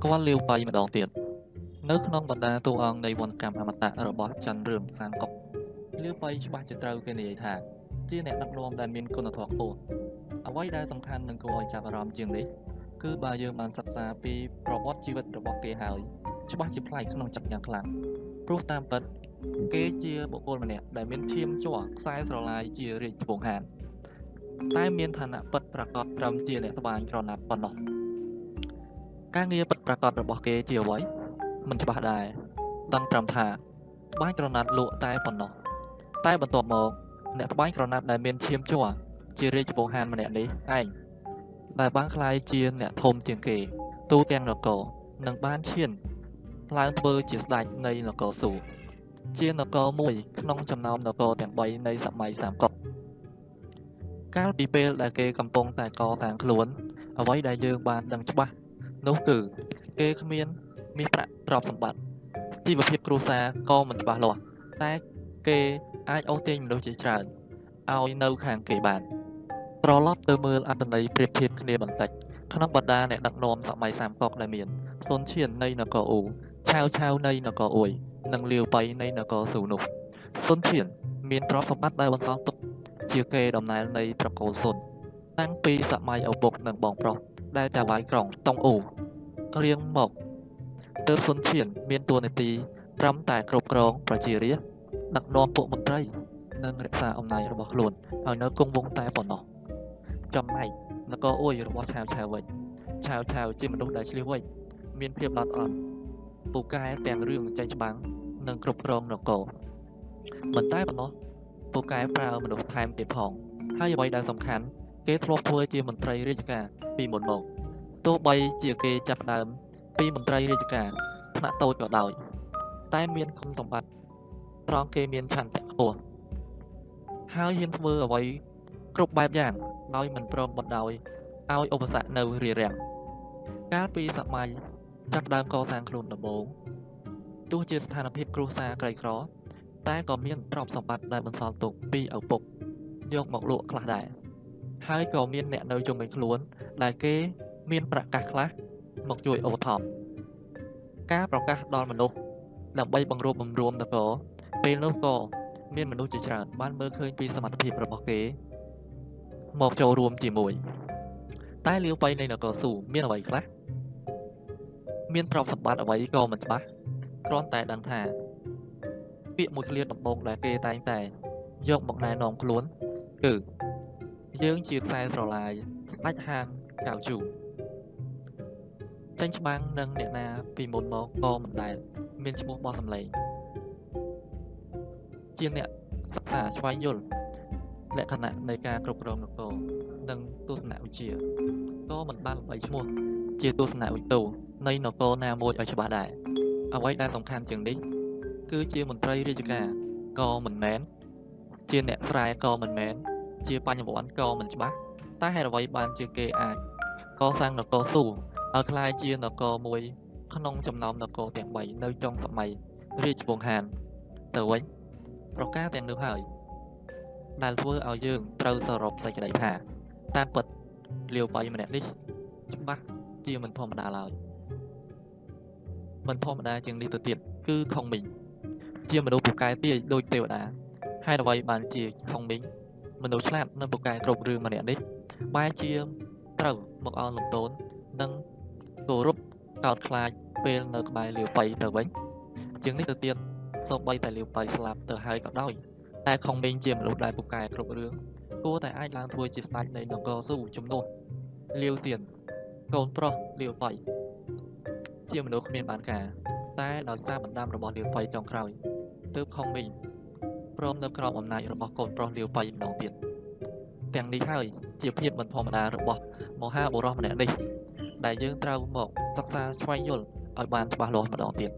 ស្គាល់លាវបៃម្ដងទៀតនៅក្នុងបណ្ដាតួអង្គនៃវណ្ណកម្មអមតៈរបស់ច័ន្ទរឿងសាមកុកលាវបៃច្បាស់ជាត្រូវគេនិយាយថាជាអ្នកដឹកនាំដែលមានគុណធម៌ខ្ពស់អ្វីដែលសំខាន់និងគួរឲ្យចាប់អារម្មណ៍ជាងនេះគឺបើយើងបានសិក្សាពីប្រវត្តិជីវិតរបស់គេហើយច្បាស់ជាប្លែកក្នុងចិត្តយ៉ាងខ្លាំងព្រោះតាមពិតគេជាបុគ្គលម្នាក់ដែលមានឈាមជ័រខ្សែស្រឡាយជារាជវង្សហានតែមានឋានៈពិតប្រាកដត្រឹមជាអ្នកត្បាញក្រណាត់ប៉ុណ្ណោះការងារពិត ប្រាកដរបស់គេជាអ្វីមិនច្បាស់ដែរដឹងត្រឹមថាត្បាញក្រណាត់លក់តែប៉ុណ្ណោះតែបន្ទាប់មកអ្នកត្បាញក្រណាត់ដែលមានឈាមជ័រជារាជវង្សហានម្នាក់នេះឯងដែលបានក្លាយជាអ្នកធំជាងគេទូទាំងនគរនិងបានឈានឡើងធ្វើជាស្ដេចនៃនគរសួរជានគរមួយក្នុងចំណោមនគរទាំង3នៃសម័យសាមកុកកាលពីពេលដែលគេកំពុងតែកសាងខ្លួនអ្វីដែលយើងបានដឹងច្បាស់ នោះគឺគេគ្មានមាសប្រាក់ទ្រព្យសម្បត្តិជីវភាពគ្រួសារក៏មិនច្បាស់លាស់តែគេអាចអូសទាញមនុស្សជាច្រើនឲ្យនៅខាងគេបានត្រឡប់ទៅមើលអត្តន័យប្រៀបធៀបគ្នាបន្តិចក្នុងបដាអ្នកដឹកនាំសម័យសាមកុកដែលមានសុនឈៀននៃនគរអ៊ូឆាវឆាវនៃនគរអ៊ុយនិងលាវបៃនៃនគរស៊ូនោះសុនឈៀនមានទ្រព្យសម្បត្តិដែលបន្សល់ទុកជាគេដំណើរនៃត្រកូលសុន តាំងពីសម័យឪពុកនិងបងប្រុសដែលចាវាយក្រុងតុងអ៊ូរៀងមកទើបសុនឈៀនមានតួនាទីត្រឹមតែគ្រប់គ្រងប្រជារាស្ត្រដឹកនាំពួកមន្ត្រី និងរក្សាអំណាចរបស់ខ្លួនឲ្យនៅគង់វង្សតែប៉ុណ្ណោះចំណែកនគរអ៊ុយរបស់ឆាវឆាវវិញឆាវឆាវជាមនុស្សដែលឆ្លៀសវៃមានភាពល្អិតល្អន់ពូកែទាំងរឿងចេញច្បាំងនិងគ្រប់គ្រងនគរមិនតែប៉ុណ្ណោះពូកែប្រើមនុស្សថែមទៀតផងហើយអ្វីដែលសំខាន់ គេធ្លាប់ធ្វើជាមន្ត្រីរាជការពីមុនមកទោះបីជាគេចាប់ដើមពីមន្ត្រីរាជការថ្នាក់តូចក៏ដោយតែមានគុណសម្បត្តិត្រង់គេមានឆន្ទៈខ្ពស់ហើយហ៊ានធ្វើអ្វីគ្រប់បែបយ៉ាងដោយមិនព្រមបណ្ដោយឲ្យឧបសគ្គនៅរារាំងកាលពីសម័យចាប់ដើមកសាងខ្លួនដំបូងទោះជាស្ថានភាពគ្រួសារក្រីក្រ តែក៏មានទ្រព្យសម្បត្តិដែលបន្សល់ទុកពីឪពុកយកមកលក់ខ្លះដែរ ហើយក៏មានអ្នកនៅជុំវិញខ្លួន ដែលគេមានប្រកាសខ្លះមកជួយឧបត្ថម្ភការប្រកាសដល់មនុស្សដើម្បីបង្រួបបង្រួមនគរពេលនោះក៏មានមនុស្សជាច្រើនបានមើលឃើញពីសមត្ថភាពរបស់គេ មកចូលរួមជាមួយ តែលាវបៃនៃនគរស៊ូមានអ្វីខ្លះមានទ្រព្យសម្បត្តិអ្វីក៏មិនច្បាស់គ្រាន់តែដឹងថាពាក្យមួយឃ្លាដំបូងដែលគេតែងតែយកមកណែនាំខ្លួនគឺ យើងជាខ្សែស្រឡាយស្ដាច់ហាងកៅជូចាញ់ច្បាំងនឹងអ្នកណាពីមុនមកក៏មិនដែលមានឈ្មោះបោះសម្លេងជាអ្នកសិក្សាស្វែងយល់លក្ខណៈនៃការគ្រប់គ្រងនគរនិងទស្សនវិជ្ជាក៏មិនបានល្បីឈ្មោះជាទស្សនវិទូនៃនគរណាមួយឲ្យច្បាស់ដែរអ្វីដែលសំខាន់ជាងនេះគឺជាមន្ត្រីរាជការក៏មិនមែនជាអ្នកស្រែក៏មិនមែន ជាបញ្ញវន្តក៏មិនច្បាស់តែហេតុអ្វីបានជាគេអាចកសាងនគរស៊ូឲ្យក្លាយជានគរមួយ ក្នុងចំណោមនគរទាំង3នៅចុងសម័យរាជវង្សហាន ទៅវិញប្រការទាំងនោះហើយ ដែលធ្វើឲ្យយើងត្រូវសរុបសេចក្តីថាតាមពិតលាវបៃម្នាក់នេះច្បាស់ជាមិនធម្មតាឡើយមិនធម្មតាជាងនេះទៅទៀតគឺខុងមីងជាមនុស្សពូកែទាយដូចទេវតាហើយអ្វីបានជាខុងមីង មនុស្សឆ្លាតនិងពូកែគ្រប់រឿងម្នាក់នេះបែរជាត្រូវមកអោនលំទោននិងគោរពកោតខ្លាចពេលនៅក្បែរលាវបៃទៅវិញជាងនេះទៅទៀតសូម្បីតែលាវបៃស្លាប់ទៅហើយក៏ដោយតែខុងមីងជាមនុស្សដែលពូកែគ្រប់រឿងគួរតែអាចឡើងធ្វើជាស្ដេចនៃនគរស៊ូជំនួសលាវសៀនកូនប្រុសលាវបៃជាមនុស្សគ្មានបានការតែដោយសារបណ្ដាំរបស់លាវបៃចុងក្រោយទើបខុងមីង ព្រមនៅក្រោមអំណាចរបស់កូនប្រុសលាវបៃម្ដងទៀតទាំងនេះហើយជាភាពមិនធម្មតារបស់មហាបុរសម្នាក់នេះដែលយើងត្រូវមកសិក្សាស្វែងយល់ឲ្យបានច្បាស់លាស់ម្ដងទៀត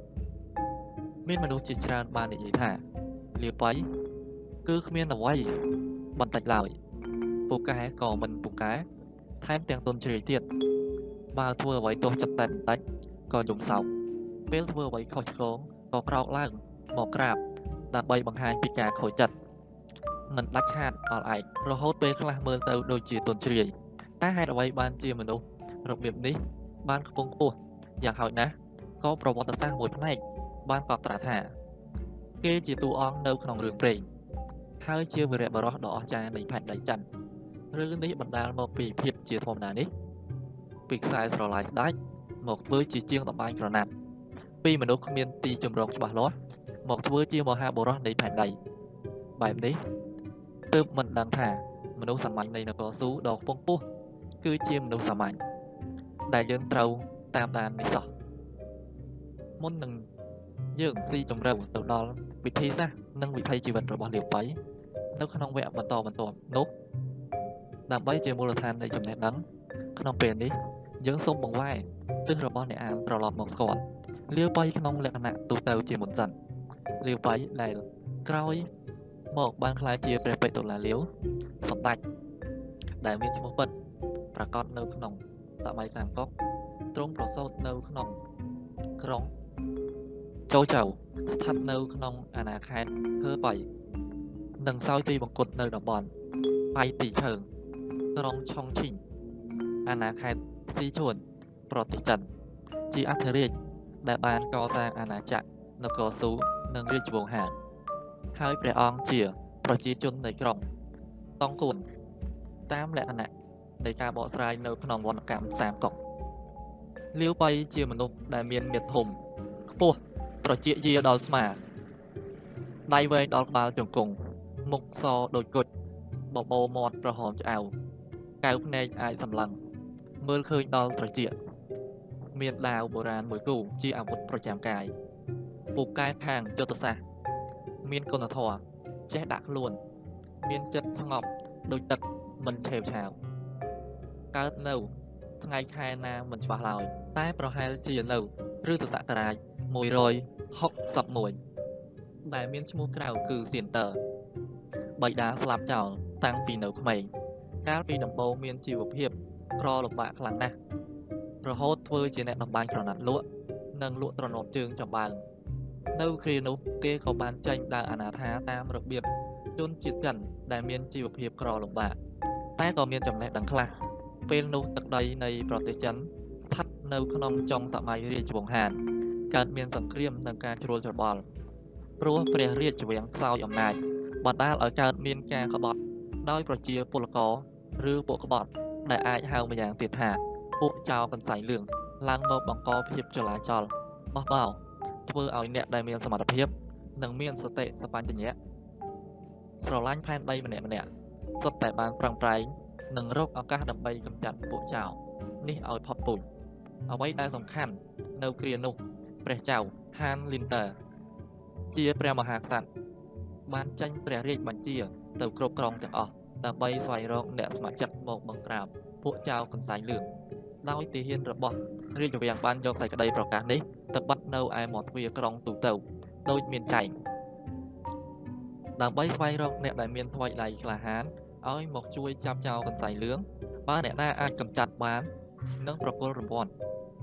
មានមនុស្សជាច្រើនបាននិយាយថាលាវបៃគឺគ្មានអ្វីបន្តិចឡើយពូកែក៏មិនពូកែថែមទាំងទុនជ្រាយទៀតបើធ្វើអ្វីទោះចិត្តតែបន្តិចក៏យំសោកពេលធ្វើអ្វីខុសឆ្គងក៏ក្រោកឡើងមកក្រាប ដើម្បីបង្ហាញពីការខូចចិត្តមិនដាច់ខាតអល់ឯករហូតពេលខ្លះមើលទៅដូចជាទុនជ្រាយតែហេតុអ្វីបានជាមនុស្សរបៀបនេះ បានខ្ពង់ខ្ពស់យ៉ាងហោចណាស់ក៏ប្រវត្តិសាស្ត្រមួយផ្នែកបានកត់ត្រាថា គេជាតួអង្គនៅក្នុងរឿងព្រេងហើយជាវីរបុរសដ៏អស្ចារ្យនៃផែនដីចិនរឿងនេះបណ្ដាលមកពីភាពជាធម្មតានេះពីខ្សែស្រឡាយស្ដេចមកធ្វើជាជាងតម្បាញក្រណាត់ពីមនុស្សគ្មានទីជម្រកច្បាស់លាស់ មកធ្វើជាមហាបុរសនៃផែនដីបែបនេះទើបមិនដឹងថាមនុស្សសាមញ្ញនៃនគរស៊ូដ៏ខ្ពង់ខ្ពស់គឺជាមនុស្សសាមញ្ញដែលយើងត្រូវតាមដាននេះសោះមុននឹងយើងស៊ីជម្រៅទៅដល់វិធីសាស្ត្រនិងវិថីជីវិតរបស់លាវប៉ៃនៅក្នុងវគ្គបន្តបន្ទាប់នោះដើម្បីជាមូលដ្ឋាននៃចំណេះដឹងក្នុងពេលនេះយើងសូមបង្វែរទិសរបស់អ្នកអានត្រឡប់មកស្គាល់លាវប៉ៃក្នុងលក្ខណៈទូទៅជាមុនសិន លាវប៉ៃដែលក្រោយមកបានក្លាយជាព្រះបេតុលាលាវសម្ដេចដែលមានឈ្មោះពិតប្រកាសនៅក្នុងសម័យសាមកុកទ្រង់ប្រសូតនៅក្នុងក្រុងចូលចៅស្ថិតនៅក្នុងអាណាខេត្តហឺបៃនិងសោយទីបង្គត់នៅតំបន់បៃទីឈើងក្រុងឆុងឈីងអាណាខេត្តស៊ីជួនប្រទេសចិនជាអធិរាជដែលបានកសាងអាណាចក្រនគរស៊ូ និងរាជវង្សហាន ហើយព្រះអង្គជា ប្រជាជននៃក្រុងតង់គួនតាមលក្ខណៈនៃការបកស្រាយនៅក្នុងវណ្ណកម្មសាមកុកលាវបៃជាមនុស្សដែលមានមាឌធំខ្ពស់ត្រចៀកយាដល់ស្មាដៃវែងដល់ក្បាលជង្គង់មុខសដូចគុជបបោមាត់ប្រហមឆ្អៅកៅភ្នែកអាចសម្លឹងមើលឃើញដល់ត្រចៀកមានដាវបុរាណមួយគូជាអាវុធប្រចាំកាយ ពូកែខាងយុទ្ធសាស្ត្រមានគុណធម៌ចេះដាក់ខ្លួន មានចិត្តស្ងប់ដូចទឹកមិនឆេវឆាវកើតនៅ ថ្ងៃខែណាមិនច្បាស់ឡើយតែប្រហែលជានៅឬទសករាជ161ដែលមានឈ្មោះក្រៅគឺសៀនតើបៃតាស្លាប់ចោលតាំងពីនៅក្មេងកាលពីដំបូងមានជីវភាពក្រលំបាកខ្លាំងណាស់រហូតធ្វើជាអ្នកតម្បាញក្រណាត់លក់និងលក់ត្រណប់ជើងចំបើង នៅគ្រានោះគេក៏បានចេញដើរអាណាថាតាមរបៀបជនជាតិចិនដែលមានជីវភាពក្រលំបាកតែក៏មានចំណេះដឹងខ្លះពេលនោះទឹកដីនៃប្រទេសចិនស្ថិតនៅក្នុងចុងសម័យរាជវង្សហានកើតមានសង្គ្រាមនិងការជ្រួលច្របល់ព្រោះព្រះរាជវាំងខ្សោយអំណាចបណ្ដាលឲ្យកើតមានការក្បត់ដោយប្រជាពលករឬពួកក្បត់ដែលអាចហៅម្យ៉ាងទៀតថាពួកចៅកន្សៃលឿងឡើងមកបង្កភាពចលាចលបោះបោ ធ្វើឲ្យអ្នកដែលមានសមត្ថភាពនិងមានសតិសម្បញ្ញៈស្រឡាញ់ផែនដីម្នាក់ម្នាក់សុទ្ធតែបានប្រឹងប្រែងនិងរកឱកាសដើម្បីកម្ចាត់ពួកចៅនេះឲ្យផុតពូជអ្វីដែលសំខាន់នៅគ្រានោះព្រះចៅហានលីនតើជាព្រះមហាក្សត្របានចេញព្រះរាជបញ្ជាទៅគ្រប់គ្រងទាំងអស់ដើម្បីស្វែងរកអ្នកស្ម័គ្រចិត្តមកបង្ក្រាបពួកចៅកន្សែងលឿងដោយទាហានរបស់រាជវាំងបានយកសេចក្តីប្រកាសនេះទៅបាត់ នៅឯមាត់ទ្វារក្រុងទូទៅដោយមានចែងដើម្បីស្វែងរកអ្នកដែលមានថ្មីដៃក្លាហានឲ្យមកជួយចាប់ចោលកន្សែងលឿងបើអ្នកណាអាចកម្ចាត់បាននឹងប្រគល់រង្វាន់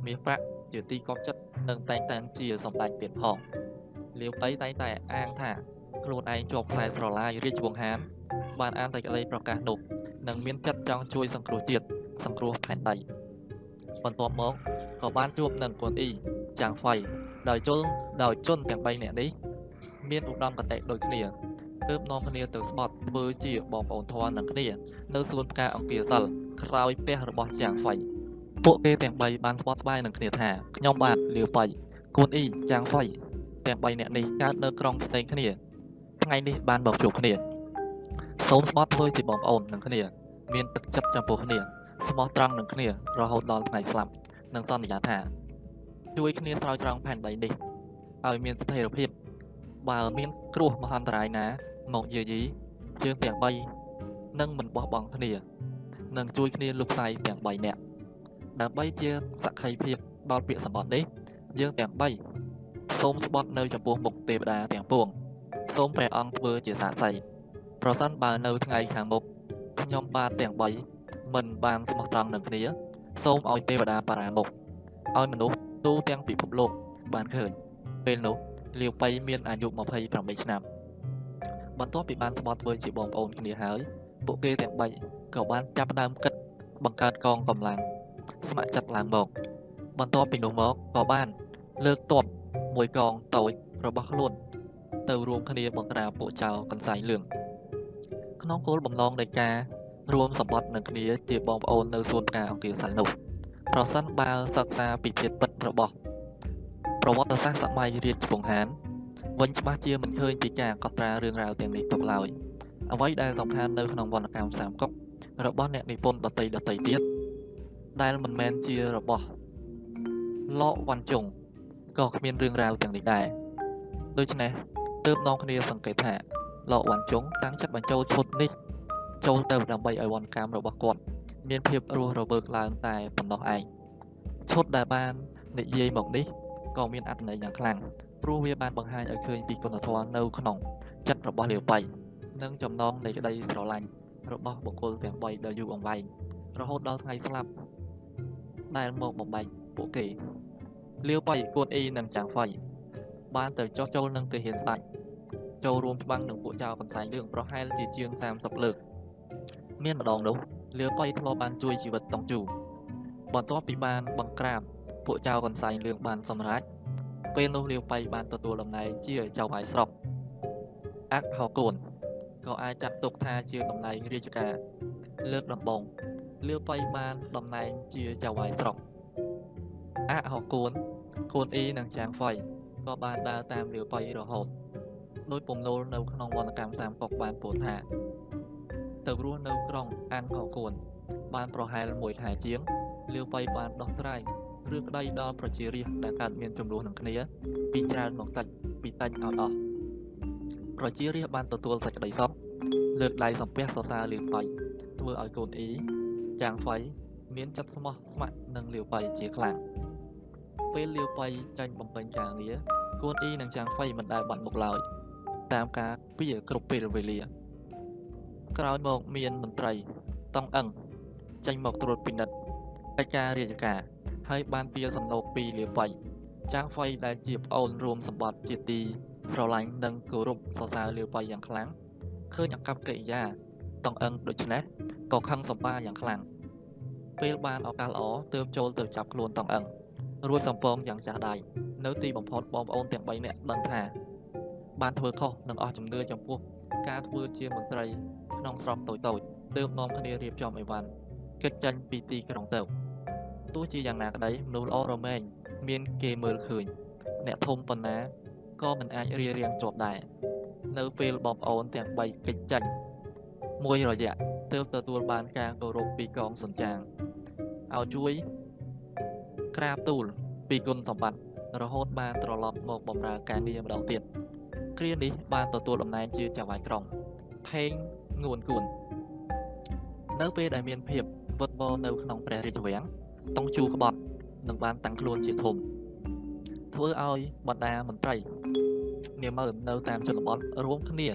មាសប្រាក់ជាទីកប់ចិត្តនិងតែងតាំងជាសម្ដេចទៀតផងលាវប៉ៃតែងតែអាងថាខ្លួនឯងជាប់ខ្សែស្រឡាយរាជវង្សហាន បានអានតែក្តីប្រកាសនោះនិងមានចិត្តចង់ជួយសង្គ្រោះជាតិសង្គ្រោះផែនដី បន្ទាប់មកក៏បានជួបនឹងកូនអ៊ីចាងហ្វៃដោយជុលដោយជន់ទាំង3នាក់នេះមានឧត្តមគតិដូចគ្នាទើបនាំគ្នាទៅស្បត់ធ្វើជាបងប្អូនធន់នឹងគ្នានៅសួនផ្កាអង្គាសិលក្រោយផ្ទះរបស់ចាងហ្វៃពួកគេទាំង3បានស្បត់ស្បាយនឹងគ្នាថាខ្ញុំបាទលាវប៉ៃគួនអ៊ីចាងហ្វៃទាំង3នាក់នេះកើតនៅក្រុងផ្សេងគ្នាថ្ងៃនេះបានមកជួបគ្នាសូមស្បត់ធ្វើជាបងប្អូននឹងគ្នា មានទឹកចិត្តចំពោះគ្នា ស្មោះត្រង់នឹងគ្នារហូតដល់ថ្ងៃស្លាប់និងសន្យាថាជួយគ្នាស្រោចស្រង់ផែនដីនេះឲ្យមានស្ថិរភាពបើមានគ្រោះមហន្តរាយណាមកយាយីជើងទាំង3នឹងមិនបោះបង់គ្នានឹងជួយគ្នាលុបផ្សាយទាំង3នាក់ដើម្បីជាសក្ខីភាពដល់ពាក្យសម្បត្តិនេះយើងទាំង3សូមស្បត់នៅចំពោះមុខទេវតាទាំងពួងសូមព្រះអង្គធ្វើជាសាក្សីប្រសិនបើនៅថ្ងៃខាងមុខខ្ញុំបាទទាំង3 មិនបានស្មោះត្រង់នឹងគ្នា សូមឲ្យទេវតាបារាមុខឲ្យមនុស្សទូទាំងពិភពលោកបានឃើញពេលនោះលាវប៉ៃមានអាយុ28ឆ្នាំបន្ទាប់ពីបានស្បត់ធ្វើជាបងប្អូនគ្នាហើយពួកគេទាំង3ក៏បានចាប់ផ្ដើមគិតបង្កើតកងកម្លាំងស្ម័គ្រចិត្តឡើងមកបន្ទាប់ពីនោះមកក៏បានលើកទ័ពមួយកងតូចរបស់ខ្លួនទៅរួមគ្នាបង្ក្រាបពួកចៅកន្សែងលឿងក្នុងគោលបំណងនៃការ រួមសម្បត្តិនឹងគ្នាជាបងប្អូននៅសួនផ្កាអង្គាសិននោះប្រសិនបើសិក្សាពីភាពពិតរបស់ប្រវត្តិសាស្ត្រសម័យរាជពង្ហានវិញច្បាស់ជាមិនឃើញពីការកត់ត្រារឿងរ៉ាវទាំងនេះទុកឡើយអ្វីដែលសំខាន់នៅក្នុងវណ្ណកម្មសាមកុករបស់អ្នកនិពន្ធដតីដតីទៀតដែលមិនមែនជារបស់លកវ៉ាន់ជុងក៏គ្មានរឿងរ៉ាវទាំងនេះដែរដូច្នេះទើបនាំគ្នាសង្កេតថាលកវ៉ាន់ជុងតាំងចិត្តបញ្ចូលឈុតនេះ ចូលទៅដើម្បីឲ្យវណ្ណកម្មរបស់គាត់មានភាពរស់រវើកឡើងតែប៉ុណ្ណោះឯងឈុតដែលបាននិយាយមកនេះក៏មានអត្ថន័យយ៉ាងខ្លាំងព្រោះវាបានបង្ហាញឲ្យឃើញពីគុណធម៌នៅក្នុងចិត្តរបស់លាវបៃនិងចំណងនៃក្តីស្រឡាញ់របស់បុគ្គលទាំង3ដ៏យូរអង្វែងរហូតដល់ថ្ងៃស្លាប់ដែលមកបំបែកពួកគេលាវបៃគួនអ៊ីនិងចាងហ្វៃបានទៅចោះចូលនឹងទាហានស្ដេចចូលរួមច្បាំងនឹងពួកចៅបន្សែងលឿងប្រហែលជាជាង30លើក មានម្ដងនោះលាវបៃធ្លាប់បានជួយជីវិតតុងជូបន្ទាប់ពីបានបង្ក្រាបពួកចៅកន្សែងលឿងបានសម្រេចពេលនោះលាវបៃបានទទួលតំណែងជាចៅវាយស្រុកអាក់ហោកូនក៏អាចចាត់ទុកថាជាតំណែងរាជការលើកដំបូងលាវបៃបានតំណែងជាចៅវាយស្រុកអាក់ហោកូនគូនអ៊ីនិងចាងហ្វៃក៏បានដើរតាមលាវបៃរហូតដោយពំនូលនៅក្នុងវណ្ណកម្មសាមកុកបានពោលថា ទៅរស់នៅក្រុងអានហោកូនបានប្រហែល1ខែជាងលាវបៃបានដោះស្រាយរឿងក្តីដល់ប្រជារាស្ត្រដែលកើតមានចំនួននឹងគ្នា ពីច្រើនមកតិចពីតិចឲ្យអស់ប្រជារាស្ត្របានទទួលសេចក្តីសុខលើកដៃសំពះសរសើរលាវបៃធ្វើឲ្យកូនអ៊ីចាងហ្វៃមានចិត្តស្មោះស្ម័គ្រនឹងលាវបៃជាខ្លាំងពេលលាវបៃចាញ់បំពេញការងារកូនអ៊ីនិងចាងហ្វៃមិនដែលបាត់មុខឡើយតាមការពីគ្រប់ពេលវេលា ក្រោយមកមានមន្ត្រីតង់អឹងចេញមកត្រួតពិនិត្យកិច្ចការរាជការហើយបានពៀសំណូកពីលាបៃចាងហ្វៃដែលជាប្អូនរួមសម្បត្តិជាទីស្រឡាញ់និងគោរពសរសើរលាបៃយ៉ាងខ្លាំងឃើញអកប្បកិរិយាតង់អឹងដូច្នេះក៏ខឹងសម្បាយ៉ាងខ្លាំងពេលបានឱកាសល្អទើបចូលទៅចាប់ខ្លួនតង់អឹងរួចសំពងយ៉ាងចាស់ដៃនៅទីបំផុតបងប្អូនទាំង3នាក់ដឹងថាបានធ្វើខុសនិងអស់ជំនឿចំពោះការធ្វើជាមន្ត្រី ក្នុងស្រុកតូចតូចទើបនាំគ្នារៀបចំអីវ៉ាន់កិច្ចចាញ់ពីទីក្រុងទៅទោះជាយ៉ាងណាក្តីមនុស្សល្អរមែងមានគេមើលឃើញអ្នកធំប៉ុណ្ណាក៏មិនអាចរៀបរៀងជាប់ដែរនៅពេលបងប្អូនទាំង3កិច្ចចាញ់មួយរយៈទើបទទួលបានការគោរពពីកងសញ្ចាងឲ្យជួយក្រាបទូលពីគុណសម្បត្តិរហូតបានត្រឡប់មកបម្រើការងារម្ដងទៀតគ្រានេះបានទទួលតំណែងជាចៅហ្វាយក្រុងផេង ងួនគួននៅពេលដែលមានភាពវឹកវរនៅក្នុងព្រះរាជវាំងតុងជូក្បត់នឹងបានតាំងខ្លួនជាធំធ្វើឲ្យបណ្ដាមន្ត្រីនាម៉ឺននៅតាមជនបទរួមគ្នា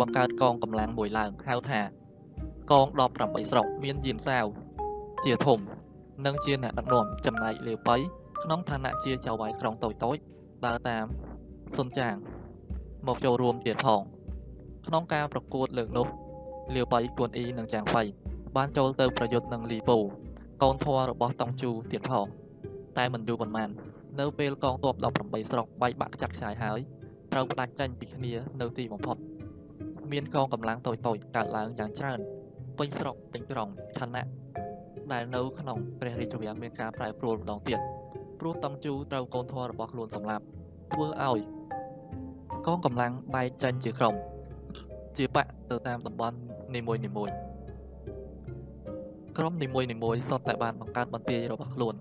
បង្កើតកងកម្លាំងមួយឡើងហៅថា កង18ស្រុកមានយានសាវជាធំ និងជាអ្នកដឹកនាំចំណែកលាវបៃក្នុងឋានៈជាចៅវាយក្រុងតូចតូចដើរតាមសុនចាងមកចូលរួមទៀតផងក្នុងការប្រកួតលើកនោះ លាវបៃគួនអ៊ីនិងចាងហ្វៃបានចូលទៅប្រយុទ្ធនឹងលីពូកូនធររបស់តុងជូទៀតផងតែមិនយូរប៉ុន្មាននៅពេលកងទ័ព18ស្រុកបែកបាក់ខ្ចាត់ខ្ចាយហើយត្រូវផ្ដាច់ចេញពីគ្នានៅទីបំផុតមានកងកម្លាំងតូចតូចកើតឡើងយ៉ាងច្រើនពេញស្រុកពេញក្រុងឋានៈដែលនៅក្នុងព្រះរាជវាំងមានការប្រែប្រួលម្ដងទៀតព្រោះតុងជូត្រូវកូនធររបស់ខ្លួនសម្លាប់ធ្វើឲ្យកងកម្លាំងបែកចេញជាក្រុម ជាបកទៅតាមតំបន់នីមួយនីមួយក្រុមនីមួយនីមួយសុទ្ធតែបានបង្កើតបន្ទាយរបស់ខ្លួន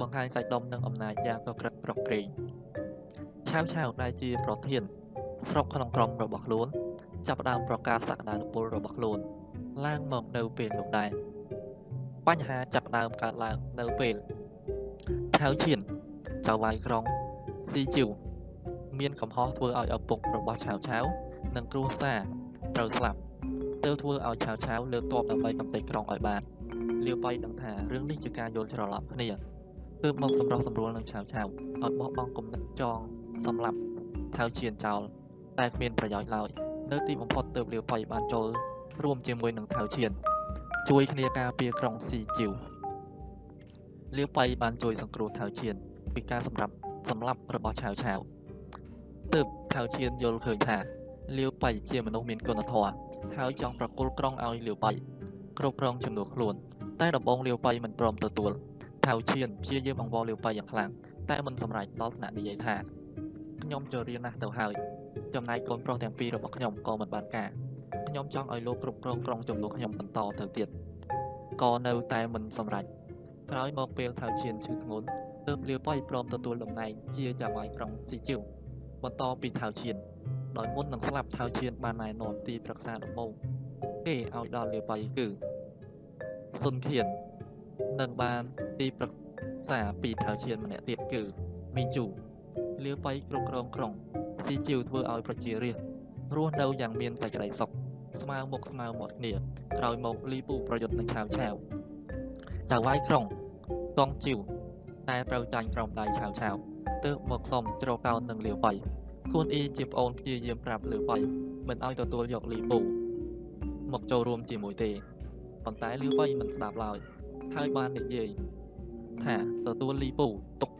បង្ហាញសាច់ដុំនិងអំណាចយ៉ាងកក្រិតក្រក្រែងឆាវឆាវដែលជាប្រធានស្រុកក្នុងក្រុមរបស់ខ្លួនចាប់ផ្ដើមប្រកាសសក្តានុពលរបស់ខ្លួនឡើងមកនៅពេលនោះដែរបញ្ហាចាប់ផ្ដើមកើតឡើងនៅពេលឆាវឈៀនចៅវាយក្រុងស៊ីជីវមានកំហុសធ្វើឲ្យឪពុករបស់ឆាវឆាវនិងគ្រួសារ ត្រូវស្លាប់ទើបធ្វើឲ្យឆាវឆាវលើកទ័ពដើម្បីកំទេចក្រុងឲ្យបានលាវបៃដឹងថារឿងនេះជាការយល់ច្រឡំគ្នាទើបមកសម្រុះសម្រួលនឹងឆាវឆាវឲ្យបោះបង់គំនិតចងសម្លាប់ថៅឈៀនចោលតែគ្មានប្រយោជន៍ឡើយនៅទីបំផុតទើបលាវបៃបានចូលរួមជាមួយនឹងថៅឈៀនជួយគ្នាការពារក្រុងស៊ីជីវលាវប៉ៃបានជួយសង្គ្រោះថៅឈៀនពីការសម្រាប់សម្លាប់របស់ឆាវឆាវទើបថៅឈៀនយល់ឃើញថា លាវប៉ៃជាមនុស្សមានគុណធម៌ហើយចង់ប្រគល់ក្រុងឲ្យលាវប៉ៃគ្រប់គ្រងជំនួសខ្លួន តែដំបងលាវប៉ៃមិនព្រមទទួលថៅឈៀនព្យាយាមអង្វរលាវប៉ៃយ៉ាងខ្លាំងតែមិនសម្រេចដល់ថ្នាក់និយាយថាខ្ញុំចូលរៀនណាស់ទៅហើយចំណែកកូនប្រុសទាំងពីររបស់ខ្ញុំក៏មិនបានការខ្ញុំចង់ឲ្យលោកគ្រប់គ្រងក្រុងជំនួសខ្ញុំបន្តទៅទៀតក៏នៅតែមិនសម្រេចក្រោយមកពេលថៅឈៀនឈឺធ្ងន់ទើបលាវប៉ៃព្រមទទួលតំណែងជាចាំវាយក្រុងស៊ីជីវបន្តពីថៅឈៀន ដោយមុននឹងស្លាប់ថៅឈៀនបានណែនាំទីប្រឹក្សាដំបូងគេឲ្យដល់លាវប៉ៃគឺសុនខៀននឹងបានទីប្រឹក្សាពីថៅឈៀនម្នាក់ទៀតគឺមីជូលាវប៉ៃគ្រប់គ្រងក្រុងស៊ីជីវធ្វើឲ្យប្រជារាស្ត្ររស់នៅយ៉ាងមានសេចក្តីសុខស្មើមុខស្មើមាត់គ្នាក្រោយមកលីពូប្រយុទ្ធនឹងឆាវឆាវចៅវាយក្រុងកងជីវតែត្រូវចាញ់ក្រោមដៃឆាវឆាវទើបមកសុំជ្រកោននឹងលាវប៉ៃ ខួនអ៊ីជាប្អូនព្យាយាមប្រាប់លាវប៉ៃមិនឲ្យទទួលយកលីពូមកចូលរួមជាមួយទេប៉ុន្តែលាវប៉ៃមិនស្ដាប់ឡើយហើយបាននិយាយថាទទួលលីពូទុក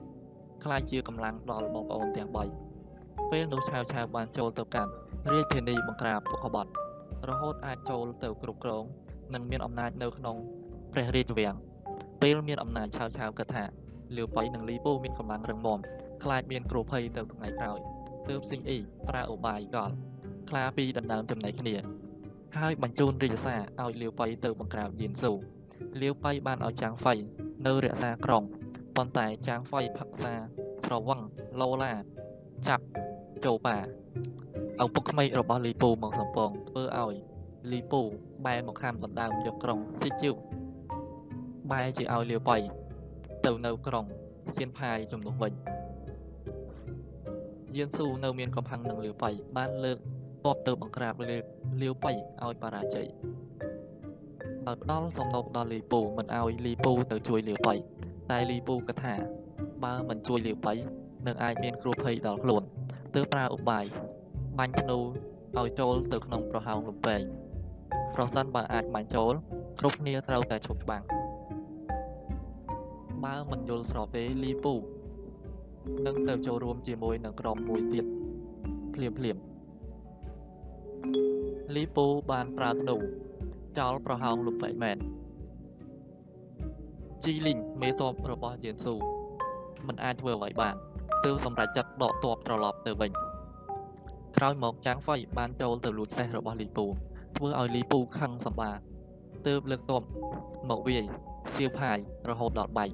ខ្លាចជាកម្លាំងដល់បងប្អូនទាំង3ពេលនោះឆាវឆាវបានចូលទៅកាន់រាជធានីបង្ក្រាបពុកបត់រហូតអាចចូលទៅគ្រប់គ្រងនិងមានអំណាចនៅក្នុងព្រះរាជវាំងពេលមានអំណាចឆាវឆាវគិតថាលាវប៉ៃនិងលីពូមានកម្លាំងរឹងមាំខ្លាចមានគ្រោះភ័យទៅថ្ងៃក្រោយ ទើបស៊ីងអ៊ីប្រើឧបាយកលខ្លាពីដណ្ដើមចំណែកគ្នា ហើយបញ្ជូនរាជសារឲ្យលាវប៉ៃទៅបង្ក្រាបយៀនស៊ូលាវប៉ៃបានឲ្យចាងហ្វៃនៅរក្សាក្រុងប៉ុន្តែចាងហ្វៃផឹកសាស្រវឹងឡូឡាចាប់ចូលប៉ាឪពុកក្មេករបស់លីពូមកសំពងធ្វើឲ្យលីពូបែរមកខាំដណ្ដើមយកក្រុងស៊ីជីវបែរជាឲ្យលាវប៉ៃទៅនៅក្រុងសៀនផាយជំនួសវិញ យៀនស៊ូនៅមានកំហឹងនឹងលាវប៉ៃបានលើកតបទៅបង្ក្រាបលាវប៉ៃឲ្យបរាជ័យដោយផ្ដល់សំណូកដល់លីពូមិនឲ្យលីពូទៅជួយលាវប៉ៃតែលីពូគិតថាបើមិនជួយលាវប៉ៃនឹងអាចមានគ្រោះភ័យដល់ខ្លួនទើបប្រើឧបាយបាញ់ធ្នូឲ្យចូលទៅក្នុងប្រហោងលំពេងប្រសិនបើអាចបាញ់ចូលគ្រប់គ្នាត្រូវតែឈប់ច្បាំងបើមិនយល់ស្របទេលីពូ នឹងទៅចូលរួមជាមួយនឹងក្រុមមួយទៀតភ្លាមភ្លាមលីពូបានប្រើធ្នូចោលប្រហោងលំពេងមែនជីលីងមេតបរបស់យេនស៊ូមិនអាចធ្វើអ្វីបានទើបសម្រេចចិត្តដកទ័ពត្រឡប់ទៅវិញក្រោយមកចាងហ្វៃបានចូលទៅលួចសេះរបស់លីពូធ្វើឲ្យលីពូខឹងសម្បាទើបលើកទ័ពមកវាយសៀវផាយរហូតដល់បែក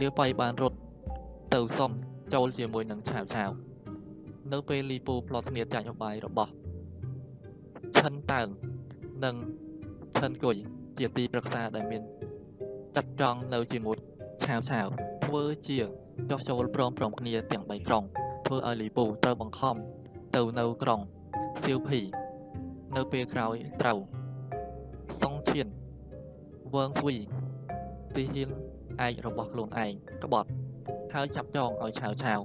លាវប៉ៃបានរត់ ទៅសុំចូលជាមួយនឹងឆាវឆាវនៅពេលលីពូផ្លត់ស្នៀតចាញ់អបាយរបស់ឈិនតើងនិងឈិនគុយជាទីប្រឹក្សាដែលមានចាត់ចង់នៅជាមួយឆាវឆាវធ្វើជាចោះចូលព្រមព្រំគ្នាទាំង3ក្រុងធ្វើឲ្យលីពូត្រូវបង្ខំទៅនៅក្រុងសៀវភីនៅពេលក្រោយត្រូវសុងឈៀនវើងស្វីទីហ៊ីលឯករបស់ខ្លួនឯងក្បត់ ហើយចាប់ចងឲ្យឆាវឆាវ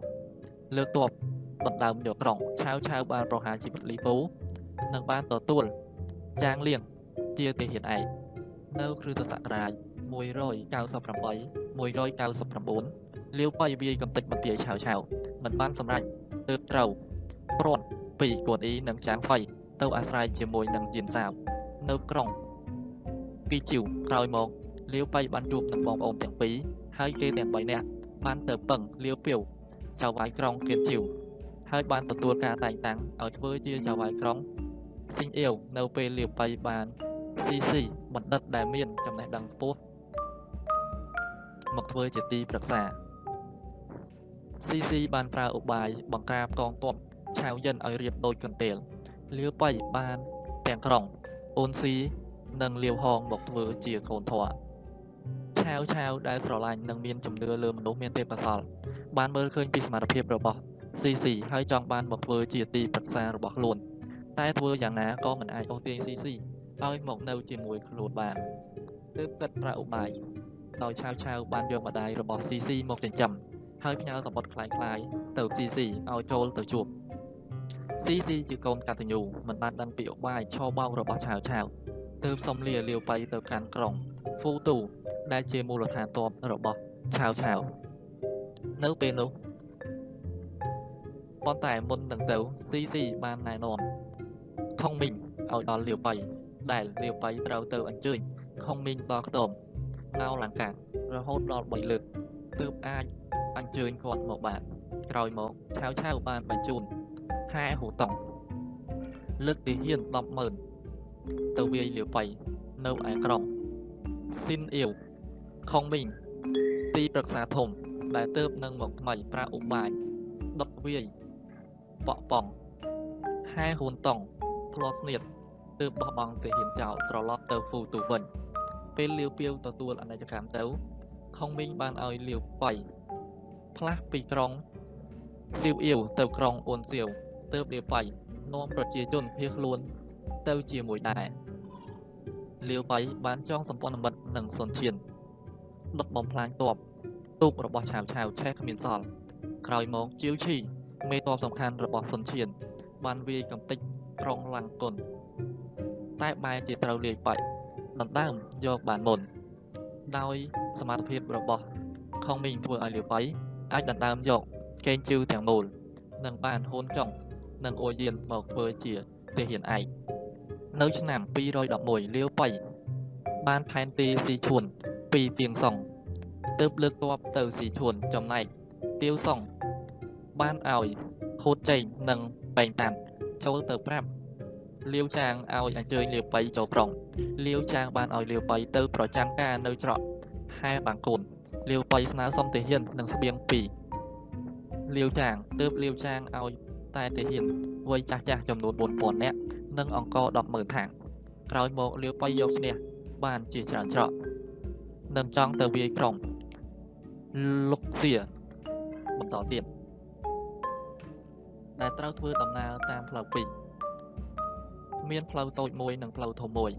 លើកទ័ពដណ្ដើមយកក្រុងឆាវឆាវបានប្រហារជីវិតលីពូនិងបានទទួលចាងលៀងជាទាហានឯកនៅគ្រិស្តសករាជ198 199លាវប៉ៃវាយកំទេចបន្ទាយឆាវឆាវមិនបានសម្រេចទើបត្រូវព្រាត់ពីគួនអ៊ីនិងចាងហ្វៃទៅអាស្រ័យជាមួយនឹងយៀនសាវនៅក្រុងគីជីវក្រោយមកលាវប៉ៃបានជួបនឹងបងប្អូនទាំងពីរហើយគេទាំង3នាក់ បានទៅពឹងលាវពាវចៅវាយក្រុងគៀនជីវហើយបានទទួលការតែងតាំងឲ្យធ្វើជាចៅវាយក្រុងស៊ីងអៀវនៅពេលលាវប៉ៃបានស៊ីស៊ីបណ្ឌិតដែលមានចំណេះដឹងខ្ពស់មកធ្វើជាទីប្រឹក្សាស៊ីស៊ីបានប្រើឧបាយបង្ក្រាបកងទ័ពឆាវយិនឲ្យរៀបដូចកន្ទេលលាវប៉ៃបានទាំងក្រុងអូនស៊ីនិងលាវហងមកធ្វើជាកូនធរ ឆាវឆាវដែលស្រឡាញ់និងមានជំនឿលើមនុស្សមានទេពកោសល្យបានមើលឃើញពីសមត្ថភាពរបស់ស៊ីស៊ីហើយចង់បានមកធ្វើជាទីប្រឹក្សារបស់ខ្លួនតែធ្វើយ៉ាងណាក៏មិនអាចអូសទាញស៊ីស៊ីឲ្យមកនៅជាមួយខ្លួនបានទើបគិតប្រើឧបាយដោយឆាវឆាវបានយកម្ដាយរបស់ស៊ីស៊ីមកចិញ្ចឹមហើយផ្ញើសម្បត្តិคล้ายៗទៅស៊ីស៊ីឲ្យចូលទៅជួបស៊ីស៊ីជាកូនកតញ្ញូមិនបានដឹងពីឧបាយឆោបោករបស់ឆាវឆាវទើបសុំលាលាវប៉ៃទៅកាន់ក្រុងហ្វូទូ ដែលជាមូលដ្ឋានទ័ពរបស់ឆាវឆាវនៅពេលនោះប៉ុន្តែមុននឹងទៅស៊ីស៊ីបានណែនាំខុងមីងឲ្យដល់លាវបៃដែលលាវបៃត្រូវទៅអញ្ជើញខុងមីងដល់ខ្ទមងៅលង្ការហូតដល់3លើកទើបអាចអញ្ជើញគាត់មកបានក្រោយមកឆាវឆាវបានបញ្ជូនហែហូតង់លើកទីហ៊ាន100000ទៅវាយលាវបៃនៅឯក្រុងស៊ីនអៀវ ខុងមីងទីប្រឹក្សាធំ ដែលទៅនឹងមកថ្មីប្រើឧបាយដុតវាយបក់ប៉ងហែហ៊ុនតង់ផ្លាត់ស្នៀតទើបបោះបង់ទាហានចោលត្រឡប់ទៅហ្វូទូវិញពេលលាវពាវទទួលអនិច្ចកម្មទៅខុងមីងបានឲ្យលាវបៃផ្លាស់ពីក្រុងសៀវអៀវទៅក្រុងអ៊ុនសៀវទើបលាវបៃនាំប្រជាជនភៀសខ្លួនទៅជាមួយដែរលាវបៃបានចងសម្ព័ន្ធមិត្តនឹងសុនឈៀន ដុតបំផ្លាញទ័ពទូករបស់ឆាវឆាវឆេះគ្មានសល់ក្រោយមកជាវឈីមេទ័ពសំខាន់របស់សុនឈៀនបានវាយកំទេចក្រុងឡាំងគុនតែបែរជាត្រូវលាយបាច់ដណ្ដើមយកបានមុន ដោយសមត្ថភាពរបស់ខុងមីងធ្វើឲ្យលាវបៃអាចដណ្ដើមយកកេងជឺទាំងមូលនិងបានហូនចុងនិងអូយានមកធ្វើជាទាហានឯកនៅឆ្នាំ211លាវបៃ បានផែនទីស៊ីឈួនពីទៀងសុងទើបលើកទ័ពទៅស៊ីឈួនចំណែកទៀវសុងបានឲ្យហូតចេញនិងបែងតាន់ចូលទៅប្រាប់លាវចាងឲ្យអញ្ជើញលាវបៃចូលក្រុងលាវចាងបានឲ្យលាវបៃទៅប្រចាំការនៅច្រកហែបាងកូនលាវបៃស្នើសុំទាហាននិងស្បៀងពីរលាវចាងទើបលាវចាងឲ្យតែទាហានវ័យចាស់ចាស់ចំនួន4000នាក់និងអង្គ100,000ថាងក្រោយមកលាវបៃយកឈ្នះ បានជាច្រើនច្រកនិងចង់ទៅវាយក្រុងលុកសៀបន្តទៀតដែលត្រូវធ្វើដំណើរតាមផ្លូវពីរមានផ្លូវតូចមួយនិងផ្លូវធំមួយ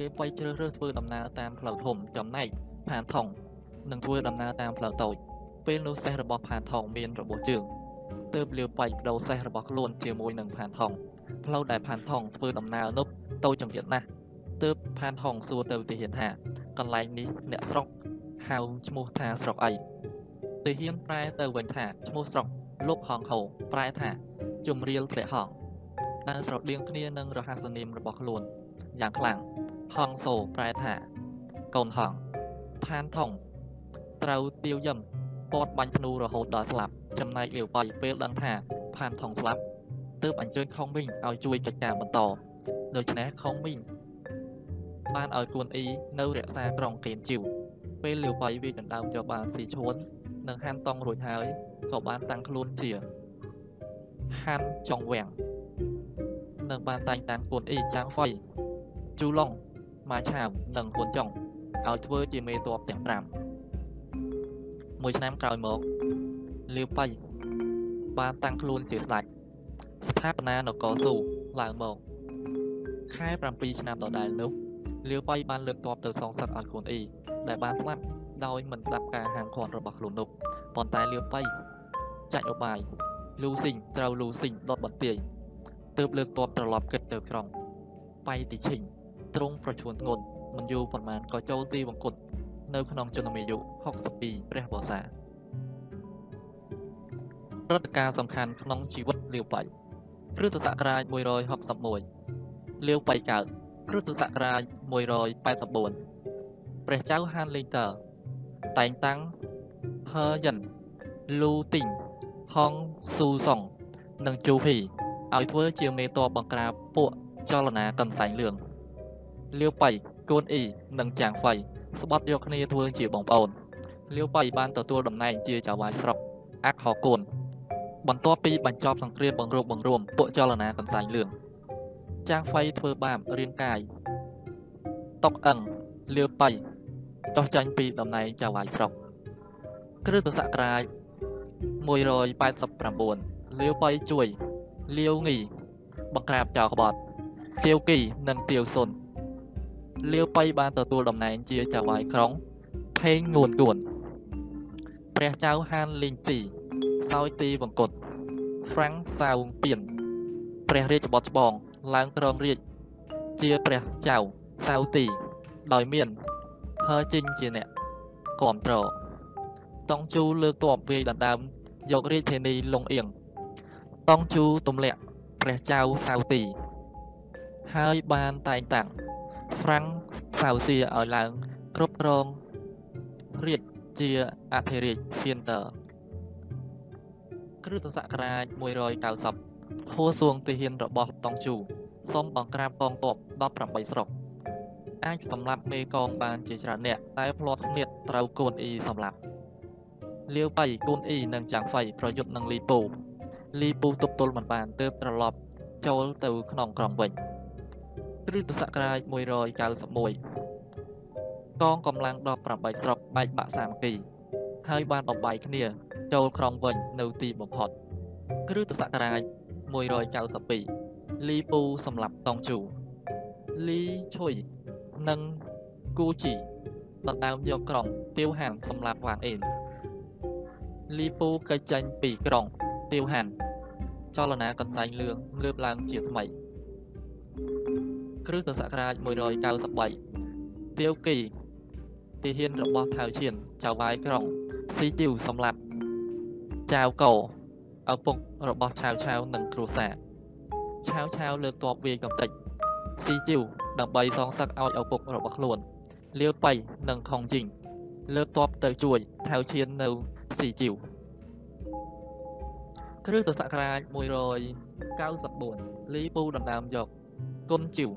លាបៃជ្រើសរើសធ្វើដំណើរតាមផ្លូវធំចំណែកផានថងនឹងធ្វើដំណើរតាមផ្លូវតូចពេលនោះសេះរបស់ផានថងមានរបួសជើងទើបលាវបៃបដូរសេះរបស់ខ្លួនជាមួយនឹងផានថងផ្លូវដែលផានថងធ្វើដំណើរនោះតូចចង្អៀតណាស់ ទើបផានថងសួរទៅទាហានថាកន្លែងនេះអ្នកស្រុកហៅឈ្មោះថាស្រុកអីទាហានប្រែទៅវិញថាឈ្មោះស្រុកលោកហងហោប្រែថាជំរាលព្រះហងដែលស្រដៀងគ្នានឹងរហស្សនាមរបស់ខ្លួនយ៉ាងខ្លាំងហងសូប្រែថាកូនហងផានថងត្រូវទាវយឹមពាត់បាញ់ធ្នូរហូតដល់ស្លាប់ចំណែកលាវបៃពេលដឹងថាផានថងស្លាប់ទើបអញ្ជើញខុងមីងឲ្យជួយកិច្ចការបន្តដូច្នេះខុងមីង បានឲ្យគួនអ៊ីនៅរក្សាក្រុងកេនជីវពេលលាវបៃវាដណ្ដើមយកបានស៊ីឈួននិងហាន់តង់រួចហើយក៏បានតាំងខ្លួនជាហាន់ចុងវាំងនិងបានតែងតាំងគួនអ៊ីចាងហ្វៃជូឡុងម៉ាឆាវនិងហ៊ុនចុងឲ្យធ្វើជាមេតបទាំង5មួយឆ្នាំក្រោយមកលាវបៃបានតាំងខ្លួនជាស្ដេចស្ថាបនានគរស៊ូឡើងមកខែ7ឆ្នាំដដែលនោះ លាវបៃបានលើកទ័ពទៅសងសឹកឲ្យខ្លួនអ៊ីដែលបានស្លាប់ដោយមិនស្ដាប់ការហាមឃាត់របស់ខ្លួននោះប៉ុន្តែលាវបៃចាច់ឧបាយលូស៊ីងត្រូវលូស៊ីងដុតបន្ទាយទើបលើកទ័ពត្រឡប់គិតទៅក្រុងបៃទីឈិញទ្រង់ប្រឈួនធ្ងន់មិនយូរប៉ុន្មានក៏ចូលទីវង្គតនៅក្នុងជនមាយុ62ព្រះវស្សាព្រឹត្តិការណ៍សំខាន់ក្នុងជីវិតលាវបៃគ្រិស្តសករាជ161លាវបៃកើតគ្រិស្តសករាជ 184ព្រះចៅហានលីតើតែងតាំងហឺយិនលូទីងហងស៊ូសុងនិងជូហ៊ីឲ្យធ្វើជាមេតបបង្ក្រាបពួកចលនាកន្សែងលឿងលាវបៃកូនអ៊ីនិងចាងហ្វៃស្បត់យកគ្នាធ្វើជាបងប្អូនលាវបៃបានទទួលតំណែងជាចៅហ្វាយស្រុកអាក់ហកូនបន្ទាប់ពីបញ្ចប់សង្គ្រាមបង្រួបបង្រួមពួកចលនាកន្សែងលឿងចាងហ្វៃធ្វើបាបរាងកាយ តុកអឹងលាវបៃចោះចាញ់ពីតំណែងចៅហ្វាយស្រុកគ្រិស្តសករាជ189លាវបៃជួយលាវងីបង្ក្រាបចៅក្បត់ទាវគីនិងទាវសុនលាវបៃបានទទួលតំណែងជាចៅហ្វាយក្រុងផេងងួនគួនព្រះចៅហានលីងទីសោយទីវង្គតហ្វ្រាំងសាវពៀនព្រះរាជបុត្រច្បងឡើងគ្រងរាជជាព្រះចៅ សាវទីដោយមានហឺជីងជាអ្នកគ្រប់គ្រងតង់ជូលើកទ័ពវាយដណ្ដើមយករាជធានីលុងអៀងតង់ជូទម្លាក់ព្រះចៅសាវទីហើយបានតែងតាំងហ្វ្រាំងសាវសៀឲ្យឡើងគ្រប់គ្រងរាជជាអធិរាជសៀនតើគ្រិស្តសករាជ190ធួសួងទាហានរបស់តង់ជូសូមបង្ក្រាបកងទ័ព18ស្រុក អាចសម្លាប់មេកងបានជាច្រើនអ្នកតែផ្លាត់ស្នៀតត្រូវកូនអ៊ីសម្លាប់លាវបៃកូនអ៊ីនិងចាំងហ្វៃប្រយុទ្ធនឹងលីពូលីពូទប់ទល់មិនបានទើបត្រឡប់ចូលទៅក្នុងក្រុងវិញគ្រិស្តសករាជ191កងកម្លាំង18ស្រុកបែកបាក់សាមគ្គី ហើយបានបំបាយគ្នា ចូលក្រុងវិញនៅទីបំផុតគ្រិស្តសករាជ192លីពូសម្លាប់តង់ជូលីឈុយ និងគូជីដណ្ដើមយកក្រុងទាវហានសម្លាប់វ៉ាងអេនលីពូកិច្ចចេញពីក្រុងទាវហានចលនាកន្សែងលឿងងើបឡើងជាថ្មីគ្រិស្តសករាជ193ទាវគីទាហានរបស់ថៅឈៀនចៅវាយក្រុងស៊ីជីវសម្លាប់ចៅកោឪពុករបស់ឆាវឆាវនិងគ្រួសារឆាវឆាវលើកទ័ពវាយកំទេចស៊ីជីវ ដើម្បីសងសឹកឲ្យឪពុករបស់ខ្លួនលាវបៃនិងខុងជីងលើកទ័ពទៅជួយថៅឈៀននៅស៊ីជីវគ្រិស្តសករាជ194លីពូដណ្ដើមយកគុនជីវ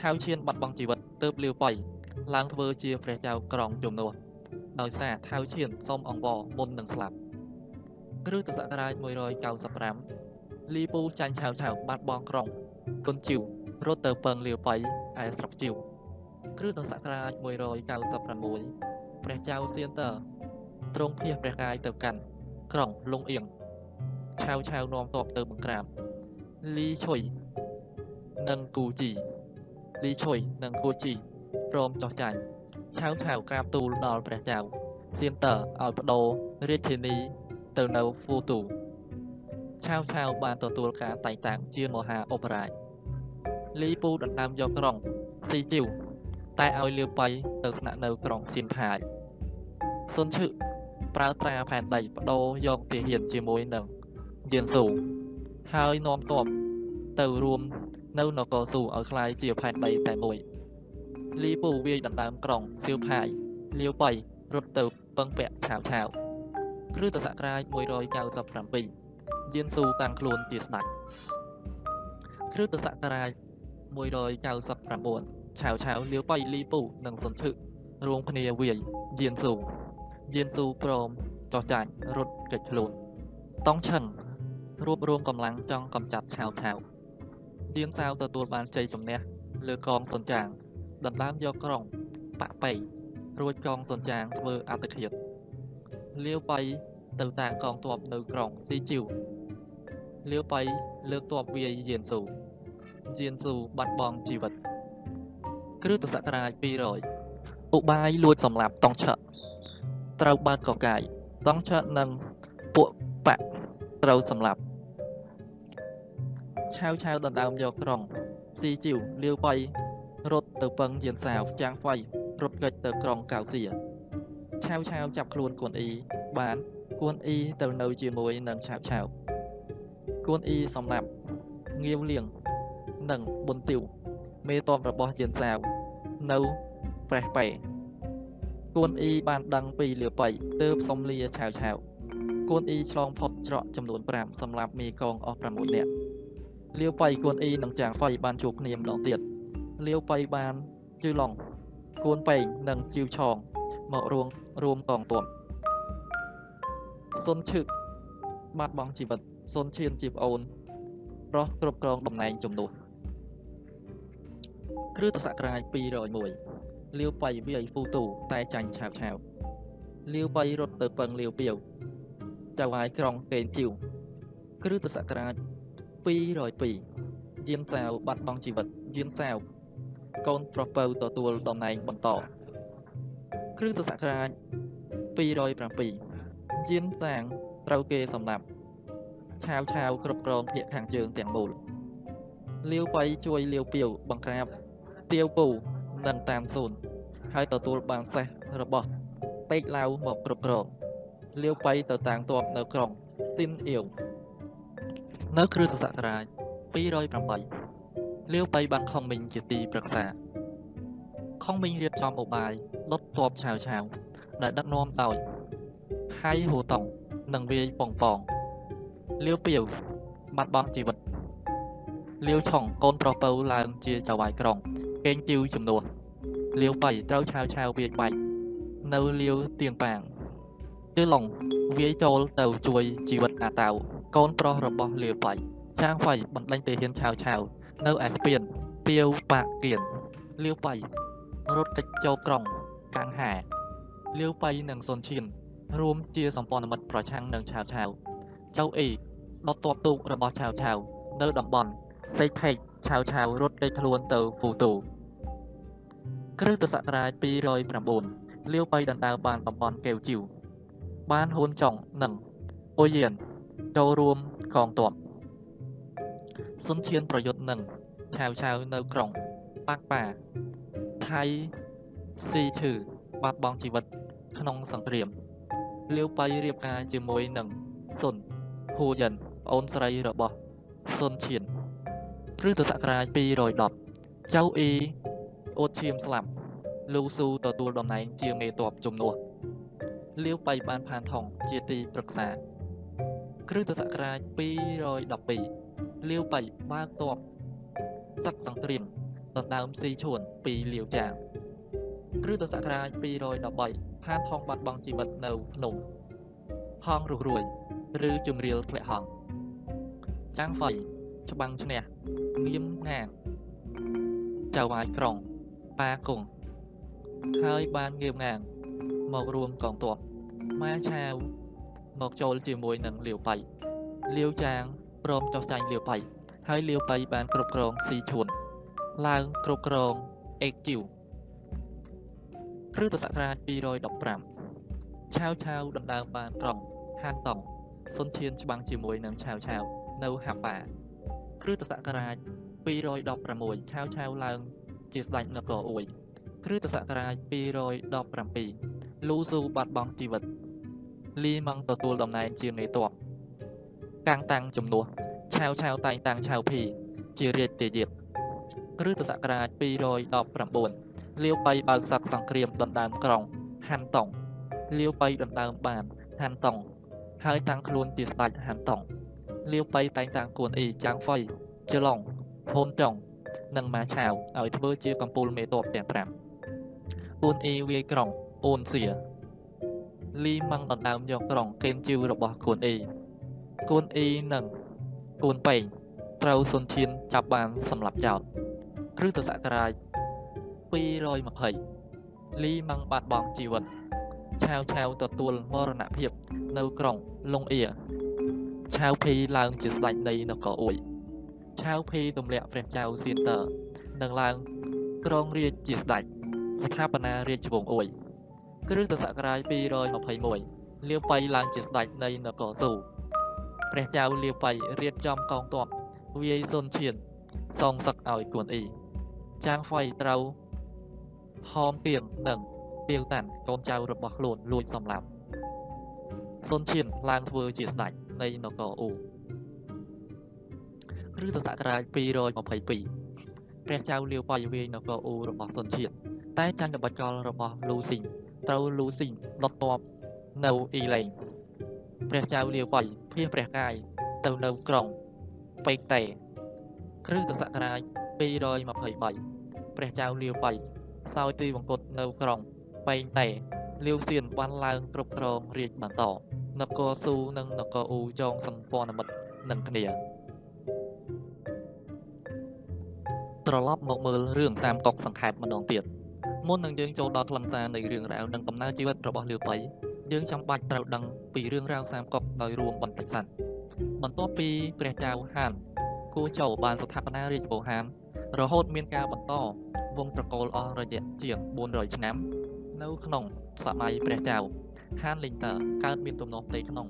ថៅឈៀនបាត់បង់ជីវិតទើបលាវបៃឡើងធ្វើជាព្រះចៅក្រុងជំនួសដោយសារថៅឈៀនសូមអង្វរមុននឹងស្លាប់គ្រិស្តសករាជ195លីពូចាញ់ឆាវឆាវបាត់បង់ក្រុងគុនជីវ រត់ទៅពឹងលាវបៃឯស្រុកជីវគ្រិស្តសករាជ196ព្រះចៅសៀនតើទ្រង់ភៀសព្រះកាយទៅកាន់ក្រុងលងអៀងឆាវឆាវនាំទ័ពទៅបង្ក្រាបលីឈុយនិងគូជីលីឈុយនិងគូជីព្រមចោះចាញ់ឆាវឆាវក្រាបទូលដល់ព្រះចៅសៀនតើឲ្យបដូររាជធានីទៅនៅហ្វូទូឆាវឆាវបានទទួលការតែងតាំងជាមហាឧបរាជ លីពូដណ្ដើមយកក្រុងស៊ីជីវតែឲ្យលាវបៃទៅស្នាក់នៅក្រុងសៀនផាយសុនឈឹប្រើត្រាផែនដីបដូរយកទាហានជាមួយនឹងយៀនស៊ូហើយនាំទ័ពទៅរួមនៅនគរស៊ូឲ្យคล้ายជាផែនដីតែមួយលីពូវាយដណ្ដើមក្រុងសៀវផាយលាវបៃរត់ទៅពឹងពាក់ឆាវឆាវគ្រិស្តសករាជ197យៀនស៊ូតាំងខ្លួនជាស្ដេចគ្រិស្តសករាជ 199ឆាវឆាវលាវបៃលីពូនិងសុនឈឹរួមគ្នាវាយយៀនស៊ូយៀនស៊ូព្រមចោះចាញ់រត់គេចខ្លួនតង់ឆឹងរួបរวมកម្លាំងចង់កម្ចាត់ឆាវឆាវឌៀនសាវទទួលបានជ័យជំនះលើកងសុនចាងដណ្ដើមយកក្រុងប៉ាក់ប៉ៃរួចកងសុនចាងធ្វើអត្តឃាតលាវបៃទៅតាំងកងទ័ពនៅក្រុងស៊ីជីវលាវបៃលើកទ័ពវាយយៀនស៊ូ យៀនស៊ូបាត់បង់ជីវិតគ្រិស្តសករាជ200ឧបាយលួចសម្លាប់តង់ឆឹកត្រូវបើកកកាយតង់ឆឹកនិងពួកបាក់ត្រូវសម្លាប់ឆាវឆាវដណ្ដើមយកក្រុងស៊ីជីវលាវបៃរត់ទៅពឹងយានសាវចាងហ្វៃរត់គេចទៅក្រុងកៅសៀឆាវឆាវចាប់ខ្លួនគួនអ៊ីបានគួនអ៊ីទៅនៅជាមួយនឹងឆាវឆាវគួនអ៊ីសម្លាប់ងាវលៀង និងប៊ុនទីវមេតបរបស់យានសាវនៅប្រេះប៉េគួនអ៊ីបានដឹងពីលាបៃទើបសំលាឆាវឆាវគួនអ៊ីឆ្លងផុតច្រកចំនួន5សម្រាប់មេកងអស់6នាក់លាវបៃគួនអ៊ីនិងចាងហ្វៃបានជួបគ្នាម្ដងទៀតលាវបៃបានជឺឡុងគួនប៉េងនិងជីវឆងមករួមរួមកងទ័ពសុនឈឹកបាត់បង់ជីវិតសុនឈៀនជាប្អូនប្រុសគ្រប់គ្រងតំណែងជំនួស គ្រិស្តសករាជ201លាវបៃវាយហ្វូទូតែចាញ់ឆាវឆាវលាវបៃរត់ទៅពឹងលាវពីវចៅហាយក្រុងកេនជីវគ្រិស្តសករាជ202យានសាវបាត់បង់ជីវិតយានសាវកូនប្រុសពៅទទួលតំណែងបន្តគ្រិស្តសករាជ207យានសាងត្រូវគេសម្លាប់ឆាវឆាវគ្រប់គ្រងភាគខាងជើងទាំងមូលលាវបៃជួយលាវពីវបង្ក្រាប ទាវពូនិងតាមស៊ូនហើយទទួលបានសេះរបស់តេកឡាវមកគ្រប់គ្រងលាវបៃទៅតាំងទ័ពនៅក្រុងស៊ីនអៀវនៅគ្រិស្តសករាជ208លាវបៃបានខំមិញជាទីប្រឹក្សាខំមិញរៀបចំឧបាយដុតទ័ពឆាវឆាវដែលដឹកនាំដោយហៃហូតុងនិងវាយប៉ុងប៉ងលាវពាវបាត់បង់ជីវិតលាវឆុងកូនប្រុសពៅឡើងជាចៅហ្វាយក្រុង កេងជីវជំនួសលាវបៃត្រូវឆាវឆាវវាយបាច់នៅលាវទៀងប៉ាងជឺឡុងវាយចូលទៅជួយជីវិតអាតាវកូនប្រុសរបស់លាវបៃចាងហ្វៃបណ្ដេញទាហានឆាវឆាវនៅឯស្ពានពាវប៉ាគៀនលាវបៃរត់កិច្ចចូលក្រុងកាំងហាលាវបៃនិងសុនឈៀនរួមជាសម្ព័ន្ធមិត្តប្រឆាំងនឹងឆាវឆាវចៅអ៊ីដុតទ័ពទូករបស់ឆាវឆាវនៅតំបន់សេកផេក ឆាវឆាវរត់ដេកខ្លួនទៅហ្វូទូគ្រិស្តសករាជ209លាវបៃដណ្ដើមបានតំបន់កេវជីវបានហ៊ុនចុងនិងអ៊ុយៀនចូលរួមកងទ័ពសុនឈៀនប្រយុទ្ធនឹងឆាវឆាវនៅក្រុងប៉ាក់ប៉ាថៃស៊ីឈឺបាត់បង់ជីវិតក្នុងសង្គ្រាមលាវបៃរៀបការជាមួយនឹងសុនហ៊ូយិនប្អូនស្រីរបស់សុនឈៀន គ្រិស្តសករាជ210ចៅអ៊ីអូតឈៀមស្លាប់លូស៊ូទទួលតំណែងជាមេតបជំនួសលាវបៃបានផានថងជាទីប្រឹក្សា គ្រិស្តសករាជ212លាវបៃបើកតបសឹកសង្គ្រាមដណ្ដើមស៊ីឈួនពីលាវចាងគ្រិស្តសករាជ213ផានថងបាត់បង់ជីវិតនៅភ្នំហងរុះរួយ ឬជំរាលធ្លាក់ហងចាងហ្វៃ ច្បាំងឈ្នះងៀមងាងចៅវាយក្រុងប៉ាគង់ហើយបានងៀមងាងមករួមកងទ័ពម៉ាឆាវមកចូលជាមួយនឹងលាវបៃលាវចាងព្រមចុះចាញ់លាវបៃហើយលាវបៃបានគ្រប់គ្រងស៊ីឈួនឡើងគ្រប់គ្រងអេកជីវគ្រិស្តសករាជ215ឆាវឆាវដណ្ដើមបានក្រុងហានតុងសុនឈៀនច្បាំងជាមួយនឹងឆាវឆាវនៅហាប៉ា គ្រិស្តសករាជ216ឆាវឆាវឡើង ជាស្ដេចនគរអ៊ុយគ្រិស្តសករាជ217លូស៊ូបាត់បង់ជីវិតលីម៉ង់ទទួលតំណែងជាមេតបកាំងតាំងជំនួសឆាវឆាវតែងតាំងឆាវភីជារាជទាយាទគ្រិស្តសករាជ219លាវបៃបើកសឹកសង្គ្រាមដណ្ដើមក្រុងហាន់តុងលាវបៃដណ្ដើមបានហាន់តុងហើយតាំងខ្លួនជាស្ដេចហាន់តុង លាវបៃតែងតាំងគួនអ៊ីចាងហ្វៃជឡុងហូនចុងនិងម៉ាឆាវឲ្យធ្វើជាកំពូលមេតបទាំង5គួនអ៊ីវាយក្រុងអូនសៀលីម៉ាំងដណ្ដើមយកក្រុងកេនជីវរបស់គួនអ៊ីគួនអ៊ីនិងគួនប៉េងត្រូវសុនឈៀនចាប់បានសម្លាប់ចោលគ្រិស្តសករាជ220លីម៉ាំងបាត់បង់ជីវិតឆាវឆាវទទួលមរណភាព នៅក្រុងលុងអៀ ឆាវភីឡើងជាស្ដេចនៃនគរអ៊ុយឆាវភីទម្លាក់ព្រះចៅសៀនតើនិងឡើងគ្រងរាជជាស្ដេចស្ថាបនារាជវង្សអ៊ុយគ្រិស្តសករាជ221លាវបៃឡើងជាស្ដេចនៃនគរស៊ូព្រះចៅលាវបៃរៀបចំកងទ័ពវាយសុនឈៀនសងសឹកឲ្យគួនអ៊ីចាងហ្វៃត្រូវហោមទៀងនិងពាវតាន់កូនចៅរបស់ខ្លួនលួចសម្លាប់សុនឈៀនឡើងធ្វើជាស្ដេច នៃនគរអ៊ូគ្រិស្តសករាជ222ព្រះចៅលាវបៃវាយនគរអ៊ូរបស់សុនឈៀនតែចាញ់ល្បិចកលរបស់លូស៊ីងត្រូវលូស៊ីងដុតតបនៅអ៊ីឡេងព្រះចៅលាវបៃភៀសព្រះកាយទៅនៅក្រុងបេកតេគ្រិស្តសករាជ223ព្រះចៅលាវបៃសោយទីវង្គតនៅក្រុងបេងតេលាវសៀនបានឡើងគ្រប់គ្រងរាជបន្ត នគរស៊ូនិងនគរអ៊ូចងសម្ព័ន្ធមិត្តនឹងគ្នាត្រឡប់មកមើលរឿងសាមកុកសង្ខេបម្ដងទៀតមុននឹងយើងចូលដល់ខ្លឹមសារនៃរឿងរ៉ាវនិងដំណើរជីវិតរបស់លាវបៃយើងចាំបាច់ត្រូវដឹងពីរឿងរ៉ាវសាមកុកដោយរួមបន្តិចសិនបន្ទាប់ពីព្រះចៅហានគូចៅបានស្ថាបនារាជវង្សហានរហូតមានការបន្តវងត្រកូលអស់រយៈជាង400ឆ្នាំ នៅក្នុងសម័យព្រះចៅ ហានលីងតើកើតមានទំនាស់ផ្ទៃក្នុង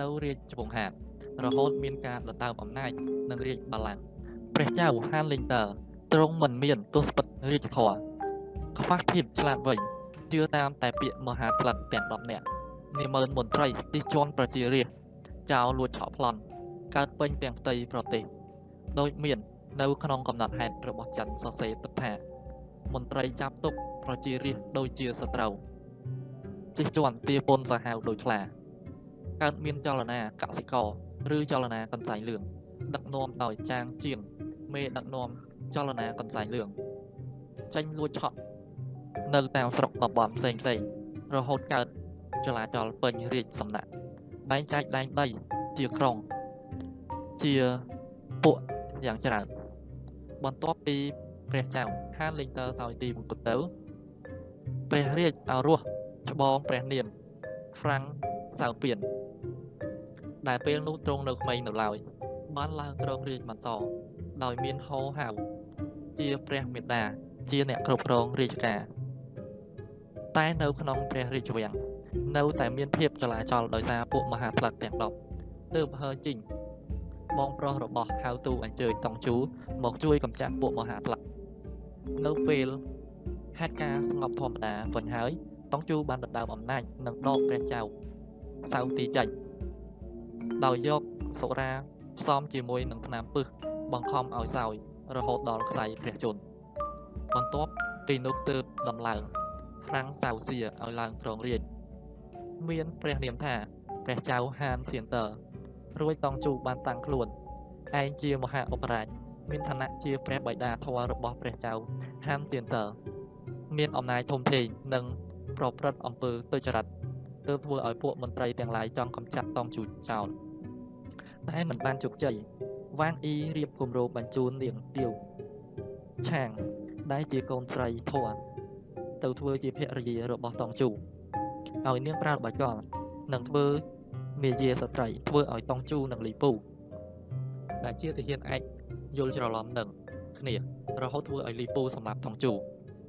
នៅរាជវង្សហានរហូតមានការដណ្ដើមអំណាចនិងរាជបល្ល័ង្កព្រះចៅហានលីងតើទ្រង់មិនមានទស្សពិតរាជធម៌ខ្វះភាពឆ្លាតវៃជឿតាមតែពាក្យមហាផ្លឹកទាំង10នាក់នាម៉ឺនមន្ត្រីទីជាន់ប្រជារាស្ត្រចោលលួចឆក់ប្លន់កើតពេញទាំងផ្ទៃប្រទេសដោយមាន នៅក្នុងកំណត់ហេតុរបស់ច័ន្ទសរសេរទឹកថាមន្ត្រីចាប់ទុកប្រជារាស្ត្រដូចជាសត្រូវ ជិះជាន់ទាពុនសាហាវដូចខ្លាកើតមានចលនាកសិករឬចលនាកន្សែងលឿងដឹកនាំដោយចាងជាងមេដឹកនាំចលនាកន្សែងលឿងចេញលួចឆក់នៅតាមស្រុកតំបន់ផ្សេងផ្សេងរហូតកើតចលាចលពេញរាជសំណាក់បែងចែកដែនដីជាក្រុង ជាពួកយ៉ាងច្រើនបន្ទាប់ពីព្រះចៅហានលេងតើសោយទីមង្គលទៅព្រះរាជអរោះ ច្បងព្រះនាមហ្វ្រាំងសៅពៀនដែលពេលនោះទ្រង់នៅក្មេងនៅឡើយបានឡើងគ្រងរាជបន្តដោយមានហោហៅជាព្រះមេដាជាអ្នកគ្រប់គ្រងរាជការតែនៅក្នុងព្រះរាជវាំងនៅតែមានភាពចលាចលដោយសារពួកមហាថ្លឹកទាំង10ទើបហើជីងបងប្រុសរបស់ហៅទូអញ្ជើញតង់ជូមកជួយកម្ចាត់ពួកមហាថ្លឹកនៅពេលហេតុការស្ងប់ធម្មតាវិញហើយ តង់ជូបានដណ្ដើមអំណាចនិងដកព្រះចៅសៅទីចេញដោយយកសុរាផ្សំជាមួយនឹងថ្នាំពឹសបង្ខំឲ្យសោយរហូតដល់ខ្សែព្រះជន្មបន្ទាប់ពីនោះទើបដំឡើងហ្វ្រាំងសៅសៀឲ្យឡើងគ្រងរាជមានព្រះនាមថាព្រះចៅហានសៀនតើរួចតង់ជូបានតាំងខ្លួនឯងជាមហាឧបរាជមានឋានៈជាព្រះបិតាធម៌របស់ព្រះចៅហានសៀនតើមានអំណាចធំធេងនិង ប្រព្រឹត្តអំពើទុច្ចរិតទើបធ្វើឲ្យពួកមន្ត្រីទាំងឡាយចង់កំចាត់តង់ជូចោលតែមិនបានជោគជ័យវ៉ាងអ៊ីរៀបគម្រោងបញ្ជូននាងទាវឆាងដែលជាកូនស្រីធន់ទៅធ្វើជាភរិយារបស់តង់ជូឲ្យនាងប្រាលបាយកលនឹងធ្វើមាយាស្ត្រីធ្វើឲ្យតង់ជូនិងលីពូដែលជាទាហានឯកយល់ច្រឡំនឹងគ្នារហូតធ្វើឲ្យលីពូសម្លាប់តង់ជូ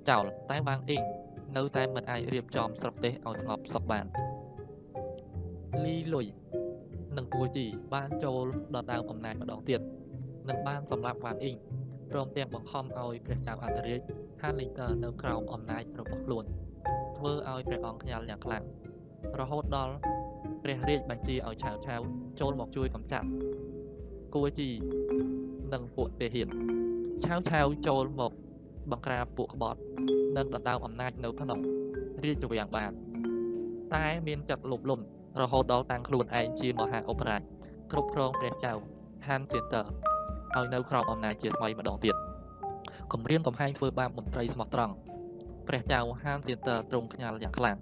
ចោលតែវ៉ាងអ៊ីង នៅតែមិនអាចរៀបចំស្រុកទេសឲ្យស្ងប់សុខបានលីលុយនិងតួជីបានចូលដល់ដើមអំណាចម្ដងទៀតនិងបានសម្លាប់វ៉ាងអ៊ីងព្រមទាំងបង្ខំឲ្យព្រះចៅអន្តរាជហានលីតើនៅក្រោមអំណាចរបស់ខ្លួនធ្វើឲ្យព្រះអង្គខ្ញាល់យ៉ាងខ្លាំងរហូតដល់ព្រះរាជបញ្ជាឲ្យឆាវឆាវចូលមកជួយកម្ចាត់គួជីនិងពួកទេហ៊ានឆាវឆាវចូលមកបង្ក្រាបពួកក្បត់ និងដណ្ដើមអំណាចនៅក្នុងរាជវាំងបាន តែមានចិត្តលោភលន់រហូតដល់តាំងខ្លួនឯងជាមហាឧបរាជគ្រប់គ្រងព្រះចៅហានសៀនតើឲ្យនៅក្រោមអំណាចជាថ្មីម្ដងទៀតគម្រាមកំហែងធ្វើបាបមន្ត្រីស្មោះត្រង់ព្រះចៅហានសៀនតើទ្រង់ខ្ញាល់យ៉ាងខ្លាំង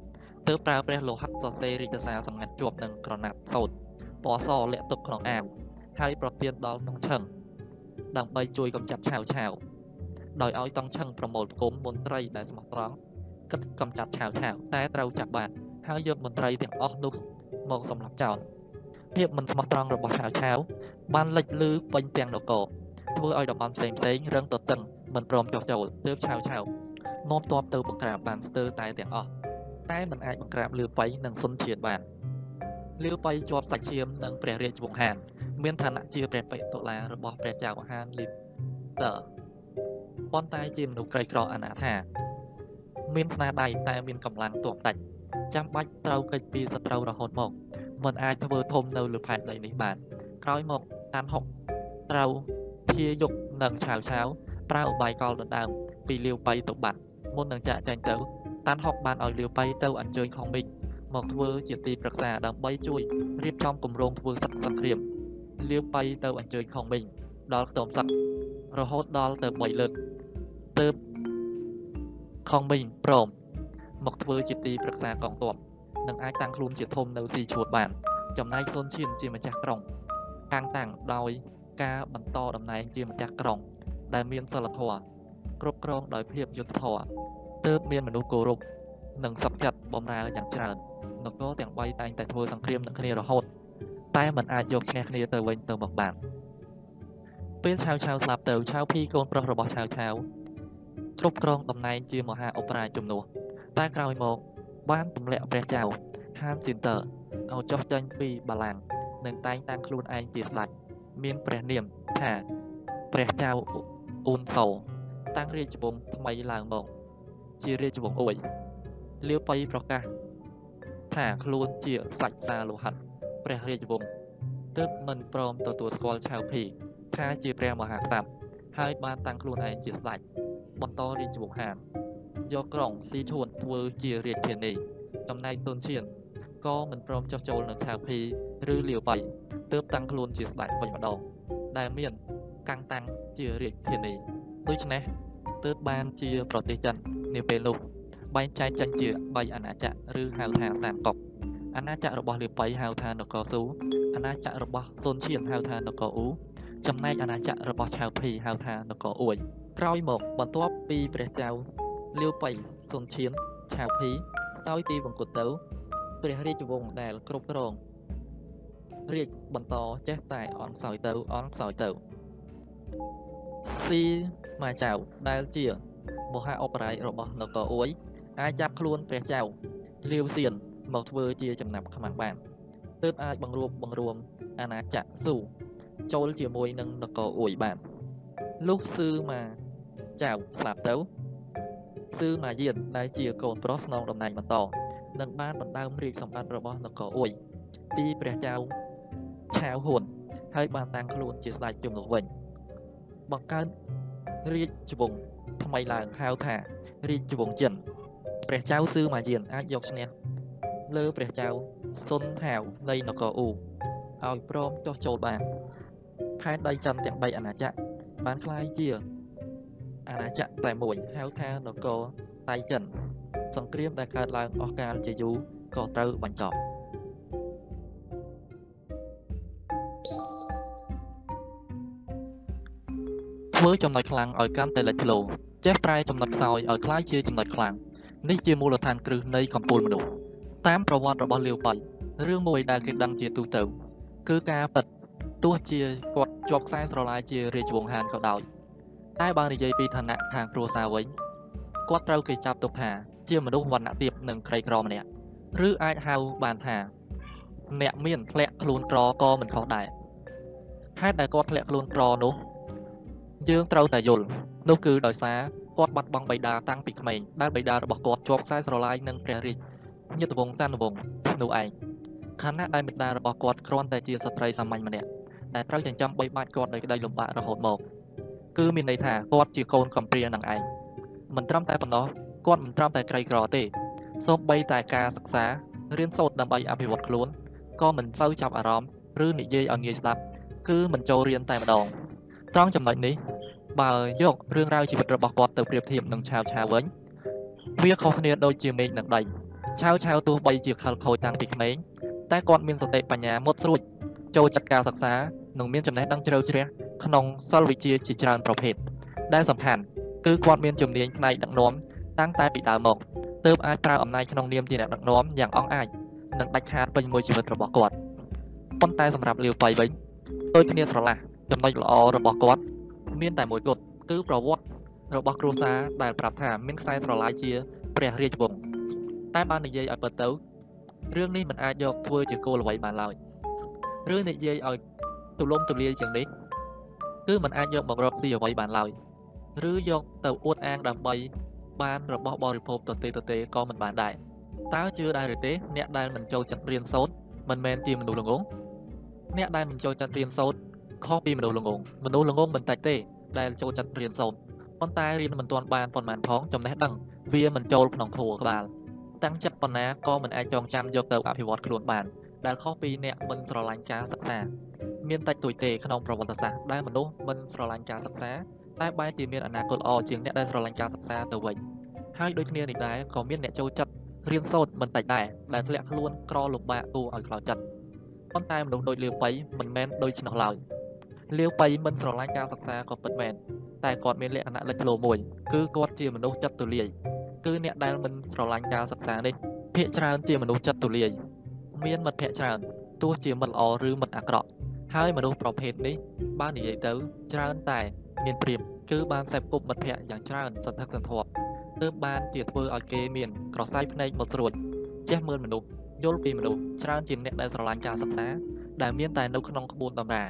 ទើបប្រើព្រះលោហិតសរសេររាជសារសម្ងាត់ជាប់នឹងក្រណាត់សូត្រពណ៌សលាក់ទុកក្នុងអាវហើយប្រទានដល់តង់ឆឹងដើម្បីជួយកម្ចាត់ឆាវឆាវ ដោយឲ្យតង់ឆឹងប្រមូលផ្គុំមន្ត្រីដែលស្មោះត្រង់គិតកម្ចាត់ឆាវឆាវតែត្រូវចាប់បានហើយយកមន្ត្រីទាំងអស់នោះមកសម្លាប់ចោលភាពមិនស្មោះត្រង់របស់ឆាវឆាវបានលេចលឺពេញទាំងនគរធ្វើឲ្យតំបន់ផ្សេងផ្សេងរឹងទទឹងមិនព្រមចោះចូលទើបឆាវឆាវនាំទ័ពទៅបង្ក្រាបបានស្ទើរតែទាំងអស់តែមិនអាចបង្ក្រាបលឿបៃនិងសុនជាតិបានលឿបៃជាប់សាច់ឈាមនឹងព្រះរាជវង្សហាន មានឋានៈជាព្រះបិតុលារបស់ព្រះចៅហានលីតើ ប៉ុន្តែជាមនុស្សក្រីក្រអនាថាមានស្នាដៃតែមានកម្លាំងទាស់ដាច់ចាំបាច់ត្រូវកិច្ចពីសត្រូវរហូតមកមិនអាចធ្វើធំនៅលើផែនដីនេះបានក្រោយមកតានហុកត្រូវធាយុកនិងឆាវឆាវប្រើឧបាយកលដណ្ដើមពីលាវបៃទៅបាត់មុននឹងចាក់ចេញទៅតានហុកបានឲ្យលាវបៃទៅអញ្ជើញខុងមីងមកធ្វើជាទីប្រឹក្សាដើម្បីជួយរៀបចំគម្រោងធ្វើសឹកសង្គ្រាមលាវបៃទៅអញ្ជើញខុងមីង ដល់ខ្ទមសឹករហូតដល់ទៅ3លើកទើបខុងមីងព្រមមកធ្វើជាទីប្រឹក្សាកងទ័ពនិងអាចតាំងខ្លួនជាធំនៅស៊ីឈួតបាន ចំណែកសុនឈៀនជាម្ចាស់ក្រុងតាំងតាំងដោយការបន្តតំណែងជាម្ចាស់ក្រុង ដែលមានសិលធម៌គ្រប់គ្រងដោយភាពយុត្តិធម៌ទើបមានមនុស្សគោរពនិងសັບចិត្តបំរើយ៉ាងច្រើននគរទាំង3តែងតែធ្វើសង្គ្រាមនឹងគ្នារហូត តែមិនអាចយកឈ្នះគ្នាទៅវិញទៅមកបាន ពេលឆាវឆាវស្លាប់ទៅឆាវភីកូនប្រុសរបស់ឆាវឆាវគ្រប់គ្រងតំណែងជាមហាឧបរាជជំនួសតែក្រោយមកបានទម្លាក់ព្រះចៅហានស៊ីនតើឲ្យចុះចេញពីបាឡាំងនិងតែងតាំងខ្លួនឯងជាស្ដេចមានព្រះនាមថាព្រះចៅអ៊ុនសូតាំងរាជវង្សថ្មីឡើងមកជារាជវង្សអួយលាវបៃប្រកាសថាខ្លួនជាសាច់សាលោហិតព្រះរាជវង្សទើបមិនព្រមទទួលស្គាល់ឆៅភី ថាជាព្រះមហាក្សត្រហើយបានតាំងខ្លួនឯងជាស្ដេចបន្តរាជវង្សហានយកក្រុងស៊ីឈួនធ្វើជារាជធានីចំណែកស៊ុនឈៀនក៏មិនព្រមចុះចូលនឹងឆៅភីឬលាវបៃទើបតាំងខ្លួនជាស្ដេចវិញម្ដងដែលមានកាំងតាំងជារាជធានីដូច្នេះទើបបានជាប្រទេសចិននាពេលនោះបែងចែកចេញជា3អាណាចក្រឬហៅថាសាមកុកអាណាចក្ររបស់លាវបៃហៅថានគរស៊ូអាណាចក្ររបស់ស៊ុនឈៀនហៅថានគរអ៊ូ ចំណែកអាណាចក្ររបស់ឆៅភីហៅថានគរអួយក្រោយមកបន្ទាប់ពីព្រះចៅលាវបៃស៊ុនឈៀនឆៅភីសោយទីវង្គតទៅព្រះរាជវង្សដែលគ្រប់គ្រងរាជបន្តចេះតែអន់ខ្សោយទៅអន់ខ្សោយទៅស៊ីម៉ាចៅដែលជាមហាអបរាយរបស់នគរអួយអាចចាប់ខ្លួនព្រះចៅលាវសៀនមកធ្វើជាចំណាប់ខ្មាំងបានទើបអាចបង្រួបបង្រួមអាណាចក្រស៊ូ ចូលជាមួយនឹងនគរអួយបានលុះស៊ឺម៉ាចៅស្លាប់ទៅស៊ឺម៉ាយានដែលជាកូនប្រុសស្នងតំណែងបន្តនឹងបានបណ្ដើមរាជសម្បត្តិរបស់នគរអួយពីព្រះចៅឆាវហ៊ុនហើយបានតាំងខ្លួនជាស្ដេចជំនួសវិញបង្កើតរាជវង្សថ្មីឡើងហៅថារាជវង្សចិនព្រះចៅស៊ឺម៉ាយានអាចយកឈ្នះលើព្រះចៅស៊ុនហាវនៃនគរអ៊ូឲ្យព្រមចុះចូលបាន ខេត្តដីចិនទាំង3អាណាចក្របានក្លាយជាអាណាចក្រតែមួយហៅថានគរតៃចិន សង្គ្រាមដែលកើតឡើងអស់កាលជាយូរក៏ត្រូវបញ្ចប់ធ្វើចំណុចខ្លាំងឲ្យកាន់តែលេចធ្លោចេះប្រែចំណុចខ្សោយឲ្យคล้ายជាចំណុចខ្លាំងនេះជាមូលដ្ឋានគ្រឹះនៃកម្ពុជាមនុស្សតាមប្រវត្តិរបស់លាវប៉ៃរឿងមួយដែលគេដឹងជាទូទៅគឺការពិត ទោះជាគាត់ជាប់ខ្សែស្រឡាយជារាជវង្សហានក៏ដោយតែបើនិយាយពីឋានៈខាងគ្រួសារវិញគាត់ត្រូវគេចាប់ទុកថា ជាមនុស្សវណ្ណៈទាបនិងក្រីក្រម្នាក់ឬអាចហៅបានថា អ្នកមានធ្លាក់ខ្លួនក្រក៏មិនខុសដែរហេតុដែលគាត់ធ្លាក់ខ្លួនក្រនោះយើងត្រូវតែយល់នោះគឺដោយសារគាត់បាត់បង់បិតាតាំងពីក្មេងដែលបិតារបស់គាត់ជាប់ខ្សែស្រឡាយនឹងព្រះរាជញាតិវង្សសានវង្សនោះឯងខណៈដែលបិតារបស់គាត់គ្រាន់តែជាស្ត្រីសាមញ្ញម្នាក់ ដែលត្រូវចិញ្ចឹមបីបាច់គាត់ដោយក្តីលំបាករហូតមកគឺមានន័យថាគាត់ជាកូនកំព្រានឹងឯងមិនត្រឹមតែប៉ុណ្ណោះគាត់មិនត្រឹមតែក្រីក្រទេសូម្បីតែការសិក្សារៀនសូត្រដើម្បីអភិវឌ្ឍខ្លួនក៏មិនសូវចាប់អារម្មណ៍ឬនិយាយឲ្យងាយស្ដាប់គឺមិនចូលរៀនតែម្ដងត្រង់ចំណុចនេះបើយករឿងរ៉ាវជីវិតរបស់គាត់ទៅប្រៀបធៀបនឹងឆាវឆាវវិញវាខុសគ្នាដូចជាមេឃនិងដីឆាវឆាវទោះបីជាខលខូចតាំងពីក្មេងតែគាត់មានសតិបញ្ញាមុតស្រួច ចូលចិត្តការសិក្សានិងមានចំណេះដឹងជ្រៅជ្រះក្នុងសិលវិជ្ជាជាច្រើនប្រភេទដែលសំខាន់គឺគាត់មានជំនាញផ្នែកដឹកនាំតាំងតែពីដើមមកទើបអាចប្រើអំណាចក្នុងនាមជាអ្នកដឹកនាំយ៉ាងអង់អាចនិងដាច់ខាតពេញមួយជីវិតរបស់គាត់ប៉ុន្តែសម្រាប់លាវប៉ៃវិញដូចគ្នាស្រឡះចំណុចល្អរបស់គាត់មានតែមួយគត់គឺប្រវត្តិរបស់គ្រួសារដែលប្រាប់ថាមានខ្សែស្រឡាយជាព្រះរាជវង្សតែបាននិយាយឲ្យពិតទៅរឿងនេះមិនអាចយកធ្វើជាគោលអ្វីបានឡើយ ឬនិយាយឲ្យទូលំទូលាយជាងនេះគឺមិនអាចយកមករកស៊ីអ្វីបានឡើយឬយកទៅអួតអាងដើម្បីបានរបស់បរិភោគទៅទេទៅទេក៏មិនបានដែរតើជឿដែរឬទេអ្នកដែលមិនចូលចិត្តរៀនសូត្រមិនមែនជាមនុស្សល្ងងអ្នកដែលមិនចូលចិត្តរៀនសូត្រខុសពីមនុស្សល្ងងមនុស្សល្ងងមិនតិចទេដែលចូលចិត្តរៀនសូត្រប៉ុន្តែរៀនមិនទាន់បានប៉ុន្មានផងចំណេះដឹងវាមិនចូលក្នុងខួរក្បាលតាំងចិត្តប៉ុណ្ណាក៏មិនអាចចងចាំយកទៅអភិវឌ្ឍខ្លួនបាន ដែលខុសពីអ្នកមិនស្រឡាញ់ការសិក្សា មានតិចតួចទេក្នុងប្រវត្តិសាស្ត្រដែលមនុស្សមិនស្រឡាញ់ការសិក្សាតែបែរជាមានអនាគតល្អជាងអ្នកដែលស្រឡាញ់ការសិក្សាទៅវិញហើយដូចគ្នានេះដែរក៏មានអ្នកចូលចិត្តរៀនសូត្រមិនតិចដែរដែលធ្លាក់ខ្លួនក្រលំបាកទូឲ្យខ្លោចចិត្តប៉ុន្តែមនុស្សដូចលាវប៉ៃមិនមែនដូចឆ្នោះឡើយលាវប៉ៃមិនស្រឡាញ់ការសិក្សាក៏ពិតមែនតែគាត់មានលក្ខណៈលេចធ្លោមួយគឺគាត់ជាមនុស្សចិត្តទូលាយគឺអ្នកដែលមិនស្រឡាញ់ការសិក្សានេះភាកច្រើនជាមនុស្សចិត្តទូលាយ មានមិត្តភ័ក្តិច្រើនទោះជាមិត្តល្អឬមិត្តអាក្រក់ហើយមនុស្សប្រភេទនេះបើនិយាយទៅច្រើនតែ មានព្រៀបគឺបានសេពគប់មិត្តភ័ក្តិយ៉ាងច្រើនសន្ធឹកសន្ធាប់ទើបបានជាធ្វើឲ្យគេមានក្រសែភ្នែកមកស្រួចចេះមើលមនុស្សយល់ពីមនុស្សច្រើនជាងអ្នកដែលស្រឡាញ់ការសិក្សាដែលមានតែនៅក្នុងក្បួនតម្រា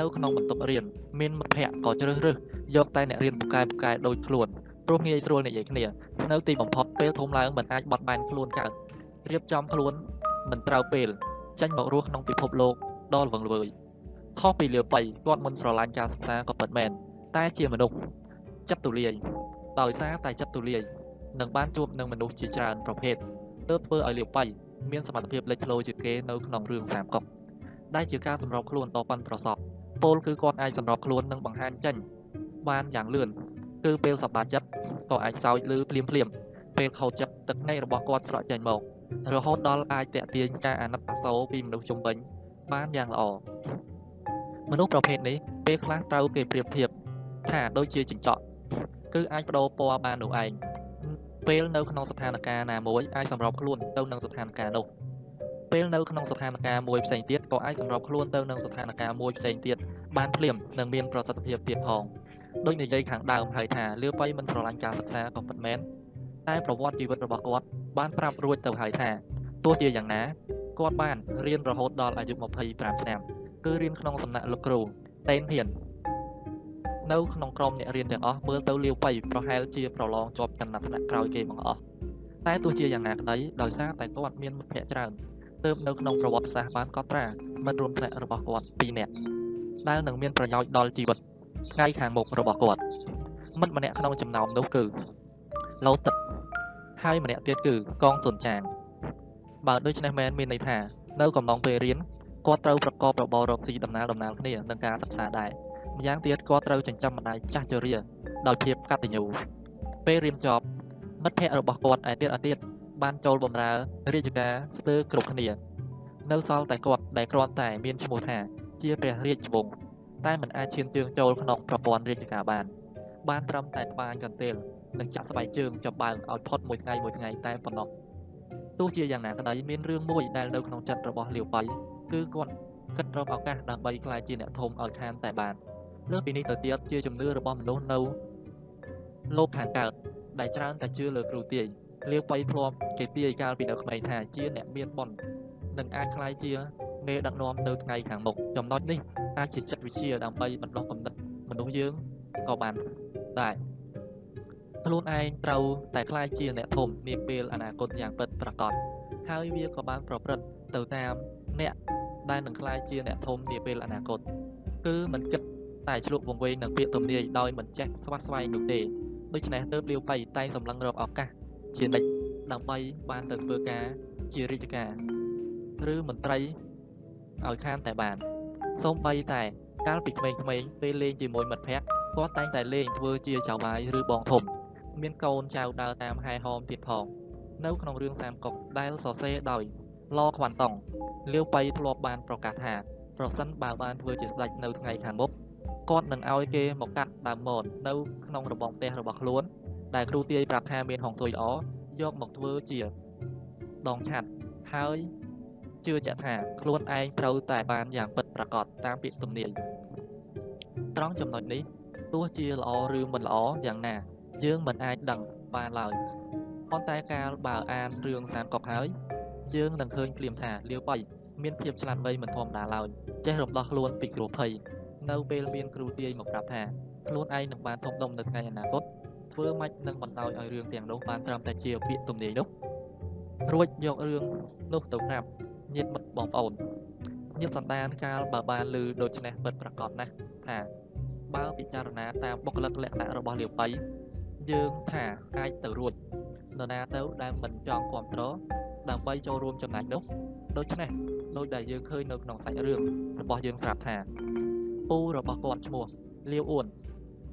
នៅក្នុងបន្ទប់រៀនមានមិត្តភ័ក្តិក៏ជ្រើសរើសយកតែអ្នករៀនពូកែពូកែដូចខ្លួនព្រោះងាយស្រួលនិយាយគ្នានៅទីបំផុតពេលធំឡើងមិនអាចបត់បែនខ្លួនកើតរៀបចំខ្លួន មិនត្រូវពេលចេញមករស់ក្នុងពិភពលោកដ៏ល្វឹងល្វើយខុសពីលាបៃគាត់មិនស្រឡាញ់ការសិក្សាក៏ពិតមែនតែជាមនុស្សចិត្តទូលាយដោយសារតែចិត្តទូលាយនឹងបានជួបនឹងមនុស្សជាច្រើនប្រភេទទើបធ្វើឲ្យលាបៃមានសមត្ថភាពលេចធ្លោជាងគេនៅក្នុងរឿងសាមកុកដែលជាការសម្របខ្លួនដ៏ប៉ិនប្រសប់ពលគឺគាត់អាចសម្របខ្លួននិងបង្ហាញចេញបានយ៉ាងលឿនគឺពេលសប្បាចិត្តក៏អាចសើចឬភ្លាមភ្លាម ពេលខោចិត្តទឹកភ្នែករបស់គាត់ស្រក់ចេញមករហូតដល់អាចតាក់ទាញការអាណិតអាសូរពីមនុស្សជុំវិញបានយ៉ាងល្អមនុស្សប្រភេទនេះពេលខ្លះត្រូវគេប្រៀបធៀបថាដូចជាចិញ្ចក់គឺអាចបដូរពណ៌បាននោះឯងពេលនៅក្នុងស្ថានភាពណាមួយអាចសម្របខ្លួនទៅនឹងស្ថានភាពនោះពេលនៅក្នុងស្ថានភាពមួយផ្សេងទៀតក៏អាចសម្របខ្លួនទៅនឹងស្ថានភាពមួយផ្សេងទៀតបានភ្លាមនិងមានប្រសិទ្ធភាពទៀតផងដូចនិយាយខាងដើមហើយថាលឿបៃមិនស្រឡាញ់ការសិក្សាក៏ពិតមែន តែប្រវត្តិជីវិតរបស់គាត់បានប្រាប់រួចទៅហើយថាទោះជាយ៉ាងណាគាត់បានរៀនរហូតដល់អាយុ25ឆ្នាំ គឺរៀនក្នុងសំណាក់លោកគ្រូតេនហ៊ាននៅក្នុងក្រុមអ្នករៀនទាំងអស់មើលទៅលាវបៃប្រហែលជាប្រឡងជាប់ចំណាត់ថ្នាក់ក្រោយគេបង្អស់តែទោះជាយ៉ាងណាក្តីដោយសារតែគាត់មានមិត្តភ័ក្តិច្រើនទើបនៅក្នុងប្រវត្តិសាស្ត្របានកត់ត្រាមិត្តរួមថ្នាក់របស់គាត់2នាក់ដែលនឹងមានប្រយោជន៍ដល់ជីវិតថ្ងៃខាងមុខរបស់គាត់មិត្តម្នាក់ក្នុងចំណោមនោះគឺឡូទឹក ហើយម្នាក់ទៀតគឺកងសុនចាងបើដូច្នេះមែនមានន័យថានៅកំឡុងពេលរៀនគាត់ត្រូវប្រកបរបររកស៊ីដំណើរដំណើរគ្នានឹងការសិក្សាដែរម្យ៉ាងទៀតគាត់ត្រូវចិញ្ចឹមម្ដាយចាស់ជរាដោយភាពកតញ្ញូពេលរៀនចប់មិត្តភ័ក្តិរបស់គាត់ឯទៀតឯទៀតបានចូលបម្រើរាជការស្ទើរគ្រប់គ្នា នៅសល់តែគាត់ដែលគ្រាន់តែមានឈ្មោះថា ជាព្រះរាជវង្សតែមិនអាចឈានជើងចូលក្នុងប្រព័ន្ធរាជការបាន បានត្រឹមតែត្បាញកន្ទេល និងចាក់ស្បែកជើងចំបើងឲ្យផុតមួយថ្ងៃមួយថ្ងៃតែប៉ុណ្ណោះទោះជាយ៉ាងណាក្តីមានរឿងមួយដែលនៅក្នុងចិត្តរបស់លាវបៃគឺគាត់គិតរកឱកាសដើម្បីក្លាយជាអ្នកធំឲ្យខានតែបានលើពីនេះទៅទៀតជាជំនឿរបស់មនុស្សនៅលោកខាងកើតដែលច្រើនតែជឿលើគ្រូទាយលាវបៃធ្លាប់គេទាយកាលពីនៅក្មេងថាជាអ្នកមានបុណ្យនឹងអាចក្លាយជាមេដឹកនាំនៅថ្ងៃខាងមុខចំណុចនេះអាចជាចិត្តវិទ្យាដើម្បីបណ្ដុះគំនិតមនុស្សយើងក៏បានដែរ ខ្លួនឯងត្រូវតែក្លាយជាអ្នកធំនាពេលអនាគតយ៉ាងពិតប្រាកដហើយវាក៏បានប្រព្រឹត្តទៅតាមអ្នកដែលនឹងក្លាយជាអ្នកធំនាពេលអនាគតគឺមិនគិតតែឆ្លុះវង្វេងនឹងពាក្យទំនាយដោយមិនចេះស្វាស្វែងនោះទេដូច្នេះទើបលាវបៃតែងសម្លឹងរកឱកាសជានិច្ចដើម្បីបានទៅធ្វើការជារាជការឬមន្ត្រីឲ្យខានតែបានសូម្បីតែកាលពីក្មេងៗពេលលេងជាមួយមិត្តភ័ក្តិគាត់តែងតែលេងធ្វើជាចៅបាយឬបងធំ មានកូនចៅដើរតាមហែហោមទៀតផង នៅក្នុងរឿងសាមកុកដែលសរសេរដោយឡខ្វាន់តុងលាវបៃធ្លាប់បានប្រកាសថាប្រសិនបើបានធ្វើជាស្ដេចនៅថ្ងៃខាងមុខគាត់នឹងឲ្យគេមកកាត់ដើមមននៅក្នុងរបងផ្ទះរបស់ខ្លួន ដែលគ្រូទាយប្រាប់ថាមានហុងស៊ុយល្អយកមកធ្វើជាដងឆាត់ហើយជឿជាក់ថាខ្លួនឯងត្រូវតែបានយ៉ាងពិតប្រាកដតាមពាក្យទំនាយត្រង់ចំណុចនេះទោះជាល្អឬមិនល្អយ៉ាងណា យើងមិនអាចដឹងបានឡើយប៉ុន្តែកាលបើអានរឿងសានកុកហើយ យើងនឹងឃើញភ្លាមថាលាវបៃមានភាពឆ្លាតវៃមិនធម្មតាឡើយចេះរំដោះខ្លួនពីគ្រោះភ័យនៅពេលមានគ្រូទាយមកប្រាប់ថាខ្លួនឯងនឹងបានធំដុំនៅថ្ងៃអនាគតធ្វើម៉េចនឹងបណ្ដោយឲ្យរឿងទាំងនោះបានត្រឹមតែជាពាក្យទំនាយនោះរួចយករឿងនោះទៅប្រាប់ញាតិមិត្តបងប្អូនញាតិសន្តានកាលបើបានឮដូច្នេះពិតប្រាកដណាស់ថាបើពិចារណាតាមបុគ្គលិកលក្ខណៈរបស់លាវបៃ យើងថាអាចទៅរួចនរណាទៅដែលមិនចង់គ្រប់គ្រងដើម្បីចូលរួមចំណែកនោះដូច្នេះដោយដែលយើងឃើញនៅក្នុងសាច់រឿងរបស់យើងស្រាប់ថាពូរបស់គាត់ឈ្មោះលាវអួន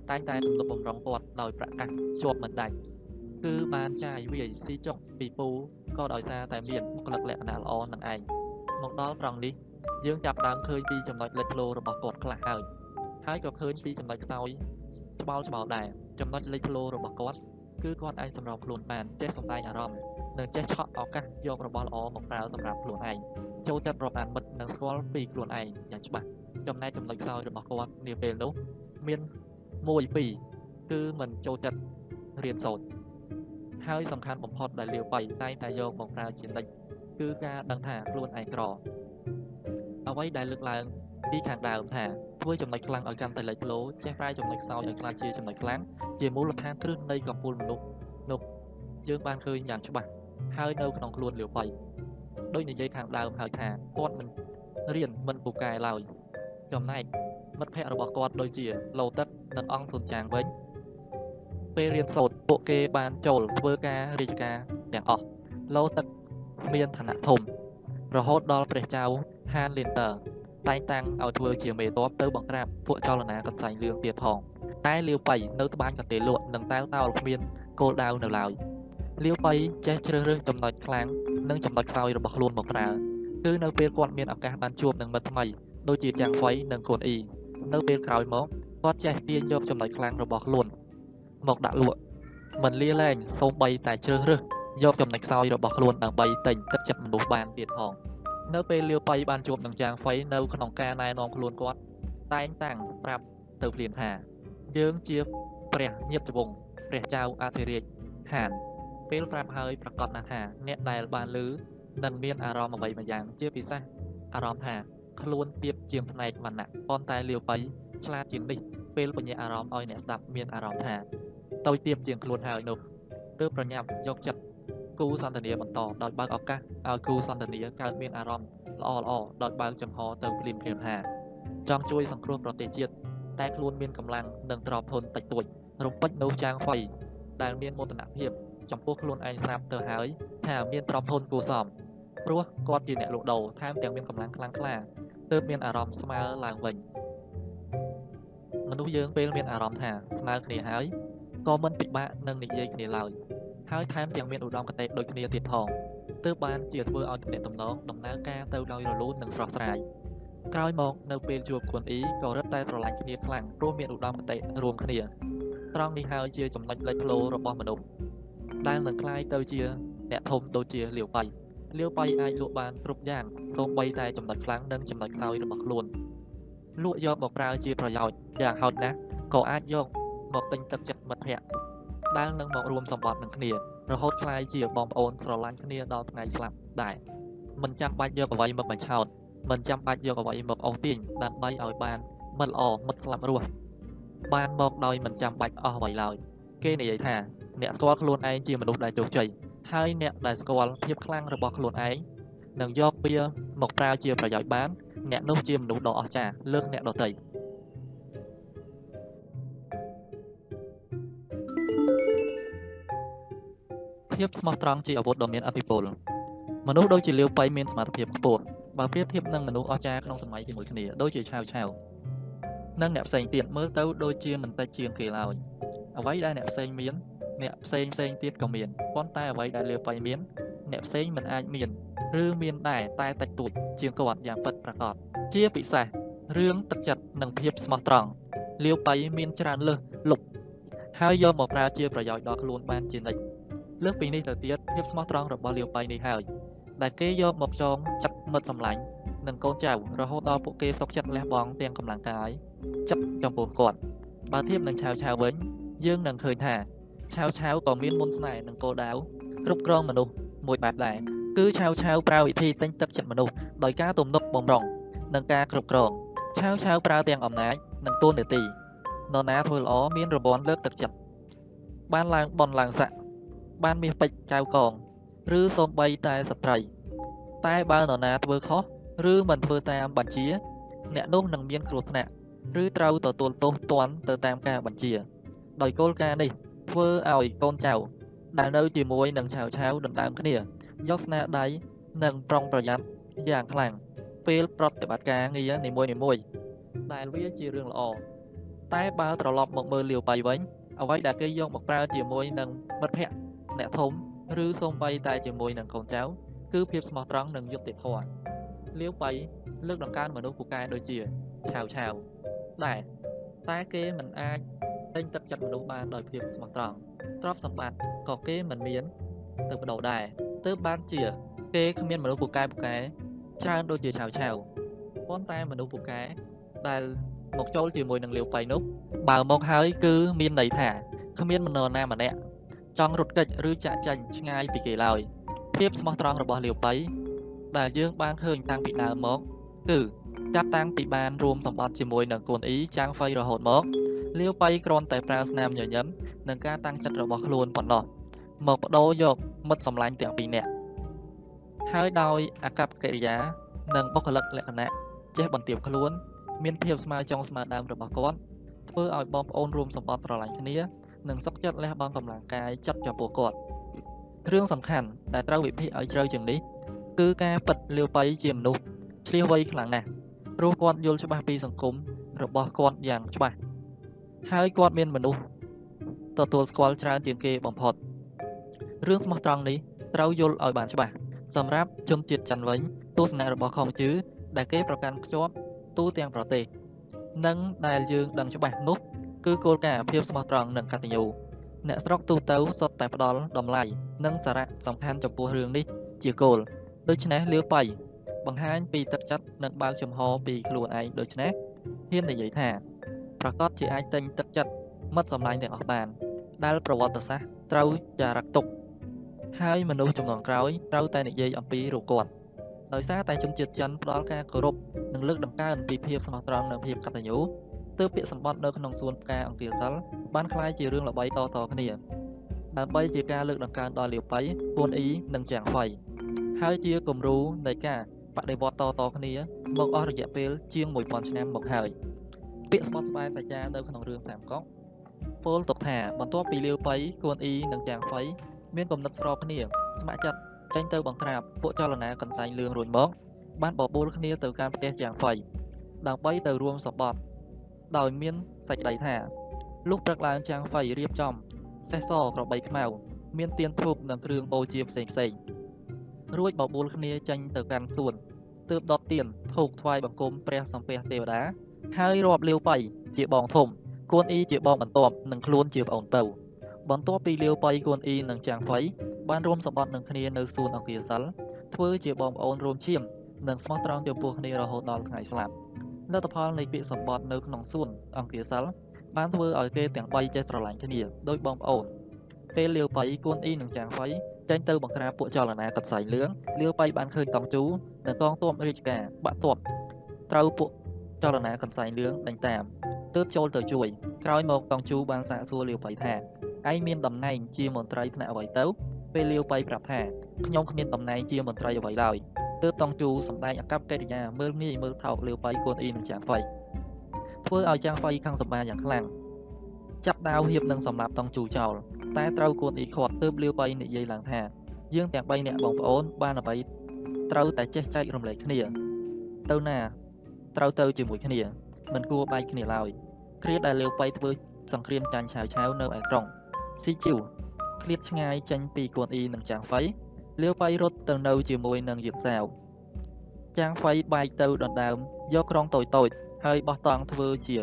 តែងតែទំនុកបំរុងគាត់ដោយប្រកាសជាប់មិនដាច់គឺបានចាយវាយស៊ីចុកពីពូក៏ដោយសារតែមានបុគ្គលិកលក្ខណៈល្អនឹងឯងមកដល់ត្រង់នេះយើងចាប់ដើមឃើញពីចំណុចលេចធ្លោរបស់គាត់ខ្លះហើយហើយក៏ឃើញពីចំណុចខ្សោយច្បោលច្បោលដែរ ចំណុចលេចធ្លោរបស់គាត់គឺគាត់អាចសម្របខ្លួនបានចេះសម្ដែងអារម្មណ៍និងចេះឆក់ឱកាសយករបស់ល្អមកប្រើសម្រាប់ខ្លួនឯងចូលចិត្តរាប់អានមិត្តនិងស្គាល់ពីខ្លួនឯងយ៉ាងច្បាស់ចំណែកចំណុចខ្សោយរបស់គាត់នាពេលនោះមាន1 2គឺមិនចូលចិត្តរៀនសូត្រហើយសំខាន់បំផុតដែលលាវបៃតែងតែយកមកប្រើជានិច្ចគឺការដឹងថាខ្លួនឯងក្រអ្វីដែលលើកឡើង ពីខាងដើមថាធ្វើចំណុចខ្លាំងឲ្យកាន់តែលេចធ្លោចេះប្រែចំណុចខ្សោយឲ្យក្លាយជាចំណុចខ្លាំងជាមូលដ្ឋានគ្រឹះនៃកម្ពុជាមនុស្សនោះយើងបានឃើញយ៉ាងច្បាស់ហើយនៅក្នុងខ្លួនលាវបៃដោយនិយាយខាងដើមហើយថាគាត់មិនរៀនមិនពូកែឡើយចំណែកមិត្តភ័ក្តិរបស់គាត់ដូចជាឡូទឹកនិងអង្គសុនចាងវិញពេលរៀនសូត្រពួកគេបានចូលធ្វើការរាជការទាំងអស់ឡូទឹកមានឋានៈធំរហូតដល់ព្រះចៅហានលីនតើ តែងតាំងឲ្យធ្វើជាមេតបទៅបង្ក្រាបពួកចលនាកន្សែងលឿងទៀតផងតែលាវបៃនៅត្បាញកទេលក់និងតែលតោលគ្មានគោលដៅនៅឡើយលាវបៃចេះជ្រើសរើសចំណុចខ្លាំងនិងចំណុចខ្សោយរបស់ខ្លួនមកប្រើគឺនៅពេលគាត់មានឱកាសបានជួបនឹងមិត្តថ្មីដូចជាទាំងហ្វៃនិងកូនអ៊ីនៅពេលក្រោយមកគាត់ចេះទាញយកចំណុចខ្លាំងរបស់ខ្លួនមកដាក់លក់មិនលាលែងសូម្បីតែជ្រើសរើសយកចំណុចខ្សោយរបស់ខ្លួនដើម្បីទិញទឹកចិត្តមនុស្សបានទៀតផង នៅពេលលាវបៃបានជួបនឹងចាងហ្វៃនៅក្នុងការណែនាំខ្លួនគាត់តែងតាំងប្រាប់ទៅភ្លាមថា យើងជាព្រះញាតិវង្សព្រះចៅអធិរាជហាន ពេលប្រាប់ហើយប្រកាសណាស់ថាអ្នកដែលបានឮនឹងមានអារម្មណ៍អ្វីមួយយ៉ាង ជាពិសេសអារម្មណ៍ថាខ្លួនទៀបជាងផ្នែកវណ្ណៈប៉ុន្តែលាវបៃឆ្លាតជាងនេះពេលបញ្ញាអារម្មណ៍ឲ្យអ្នកស្ដាប់មានអារម្មណ៍ថាតូចទៀបជាងខ្លួនហើយនោះទើបប្រញាប់យកចិត្ត គូសន្ទនាបន្តដោយបើកឱកាសឲ្យគូសន្ទនាកើតមានអារម្មណ៍ល្អល្អដោយបើកចំហទៅភ្លាមភ្លាមថាចង់ជួយសង្គ្រោះប្រទេសជាតិតែខ្លួនមានកម្លាំងនិងទ្រព្យធនតិចតួចរំពេចនៅចាងហ្វៃដែលមានមោទនភាពចំពោះខ្លួនឯងស្រាប់ទៅហើយថាមានទ្រព្យធនគួរសមព្រោះគាត់ជាអ្នកលក់ដូរថែមទាំងមានកម្លាំងខ្លាំងក្លាទើបមានអារម្មណ៍ស្មើឡើងវិញមនុស្សយើងពេលមានអារម្មណ៍ថាស្មើគ្នាហើយក៏មិនពិបាកនឹងនិយាយគ្នាឡើយ ហើយថែមទាំងមានឧត្តមគតិដូចគ្នាទៀតផងទើបបានជាធ្វើឲ្យទំនាក់ទំនងដំណើរការទៅដោយរលូននិងស្រស់ស្រាយក្រោយមកនៅពេលជួបគុនអ៊ីក៏រឹតតែស្រឡាញ់គ្នាខ្លាំងព្រោះមានឧត្តមគតិរួមគ្នាត្រង់នេះហើយជាចំណុចលេចធ្លោរបស់មនុស្សដែលនឹងคล้ายទៅជាអ្នកធំដូចជាលាវបៃលាវបៃអាចលក់បានគ្រប់យ៉ាងសូម្បីតែចំណុចខ្លាំងនិងចំណុចខ្សោយរបស់ខ្លួនលក់យកមកប្រើជាប្រយោជន៍យ៉ាងហោចណាស់ក៏អាចយកមកទិញទឹកចិត្តមិត្តភ័ក្តិ ដើរនឹងមករួមសម្បត្តិនឹងគ្នារហូតខ្លាយជាបងប្អូនស្រឡាញ់គ្នាដល់ថ្ងៃស្លាប់ដែរមិនចាំបាច់យកអ្វីមកបញ្ឆោតមិនចាំបាច់យកអ្វីមកអូសទាញដើម្បីឲ្យបានមិត្តល្អមិត្តស្លាប់រស់បានមកដោយមិនចាំបាច់អស់អ្វីឡើយគេនិយាយថាអ្នកស្គាល់ខ្លួនឯងជាមនុស្សដែលជោគជ័យហើយអ្នកដែលស្គាល់ភាពខ្លាំងរបស់ខ្លួនឯងនឹងយកវាមកប្រើជាប្រយោជន៍បាន អ្នកនោះជាមនុស្សដ៏អស្ចារ្យលើកអ្នកដទៃ ភាពស្មោះត្រង់ជាអាវុធដ៏មានអធិពលមនុស្សដូចជាលាវប៉ៃមានសមត្ថភាពខ្ពស់បើប្រៀបធៀបនឹងមនុស្សអស្ចារ្យក្នុងសម័យជាមួយគ្នាដូចជាឆាវឆាវនិងអ្នកផ្សេងទៀតមើលទៅដូចជាមិនតិចជាងគេឡើយអ្វីដែលអ្នកផ្សេងមានអ្នកផ្សេងផ្សេងទៀតក៏មានប៉ុន្តែអ្វីដែលលាវប៉ៃមានអ្នកផ្សេងមិនអាចមានឬមានដែរតែតិចតួចជាងគាត់យ៉ាងពិតប្រាកដជាពិសេសរឿងទឹកចិត្តនិងភាពស្មោះត្រង់លាវប៉ៃមានច្រើនលើសលុបហើយយកមកប្រើជាប្រយោជន៍ដល់ខ្លួនបានជានិច្ច លើសពីនេះទៅទៀតភាពស្មោះត្រង់របស់លាវប៉ៃនេះហើយដែលគេយកមកចងចិត្តមិត្តសម្លាញ់និងកូនចៅរហូតដល់ពួកគេសុខចិត្តលះបង់ទាំងកម្លាំងកាយចិត្តចំពោះគាត់បើធៀបនឹងឆាវឆាវវិញ យើងនឹងឃើញថាឆាវឆាវក៏មានមុនស្នេហ៍និងគោលដៅគ្រប់គ្រងមនុស្សមួយបែបដែរគឺឆាវឆាវប្រើវិធីទិញទឹកចិត្តមនុស្សដោយការទំនុកបំរុងនិងការគ្រប់គ្រងឆាវឆាវប្រើទាំងអំណាចនិងទូននីតិនរណាធ្វើល្អមានរង្វាន់លើកទឹកចិត្តបានឡើងបនឡើងស័ក បានមាសពេជ្រកៅកង ឬសូម្បីតែស្ត្រី តែបើនរណាធ្វើខុសឬមិនធ្វើតាមបញ្ជា អ្នកនោះនឹងមានគ្រោះថ្នាក់ឬត្រូវទទួលទោសទណ្ឌទៅតាមការបញ្ជា ដោយគោលការណ៍នេះធ្វើឲ្យកូនចៅ ដែលនៅជាមួយនឹងឆាវឆាវដណ្ដើមគ្នា យកស្នាដៃនិងប្រុងប្រយ័ត្នយ៉ាងខ្លាំងពេលប្រតិបត្តិការងារនីមួយៗដែលវាជារឿងល្អតែបើត្រឡប់មកមើលលាវបៃវិញអ្វីដែលគេយកមកប្រើជាមួយនឹងមិត្តភ័ក្តិ អ្នកធំឬសូម្បីតែជាមួយនឹងកូនចៅគឺភាពស្មោះត្រង់និងយុត្តិធម៌លាវបៃលើកដង្កើងមនុស្សពូកែដូចជាឆាវឆាវដែរតែគេមិនអាចទិញទឹកចិត្តមនុស្សបានដោយភាពស្មោះត្រង់ទ្រព្យសម្បត្តិក៏គេមិនមានទៅបដូរដែរទើបបានជាគេគ្មានមនុស្សពូកែពូកែច្រើនដូចជាឆាវឆាវប៉ុន្តែមនុស្សពូកែដែលមកចូលជាមួយនឹងលាវបៃនោះបើមកហើយគឺមានន័យថាគ្មានមនោណាម្នាក់ ចង់រត់គេចឬចាក់ចាញ់ឆ្ងាយពីគេឡើយភាពស្មោះត្រង់របស់លាវប៉ៃដែលយើងបានឃើញតាំងពីដើមមកគឺចាប់តាំងពីបានរួមសម្បត្តិជាមួយនឹងកូនអ៊ីចាងហ្វៃរហូតមកលាវប៉ៃគ្រាន់តែប្រើស្នាមញញឹមនិងការតាំងចិត្តរបស់ខ្លួនប៉ុណ្ណោះមកបដូរយកមិត្តសម្លាញ់ទាំងពីរនាក់ហើយដោយអាកប្បកិរិយា និងបុគ្គលិកលក្ខណៈចេះបន្ទាបខ្លួន មានភាពស្មើចុងស្មើដើមរបស់គាត់ធ្វើឲ្យបងប្អូនរួមសម្បត្តិស្រឡាញ់គ្នា និងសុខចិត្តលះបង់កម្លាំងកាយចិត្តចំពោះគាត់រឿងសំខាន់ដែលត្រូវវិភាគឲ្យជ្រៅជាងនេះគឺការពិតលាវបៃជាមនុស្សឆ្លៀសវៃខ្លាំងណាស់ព្រោះគាត់យល់ច្បាស់ពីសង្គមរបស់គាត់យ៉ាងច្បាស់ហើយគាត់មានមនុស្សទទួលស្គាល់ច្រើនជាងគេបំផុតរឿងស្មោះត្រង់នេះត្រូវយល់ឲ្យបានច្បាស់សម្រាប់ជនជាតិចិនវិញទស្សនៈរបស់ខំជឺដែលគេប្រកាន់ខ្ជាប់ទូទាំងប្រទេស និងដែលយើងដឹងច្បាស់នោះ គឺគោលការណ៍ភាពស្មោះត្រង់និងកតញ្ញូអ្នកស្រុកទូទៅសុទ្ធតែផ្ដល់តម្លៃនិងសារៈសំខាន់ចំពោះរឿងនេះជាគោលដូច្នេះលាវបៃបង្ហាញពីទឹកចិត្តនិងបើកចំហពីខ្លួនឯងដូច្នេះហ៊ាននិយាយថាប្រកាសជាអាចទិញទឹកចិត្តមិត្តសម្លាញ់ទាំងអស់បាន ដែលប្រវត្តិសាស្ត្រត្រូវចារឹកទុកហើយមនុស្សចំនួនក្រោយត្រូវតែនិយាយអំពីរូបគាត់ដោយសារតែជនជាតិចិនផ្ដល់ការគោរពនិងលើកតម្កើងពីភាពស្មោះត្រង់និងភាពកតញ្ញូ ទើបពាក្យសម្បត្តិនៅក្នុងសួនផ្កាអង្គាសិលបានក្លាយជារឿងល្បីតៗគ្នាដើម្បីជាការលើកតម្កើងដល់លាបៃពួនអ៊ីនិងចាងហ្វៃហើយជាគំរូនៃការបដិវត្តតៗគ្នាមកអស់រយៈពេលជាង1000ឆ្នាំមកហើយពាក្យស្បត់ស្បាយសាចានៅក្នុងរឿងសាមកុកពោលទុកថាបន្ទាប់ពីលាវបៃគួនអ៊ីនិងចាងហ្វៃមានគំនិតស្របគ្នាស្ម័គ្រចិត្តចេញទៅបង្ក្រាបពួកចលនាកន្សែងលឿងរួចមកបានបបួលគ្នាទៅកាន់ផ្ទះចាងហ្វៃដើម្បីទៅរួមសម្បត្តិ ដោយមានសេចក្តីថាលុះព្រឹកឡើងចាងហ្វៃរៀបចំសេះសក្របីខ្មៅមានទៀនធូបនិងគ្រឿងបូជាផ្សេងផ្សេងរួចបបួលគ្នាចេញទៅកាន់សួនទើបដុតទៀនធូបថ្វាយបង្គំព្រះសំពះទេវតាហើយរាប់លាវបៃជាបងធំគួនអ៊ីជាបងបន្ទាប់និងខ្លួនជាប្អូនទៅបន្ទាប់ពីលាវបៃគួនអ៊ីនិងចាងហ្វៃបានរួមសម្បត្តិនឹងគ្នានៅសួនអង្គាសិលធ្វើជាបងប្អូនរួមឈាមនិងស្មោះត្រង់ចំពោះគ្នារហូតដល់ថ្ងៃស្លាប់ លទ្ធផលនៃពាក្យសម្បត្តិនៅក្នុងសួនអង្គាសិលបានធ្វើឲ្យគេទាំង3ចេះស្រឡាញ់គ្នាដោយបងប្អូនពេលលាវបៃគួនអ៊ីនិងចាងហ្វៃចេញទៅបង្ក្រាបពួកចលនាកត់សៃលឿងលាវបៃបានឃើញតង់ជូនិងកងទ័ពរាជការបាក់ទ័ពត្រូវពួកចលនាកន្សែងលឿងដេញតាមទើបចូលទៅជួយក្រោយមកតង់ជូបានសាកសួរលាវបៃថាឯងមានតំណែងជាមន្ត្រីថ្នាក់អ្វីទៅពេលលាវបៃប្រាប់ថាខ្ញុំគ្មានតំណែងជាមន្ត្រីអ្វីឡើយ ទើបតង់ជូសម្ដែងអកប្បកិរិយាមើលងាយមើលថោកលាវបៃគួនអ៊ីនិងចាងហ្វៃធ្វើឲ្យចាងហ្វៃខឹងសម្បាយ៉ាងខ្លាំងចាប់ដាវហៀបនឹងសម្លាប់តង់ជូចោលតែត្រូវគួនអ៊ីខាត់ទើបលាវបៃនិយាយឡើងថាយើងទាំង3នាក់បងប្អូនបានអ្វីត្រូវតែចេះចែករំលែកគ្នា ទៅណាត្រូវទៅជាមួយគ្នាមិនគួរបែកគ្នាឡើយគ្រាដែលលាវបៃធ្វើសង្គ្រាមចាញ់ឆាវឆាវនៅឯក្រុងស៊ីជីវឃ្លាតឆ្ងាយចេញពីគួនអ៊ីនិងចាងហ្វៃ លាវបៃរត់ទៅនៅជាមួយនឹងយៀបសាវចាងហ្វៃបែកទៅដណ្ដើមយកក្រុងតូចតូចហើយបោះតង់ធ្វើជា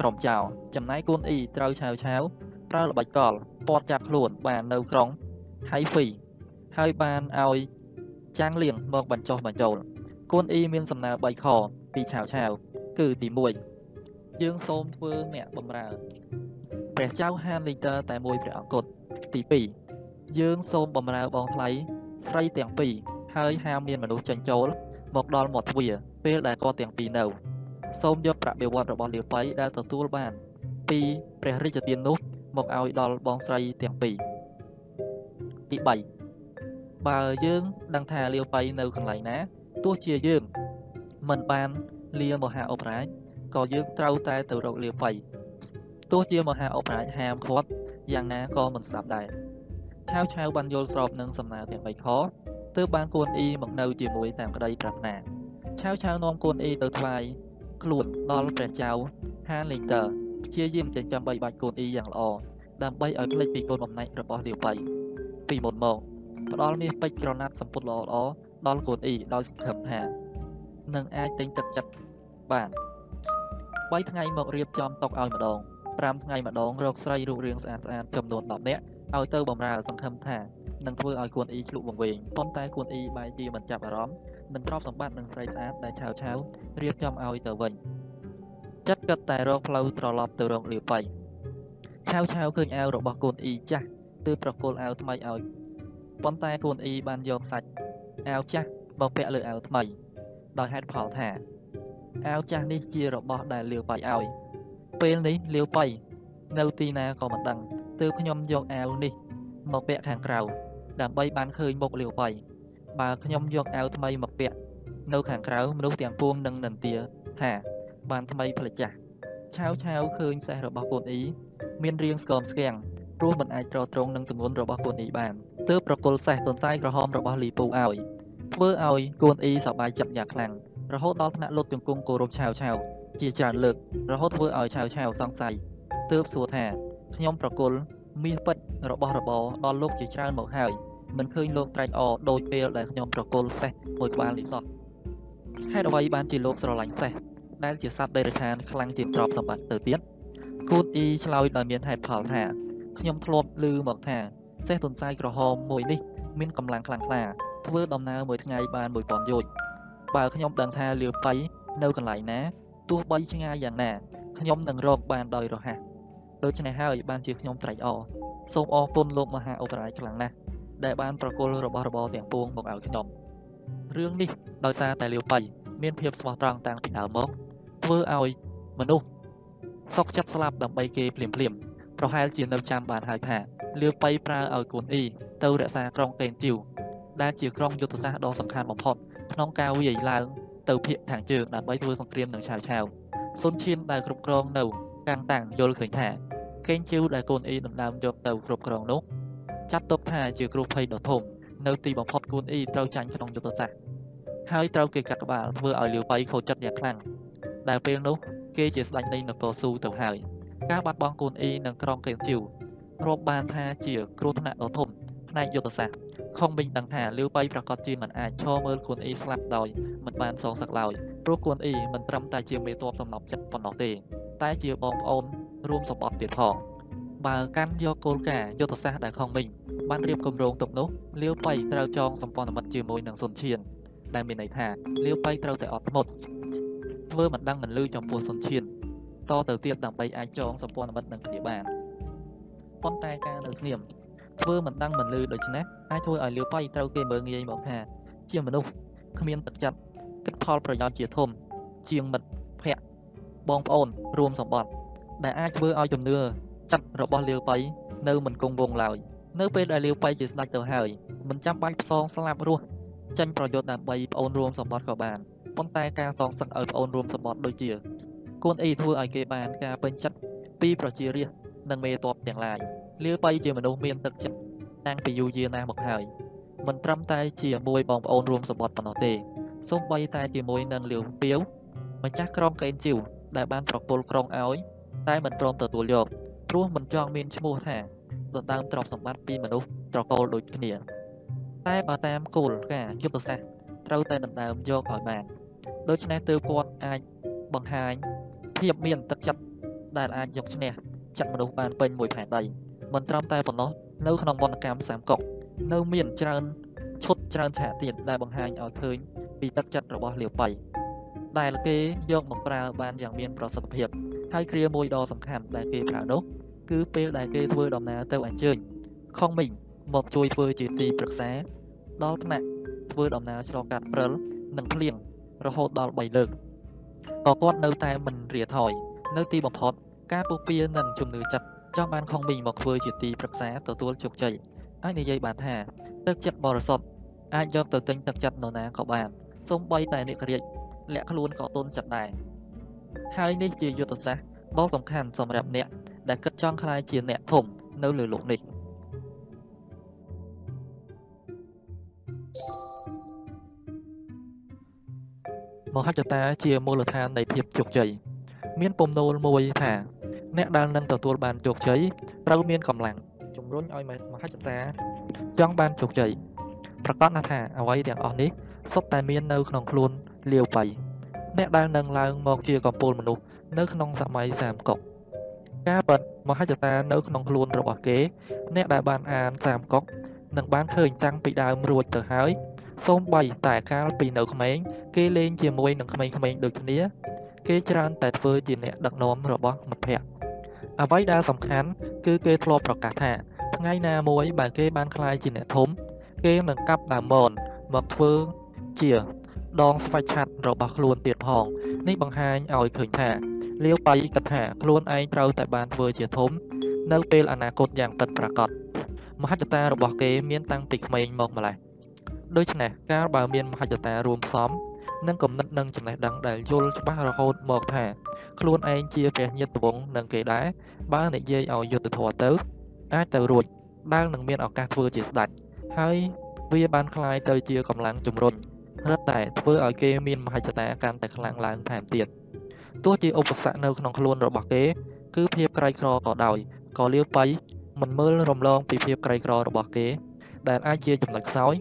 ក្រុមចោលចំណែកគួនអ៊ីត្រូវឆាវឆាវប្រើល្បិចកលពាត់ចាប់ខ្លួនបាននៅក្រុងហៃហ្វីហើយបានឲ្យចាំងលៀងមកបញ្ចុះបញ្ចូលគួនអ៊ីមានសំណើ3ខពីឆាវឆាវគឺទី1យើងសូមធ្វើអ្នកបម្រើព្រះចៅហានលីទ័រតែមួយព្រះអង្គត់ទី2យើងសូមបម្រើបងថ្លៃ ស្រីទាំងពីរហើយហាមមានមនុស្សចេញចូលមកដល់មាត់ទ្វារពេលដែលគាត់ទាំងពីរនៅសូមយកប្រាក់បៀវត្សរបស់លាបៃដែលទទួលបាន ពីព្រះរាជទាននោះមកឲ្យដល់បងស្រីទាំងពីរទី3បើយើងដឹងថាលាវបៃនៅកន្លែងណាទោះជាយើងមិនបានលាមហាអបរាជក៏យើងត្រូវតែទៅរកលាបៃទោះជាមហាអបរាជហាមឃាត់យ៉ាងណាក៏មិនស្ដាប់ដែរ ឆាវឆាវបានយល់ស្របនឹងសំណើទាំង3ខទើបបានគួនអ៊ីមកនៅជាមួយតាមក្តីប្រាថ្នាឆាវឆាវនាំគួនអ៊ីទៅថ្វាយខ្លួនដល់ព្រះចៅហានលេងតើព្យាយាមចិញ្ចឹមបីបាច់គួនអ៊ីយ៉ាងល្អដើម្បីឲ្យភ្លេចពីកូនបំណែករបស់លាវបៃពីមុនមកផ្ដល់មាសពេជ្រក្រណាត់សម្ពុតល្អល្អដល់គួនអ៊ីដោយសង្ឃឹមថានឹងអាចទិញទឹកចិត្តបាន3ថ្ងៃមករៀបចំតុកឲ្យម្ដង5ថ្ងៃម្ដងរកស្រីរូបរាងស្អាតស្អាតចំនួន10នាក់ ឲ្យទៅបំរើសង្ឃឹមថានឹងធ្វើឲ្យគួនអ៊ីឆ្លុះវង្វេងប៉ុន្តែគួនអ៊ីបែរជាមិនចាប់អារម្មណ៍នឹងទ្រព្យសម្បត្តិនឹងស្រីស្អាតដែលឆាវឆាវរៀបចំឲ្យទៅវិញចិត្តគិតតែរកផ្លូវត្រឡប់ទៅរកលាបៃឆាវឆាវឃើញអាវរបស់គួនអ៊ីចាស់ទើបប្រគល់អាវថ្មីឲ្យប៉ុន្តែគួនអ៊ីបានយកសាច់អាវចាស់មកពាក់លើអាវថ្មី ដោយហេតុផលថាអាវចាស់នេះជារបស់ដែលលាវបៃឲ្យពេលនេះលាវបៃនៅទីណាក៏មិនដឹង ទើបខ្ញុំយកអាវនេះមកពាក់ខាងក្រៅដើម្បីបានឃើញមុខលាវបៃបើខ្ញុំយកអាវថ្មីមកពាក់នៅខាងក្រៅមនុស្សទាំងពួងនឹងនន្ទាថាបានថ្មីផ្លេចចាស់ឆាវឆាវឃើញសេះរបស់កូនអ៊ីមានរាងស្គមស្គាំងព្រោះមិនអាចត្រត្រង់នឹងទម្ងន់របស់កូនអ៊ីបានទើបប្រគល់សេះទន្សាយក្រហមរបស់លីពូឲ្យធ្វើឲ្យកូនអ៊ីសប្បាយចិត្តយ៉ាងខ្លាំងរហូតដល់ថ្នាក់លុតជង្គង់គោរពឆាវឆាវជាច្រើនលើករហូតធ្វើឲ្យឆាវឆាវសង្ស័យទើបសួរថា ខ្ញុំប្រគល់មាសពិតរបស់របរដល់លោកជាច្រើនមកហើយមិនឃើញលោកត្រេកអរដូចពេលដែលខ្ញុំប្រគល់សេះមួយក្បាលនេះសោះហេតុអ្វីបានជាលោកស្រឡាញ់សេះដែលជាសត្វដេរឆានខ្លាំងជាងទ្រព្យសម្បត្តិទៅទៀតគូតអ៊ីឆ្លើយដោយមានហេតុផលថាខ្ញុំធ្លាប់ឮមកថាសេះទុនសាយក្រហមមួយនេះមានកម្លាំងខ្លាំងក្លាធ្វើដំណើរមួយថ្ងៃបាន1000យោជបើខ្ញុំដឹងថាលាវបៃនៅកន្លែងណាទោះបីឆ្ងាយយ៉ាងណាខ្ញុំនឹងរកបានដោយរហ័ស ដូច្នេះហើយបានជាខ្ញុំត្រេកអរសូមអរគុណលោកមហាអូបរាយខ្លាំងណាស់ដែលបានប្រគល់របស់របរទាំងពួងមកឲ្យខ្ញុំរឿងនេះដោយសារតែលាវបៃមានភាពស្មោះត្រង់តាំងពីដើមមកធ្វើឲ្យមនុស្សសុកចិត្តស្លាប់ដើម្បីគេភ្លាមភ្លាមប្រហែលជានៅចាំបានហើយថាលាវបៃប្រើឲ្យកូនអ៊ីទៅរក្សាក្រុងកេនជីវដែលជាក្រុងយុទ្ធសាស្ត្រដ៏សំខាន់បំផុតក្នុងការវាយឡើងទៅភៀកខាងជើងដើម្បីធ្វើសង្គ្រាមនឹងឆាវឆាវសុនឈៀនដែលគ្រប់គ្រងនៅកាំងតាំងយល់ឃើញថា កេងជីវដែលកូនអ៊ីដណ្ដើមយកទៅគ្រប់គ្រងនោះចាត់ទុកថាជាគ្រោះភ័យដ៏ធំនៅទីបំផុតកូនអ៊ីត្រូវចាញ់ក្នុងយុទ្ធសាស្ត្រហើយត្រូវគេកាត់ក្បាលធ្វើឲ្យលាវបៃខូចចិត្តយ៉ាងខ្លាំងដែលពេលនោះគេជាស្ដេចនៃនគរស៊ូទៅហើយការបាត់បង់កូនអ៊ីនិងក្រុងកេងជីវរាប់បានថាជាគ្រោះថ្នាក់ដ៏ធំផ្នែកយុទ្ធសាស្ត្រខុងវិញដឹងថាលាវបៃប្រកាសជាមិនអាចឈរមើលគួនអ៊ីស្លាប់ដោយមិនបានសងសឹកឡើយព្រោះគួនអ៊ីមិនត្រឹមតែជាមេតបសំណប់ចិត្តប៉ុណ្ណោះទេតែជាបងប្អូន រួមសម្បត្តិទៀតផងបើកាន់យកគោលការណ៍យុទ្ធសាស្ត្រដែលខុងវិញបានរៀបគម្រោងទុកនោះលាវបៃត្រូវចងសម្ព័ន្ធមិត្តជាមួយនឹងសុនឈៀនដែលមានន័យថាលាវបៃត្រូវតែអត់ធ្មត់ធ្វើមិនដឹងមិនលឺចំពោះសុនឈៀនតទៅទៀតដើម្បីអាចចងសម្ព័ន្ធមិត្តនឹងគ្នាបានប៉ុន្តែការនៅស្ងៀមធ្វើមិនដឹងមិនលឺដូច្នេះអាចធ្វើឲ្យលាវប៉ៃត្រូវគេមើងងាយមកថាជាមនុស្សគ្មានទឹកចិត្តគិតផលប្រយោជន៍ជាធំជាងមិត្តភ័ក្តិបងប្អូនរួមសម្បត្តិ ដែលអាចធ្វើឲ្យជំនឿចិត្តរបស់លាវប៉ៃនៅមិនគង់វង្សឡើយនៅពេលដែលលាវប៉ៃជាស្ដេចទៅហើយមិនចាំបាច់ផ្សងស្លាប់រស់ចាញ់ប្រយោជន៍ដើម្បីប្អូនរួមសម្បត្តិក៏បានប៉ុន្តែការសងសឹកឲ្យប្អូនរួមសម្បត្តិដូចជាគួនអ៊ីធ្វើឲ្យគេបានការពេញចិត្តពីប្រជារាស្ត្រនិងមេតបទាំងឡាយលាវបៃជាមនុស្សមានទឹកចិត្តតាំងពីយូរយារណាស់មកហើយមិនត្រឹមតែជាមួយបងប្អូនរួមសម្បត្តិប៉ុណ្ណោះទេសូម្បីតែជាមួយនឹងលាវពាវម្ចាស់ក្រុងកេនជីវដែលបានប្រគល់ក្រុងឲ្យ តែមិនព្រមទទួលយកព្រោះមិនចង់មានឈ្មោះថាដណ្ដើមទ្រព្យសម្បត្តិពីមនុស្សត្រកូលដូចគ្នាតែបើតាមគោលការណ៍យុទ្ធសាស្ត្រត្រូវតែដណ្ដើមយកឲ្យបានដូច្នេះទើបគាត់អាចបង្ហាញភាពមានទឹកចិត្តដែលអាចយកឈ្នះចិត្តមនុស្សបានពេញមួយផែនដីមិនត្រឹមតែប៉ុណ្ណោះនៅក្នុងវណ្ណកម្មសាមកុកនៅមានច្រើនឈុតច្រើនឆាកទៀតដែលបង្ហាញឲ្យឃើញពីទឹកចិត្តរបស់លាវប៉ៃ ដែលគេយកមកប្រើបានយ៉ាងមានប្រសិទ្ធភាពហើយគ្រាមួយដ៏សំខាន់ដែលគេប្រើនោះគឺពេលដែលគេធ្វើដំណើរទៅអញ្ជើញខុងមីងមកជួយធ្វើជាទីប្រឹក្សា ដល់ថ្នាក់ធ្វើដំណើរឆ្លងកាត់ព្រិលនិងភ្លៀងរហូតដល់3លើកក៏គាត់នៅតែមិនរាថយនៅទីបំផុតការពុះពៀនិងជំនឿចិត្តចង់បានខុងមីងមកធ្វើជាទីប្រឹក្សាទទួលជោគជ័យអាចនិយាយបានថាទឹកចិត្តបរិសុទ្ធអាចយកទៅទិញទឹកចិត្តនរណាក៏បានសូម្បីតែអ្នកក្រិច លាក់ខ្លួនក៏ទុនចិត្តដែរហើយនេះជាយុទ្ធសាស្ត្រដ៏សំខាន់សម្រាប់អ្នកដែលគិតចង់ក្លាយជាអ្នកធំនៅលើโลกនេះមហិច្ឆតាជាមូលដ្ឋាននៃភាពជោគជ័យមានពំនូលមួយថាអ្នកដែលនឹងទទួលបានជោគជ័យត្រូវមានកម្លាំងជំរុញឲ្យមហិច្ឆតាចង់បានជោគជ័យប្រកាសណាស់ថាអ្វីទាំងអស់នេះសុទ្ធតែមាននៅក្នុងខ្លួន លាវបៃអ្នកដែលនឹងឡើងមកជាកំពូលមនុស្សនៅក្នុងសម័យសាមកុកការពិតមហិច្ឆតានៅក្នុងខ្លួនរបស់គេ អ្នកដែលបានអានសាមកុកនឹងបានឃើញតាំងពីដើមរួចទៅហើយសូម្បីតែកាលពីនៅក្មេងគេលេងជាមួយនឹងក្មេងៗដូចគ្នា គេច្រើនតែធ្វើជាអ្នកដឹកនាំរបស់មិត្តភ័ក្តិអ្វីដែលសំខាន់គឺគេធ្លាប់ប្រកាសថាថ្ងៃណាមួយបើគេបានក្លាយជាអ្នកធំ គេនឹងកាប់ដើមមនមកធ្វើជា ដងស្វ័យឆ័ត្ររបស់ខ្លួនទៀតផងនេះបង្ហាញឲ្យឃើញថាលាវបៃគិតថាខ្លួនឯងត្រូវតែបានធ្វើជាធំនៅពេលអនាគតយ៉ាងពិតប្រាកដ មហិច្ឆតារបស់គេមានតាំងពីក្មេងមកម្ល៉េះដូច្នេះកាលបើមានមហិច្ឆតារួមផ្សំនិងគំនិតនិងចំណេះដឹងដែលយល់ច្បាស់រហូតមកថាខ្លួនឯងជាព្រះញាតិវង្សនឹងគេដែរបើនិយាយឲ្យយុត្តិធម៌ទៅអាចទៅរួចដែលនឹងមានឱកាសធ្វើជាស្ដេចហើយវាបានคล้ายទៅជាកម្លាំងជំរុញ រឹតតែធ្វើឲ្យគេមានមហិច្ឆតាកាន់តែខ្លាំងឡើងថែមទៀតទោះជាឧបសគ្គនៅក្នុងខ្លួនរបស់គេ គឺភាពក្រីក្រក៏ដោយក៏លាវបៃមិនមើលរំលងពីភាពក្រីក្ររបស់គេ ដែលអាចជាចំណុចខ្សោយ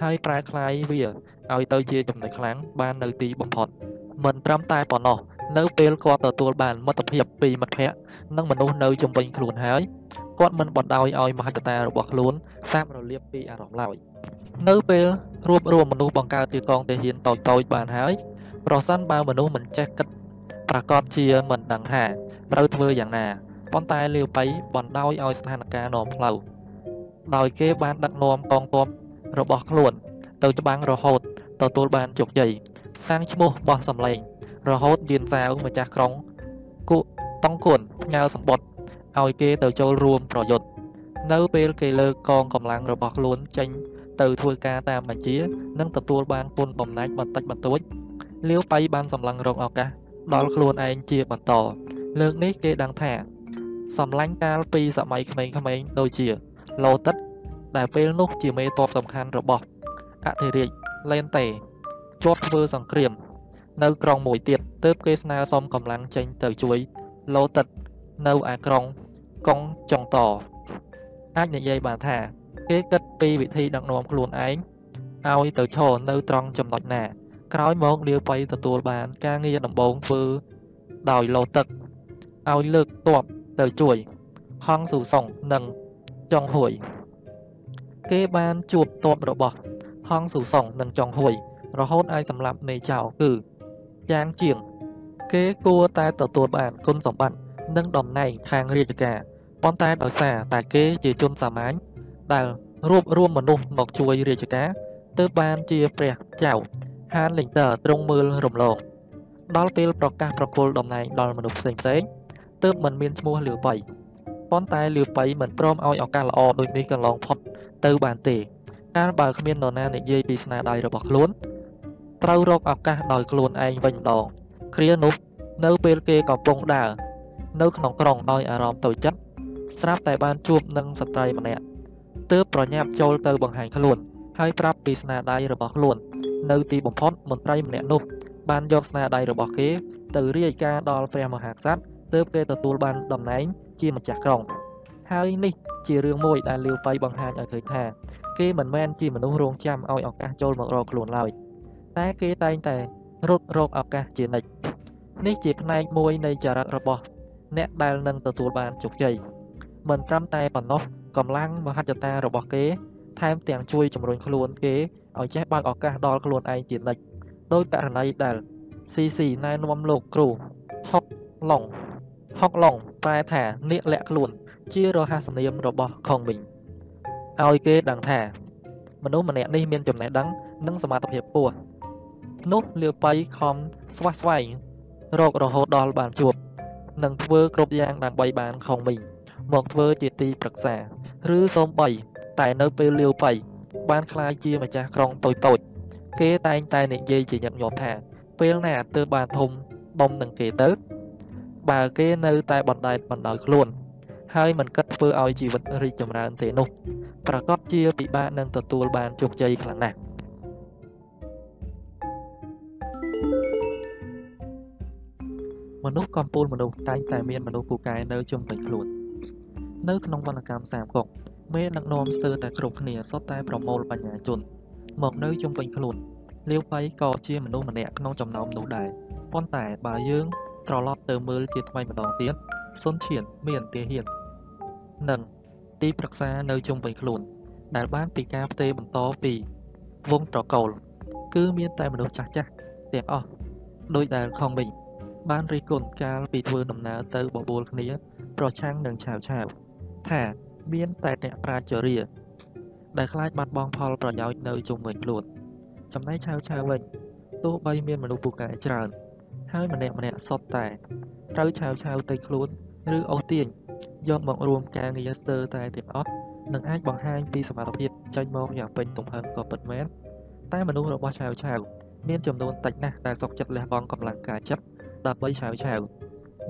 ហើយប្រែក្លាយវាឲ្យទៅជាចំណុចខ្លាំងបាននៅទីបំផុតមិនត្រឹមតែប៉ុណ្ណោះនៅពេលគាត់ទទួលបានមិត្តភាពពីមិត្តភ័ក្តិនិងមនុស្សនៅជុំវិញខ្លួនហើយ គាត់មិនបណ្ដោយឲ្យមហិច្ឆតារបស់ខ្លួនសាបរលាបពីអារម្មណ៍ឡើយនៅពេលរួបរวมមនុស្សបង្កើតជាកងទាហានតូចតូចបានហើយប្រសិនបើមនុស្សមិនចេះគិតប្រកបជាមិនដឹងថាត្រូវធ្វើយ៉ាងណាប៉ុន្តែលាវបៃបណ្ដោយឲ្យស្ថានភាពនាំផ្លូវដោយគេបានដឹកនាំកងទ័ពរបស់ខ្លួន ទៅច្បាំងរហូតទទួលបានជោគជ័យសាងឈ្មោះបោះសម្លេងរហូតយានសាវម្ចាស់ក្រុងគុតង់គុនផ្ញើសម្បត្តិ ឲ្យគេទៅចូលរួមប្រយុទ្ធនៅពេលគេលើកកងកម្លាំងរបស់ខ្លួនចេញទៅធ្វើការតាមបញ្ជានិងទទួលបានពុនបំណាច់បន្តិចបន្តួចលាវបៃបានសម្លឹងរកឱកាសដល់ខ្លួនឯងជាបន្តលើកនេះគេដឹងថាសម្លាញ់កាលពីសម័យក្មេងៗដូចជាឡូតិតដែលពេលនោះជាមេតបសំខាន់របស់អធិរាជឡេនតេជាប់ធ្វើសង្គ្រាម នៅក្រុងមួយទៀតទើបគេស្នើសុំកម្លាំងចេញទៅជួយឡូតិត នៅឯក្រុងកុងចុងតអាចនិយាយបានថា គេគិតពីវិធីដឹកនាំខ្លួនឯងឲ្យទៅឈរនៅត្រង់ចំណុចណា ក្រោយមកលាវបៃទទួលបាន ការងារដំបូងធ្វើដោយលោទឹកឲ្យលើកតបទៅជួយ ហងស៊ូសុងនិងចុងហួយ គេបានជួបតបរបស់ ហងស៊ូសុងនិងចុងហួយ រហូតអាចសម្លាប់មេចៅគឺយ៉ាងជាង គេគួរតែទទួលបានគុណសម្បត្តិ និងតំណែងខាងរាជការប៉ុន្តែដោយសារតែគេជាជនសាមញ្ញដែលរួបរวมមនុស្សមកជួយរាជការទើបបានជាព្រះចៅហានលីងតើទ្រង់មើលរំលងដល់ពេលប្រកាសប្រគល់តំណែងដល់មនុស្សផ្សេងផ្សេងទើបមិនមានឈ្មោះលាវបៃប៉ុន្តែលាវបៃមិនព្រមឲ្យឱកាសល្អដូចនេះកន្លងផុតទៅបានទេកាលបើគ្មាននរណានិយាយពីស្នាដៃរបស់ខ្លួនត្រូវរកឱកាសដោយខ្លួនឯងវិញម្ដងគ្រានោះនៅពេលគេកំពុងដើរ នៅក្នុងក្រុងដោយអារម្មណ៍តូចចិត្តស្រាប់តែបានជួបនឹងស្ត្រីម្នាក់ទើបប្រញាប់ចូលទៅបង្ហាញខ្លួន ហើយប្រាប់ពីស្នាដៃរបស់ខ្លួន នៅទីបំផុតមន្ត្រីម្នាក់នោះបានយកស្នាដៃរបស់គេ ទៅរាយការណ៍ដល់ព្រះមហាក្សត្រទើបគេទទួលបានតំណែងជាម្ចាស់ក្រុង ហើយនេះជារឿងមួយដែលលាវបៃបង្ហាញឲ្យឃើញថាគេមិនមែនជាមនុស្សរងចាំឲ្យឱកាសចូលមករកខ្លួនឡើយតែគេតែងតែរត់រកឱកាសជានិច្ចនេះជាផ្នែកមួយនៃចរិតរបស់ អ្នកដែលនឹងទទួលបានជោគជ័យមិនត្រឹមតែប៉ុណ្ណោះកម្លាំងមហិច្ឆតារបស់គេ ថែមទាំងជួយជំរុញខ្លួនគេឲ្យចេះបើកឱកាសដល់ខ្លួនឯងជានិច្ចដោយករណីដែល CC ណែនាំលោកគ្រូហុកឡុងហុកឡុងប្រែថានាគលាក់ខ្លួន ជារហស្សនាមរបស់ខុងមីងឲ្យគេដឹងថា មនុស្សម្នាក់នេះមានចំណេះដឹង និងសមត្ថភាពខ្ពស់នោះលាវបៃខំស្វះស្វែងរករហូតដល់បានជួប និងធ្វើគ្រប់យ៉ាងដើម្បីបានខុងមីងមកធ្វើជាទីប្រឹក្សា ឬសូម្បីតែនៅពេលលាវបៃបានក្លាយជាម្ចាស់ក្រុងតូចតូចគេតែងតែនិយាយជាញឹកញាប់ថា ពេលណាទើបបានធំបំនឹងគេទៅ បើគេនៅតែបណ្ដែតបណ្ដោយខ្លួន ហើយមិនគិតធ្វើឲ្យជីវិតរីកចម្រើនទេនោះប្រកបជាពិបាកនឹងទទួលបានជោគជ័យខ្លាំងណាស់ មនុស្សកំពូលមនុស្សតែងតែមានមនុស្សពូកែនៅជុំវិញខ្លួននៅក្នុងវណ្ណកម្មសាមកុកមេដឹកនាំស្ទើរតែគ្រប់គ្នាសុទ្ធតែប្រមូលបញ្ញាជន មកនៅជុំវិញខ្លួនលាវបៃក៏ជាមនុស្សម្នាក់ក្នុងចំណោមនោះដែរប៉ុន្តែបើយើងត្រឡប់ទៅមើលជាថ្មីម្ដងទៀតសុនឈៀនមានទាហាននិងទីប្រឹក្សានៅជុំវិញខ្លួន ដែលបានពីការផ្ទេរបន្តពីវងត្រកូល គឺមានតែមនុស្សចាស់ចាស់ទាំងអស់ដោយដែលខំវិញ បានរិះគន់កាលពីធ្វើដំណើរទៅបបួលគ្នា ប្រឆាំងនឹងឆាវឆាវថាមានតែអ្នកប្រាជ្ញរាដែលខ្លាចបាត់បង់ផលប្រយោជន៍នៅជុំវិញខ្លួនចំណែកឆាវឆាវវិញទោះបីមានមនុស្សពូកែច្រើន ហើយម្នាក់ម្នាក់សុទ្ធតែត្រូវឆាវឆាវទៅខ្លួនឬអូសទាញយកមករួមការងារស្ទើរតែទាំងអស់និងអាចបង្ហាញពីសមត្ថភាពចេញមកយ៉ាងពេញទំហឹងក៏ពិតមែនតែមនុស្សរបស់ឆាវឆាវមានចំនួនតិចណាស់ដែលសុខចិត្តលះបង់កម្លាំងកាយចិត្ត ដើម្បីឆាវឆាវ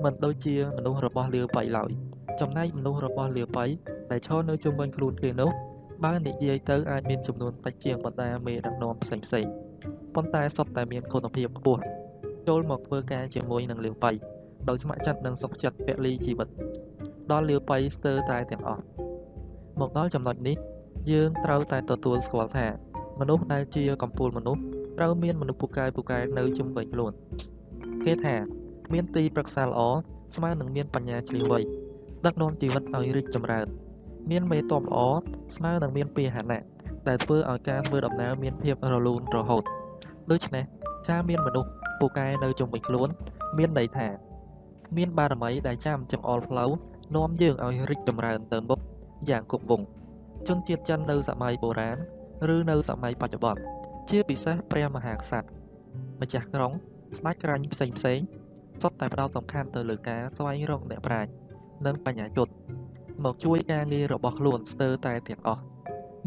មិនដូចជាមនុស្សរបស់លាវបៃឡើយចំណែកមនុស្សរបស់លាវបៃដែលឈរនៅជុំវិញខ្លួនគេនោះបើនិយាយទៅអាចមានចំនួនតិចជាងបណ្ដាមេដឹកនាំផ្សេងផ្សេងប៉ុន្តែសុទ្ធតែមានគុណភាពខ្ពស់ចូលមកធ្វើការជាមួយនឹងលាវបៃដោយស្ម័គ្រចិត្តនិងសុខចិត្តពលីជីវិត ដល់លាវបៃស្ទើរតែទាំងអស់មកដល់ចំណុចនេះ យើងត្រូវតែទទួលស្គាល់ថា មនុស្សដែលជាកម្ពូលមនុស្សត្រូវមានមនុស្សពូកែពូកែនៅជុំវិញខ្លួន គេថា មានទីប្រឹក្សាល្អស្មើនឹងមានបញ្ញាជ្រាវវៃដឹកនាំជីវិតឲ្យរីកចម្រើន មានមេតបល្អស្មើនឹងមានពាហនៈដែលធ្វើឲ្យការធ្វើដំណើរមានភាពរលូនរហូតដូច្នេះចាមានមនុស្សពូកែនៅជុំវិញខ្លួន មានន័យថា មានបារមីដែលចាំចង្អុលផ្លូវនាំយើងឲ្យរីកចម្រើនទៅមុខយ៉ាងគប់វង្សជនជាតិចិននៅសម័យបុរាណឬនៅសម័យបច្ចុប្បន្នជាពិសេសព្រះមហាក្សត្រម្ចាស់ក្រុង ស្ដេចក្រាញ់ផ្សេងផ្សេងសុទ្ធតែផ្ដោតសំខាន់ទៅលើការស្វែងរកអ្នកប្រាជ្ញនិងបញ្ញាយុទ្ធមកជួយការងាររបស់ខ្លួនស្ទើរតែទាំងអស់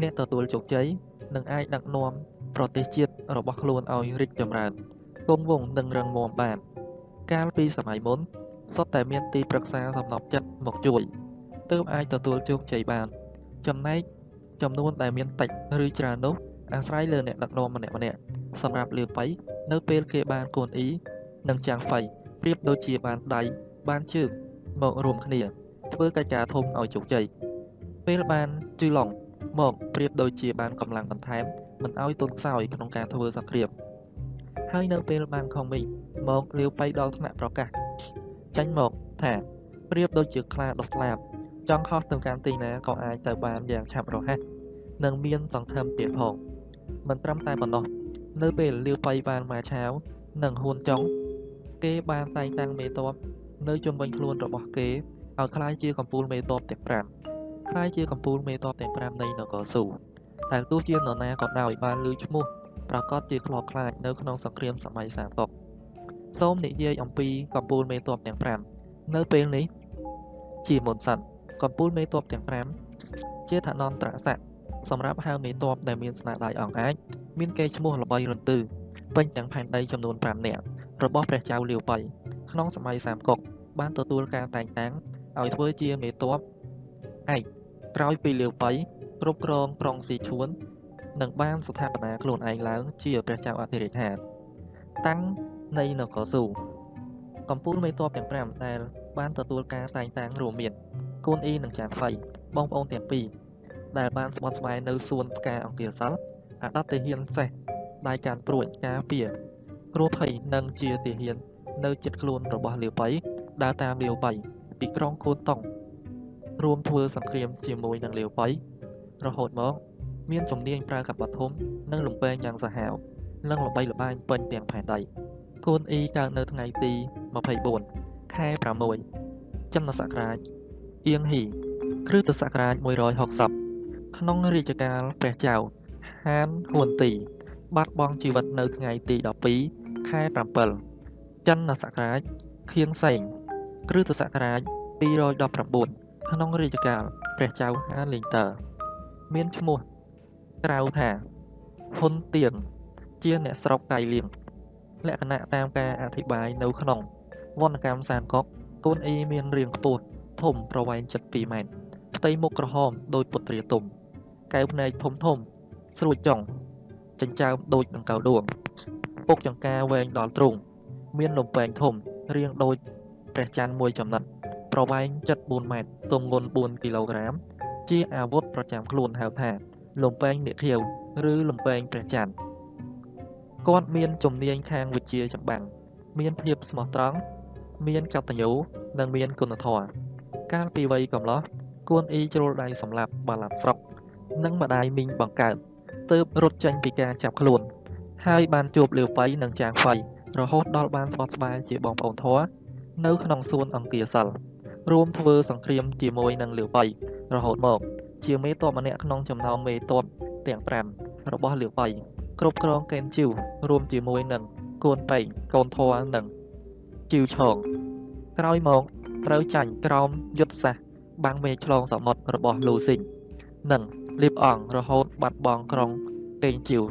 អ្នកទទួលជោគជ័យនឹងអាចដឹកនាំប្រទេសជាតិរបស់ខ្លួនឲ្យរីកចម្រើនគង់វង្សនិងរឹងមាំបាន កាលពីសម័យមុនសុទ្ធតែមានទីប្រឹក្សាសំណប់ចិត្តមកជួយទើបអាចទទួលជោគជ័យបាន ចំណែកចំនួនដែលមានតិចឬច្រើននោះ អាស្រ័យលើអ្នកដឹកនាំម្នាក់ម្នាក់សម្រាប់លាបៃនៅពេលគេបានកូនអ៊ីនិងចាំងហ្វៃប្រៀបដូចជាបានដៃបានជើងមករួមគ្នា ធ្វើកិច្ចការធំឲ្យជោគជ័យពេលបានជឺឡុងមកប្រៀបដូចជាបានកម្លាំងបន្ថែមមិនឲ្យទន់ខ្សោយក្នុងការធ្វើសង្គ្រាមហើយនៅពេលបានខុងមីមកលាវបៃដល់ថ្នាក់ប្រកាសចាញ់មកថាប្រៀបដូចជាខ្លាដុសស្លាបចង់ខុសទៅកាន់ទីណាក៏អាចទៅបានយ៉ាងឆាប់រហ័សនិងមានសង្ឃឹមទៀតផង មិនត្រឹមតែប៉ុណ្ណោះនៅពេលលាវបៃបានមកឆាវនិងហ៊ួនចុងគេបានតែងតាំងមេតបនៅជុំវិញខ្លួនរបស់គេឲ្យคล้ายជាកំពូលមេតបទាំង5คล้ายជាកំពូលមេតបទាំង5នៃនគរស៊ូតែទោះជានរណាក៏ដោយបានលើឈ្មោះប្រកាសជាខ្លោខ្លាចនៅក្នុងសង្គ្រាមសម័យសាតុកសូមនិយាយអំពីកំពូលមេតបទាំង5នៅពេលនេះជាមុនសិនកំពូលមេតបទាំង5ជាឋានន្តរស័ក្តិ សម្រាប់ហៅមេតបដែលមានស្នាដៃអង្អាចមានកេរ្តិ៍ឈ្មោះល្បីរន្ទឺពេញទាំងផែនដីចំនួន5នាក់របស់ព្រះចៅលាវបៃក្នុងសម័យសាមកុកបានទទួលការតែងតាំងឲ្យធ្វើជាមេតបឯកក្រោយពីលាវបៃគ្រប់គ្រងក្រុងស៊ីឈួននិងបានស្ថាបនាខ្លួនឯងឡើងជាព្រះចៅអធិរាជដ្ឋានតាំងនៃនគរស៊ូកំពូលមេតបទាំង5ដែលបានទទួលការតែងតាំងរួមមានកូនអ៊ីនិងចាហ្វៃបងប្អូនទាំងពីរ ដែលបានស្បត់ស្បាយនៅសួនផ្កាអង្គាសលអដតទាហានសេះដៃការព្រួចការពារគ្រោះភ័យនិងជាទាហាន នៅចិត្តខ្លួនរបស់លាវបៃដើរតាមលាវបៃពីក្រុងកូនតុងរួមធ្វើសង្គ្រាមជាមួយនឹងលាវបៃរហូតមក មានជំនាញប្រើកាប់បឋមនិងលំពេងយ៉ាងសាហាវនិងល្បីល្បាញពេញទាំងផែនដីកូនអ៊ីកើតនៅថ្ងៃទី24ខែ6ចន្ទសករាជអៀងហ៊ីគ្រិស្តសករាជ160 ក្នុងរាជកាលព្រះចៅហានហ៊ួនទី បាត់បង់ជីវិតនៅថ្ងៃទី12ខែ7ចន្ទសករាជខៀងសែងគ្រិស្តសករាជ219ក្នុងរាជកាលព្រះចៅហានលីងតើមានឈ្មោះក្រៅថាហ៊ុនទៀងជាអ្នកស្រុកកៃលៀងលក្ខណៈតាមការអធិប្បាយនៅក្នុងវណ្ណកម្មសានកុកកូនអ៊ីមានរាងខ្ពស់ធំប្រវែង72ម៉ែត្រផ្ទៃមុខក្រហមដូចពុត្រាទុំ កែវភ្នែកធំធំ ស្រួចចុងចិញ្ចើមដូចដង្កូវដួងពុកចង្ការវែងដល់ទ្រូងមានលំពែងធំរាងដូចព្រះច័ន្ទមួយចំណិតប្រវែង74ម៉ែត្រទម្ងន់4គីឡូក្រាម ជាអាវុធប្រចាំខ្លួនហៅថា លំពែងនាគខៀវឬលំពែងព្រះច័ន្ទគាត់មានជំនាញខាងវិជ្ជាចម្បាំងមានភាពស្មោះត្រង់មានកតញ្ញូនិងមានគុណធម៌កាលពីវ័យកំឡោះគួនអ៊ីជ្រុលដៃសម្លាប់បាឡាត់ស្រុក និងម្ដាយមីងបង្កើតទើបរត់ចេញពីការចាប់ខ្លួន ហើយបានជួបលាវបៃនិងចាងហ្វៃរហូតដល់បានស្បត់ស្បាយជាបងប្អូនធွာនៅក្នុងសួនអង្គាសិលរួមធ្វើសង្គ្រាមជាមួយនឹងលាវបៃរហូតមក ជាមេតបម្នាក់ក្នុងចំណោមមេតបទាំង5របស់លាវបៃគ្រប់គ្រងកេនជីវរួមជាមួយនឹងកូនប៉ែងកូនធွာនិងជីវឆងក្រោយមកត្រូវចាញ់ក្រោមយុទ្ធសាស្ត្របាំងមេឆ្លងសមុទ្ររបស់លូស៊ីងនិង លៀបអង្សរហូតបាត់បង់ក្រុងតេងជីវ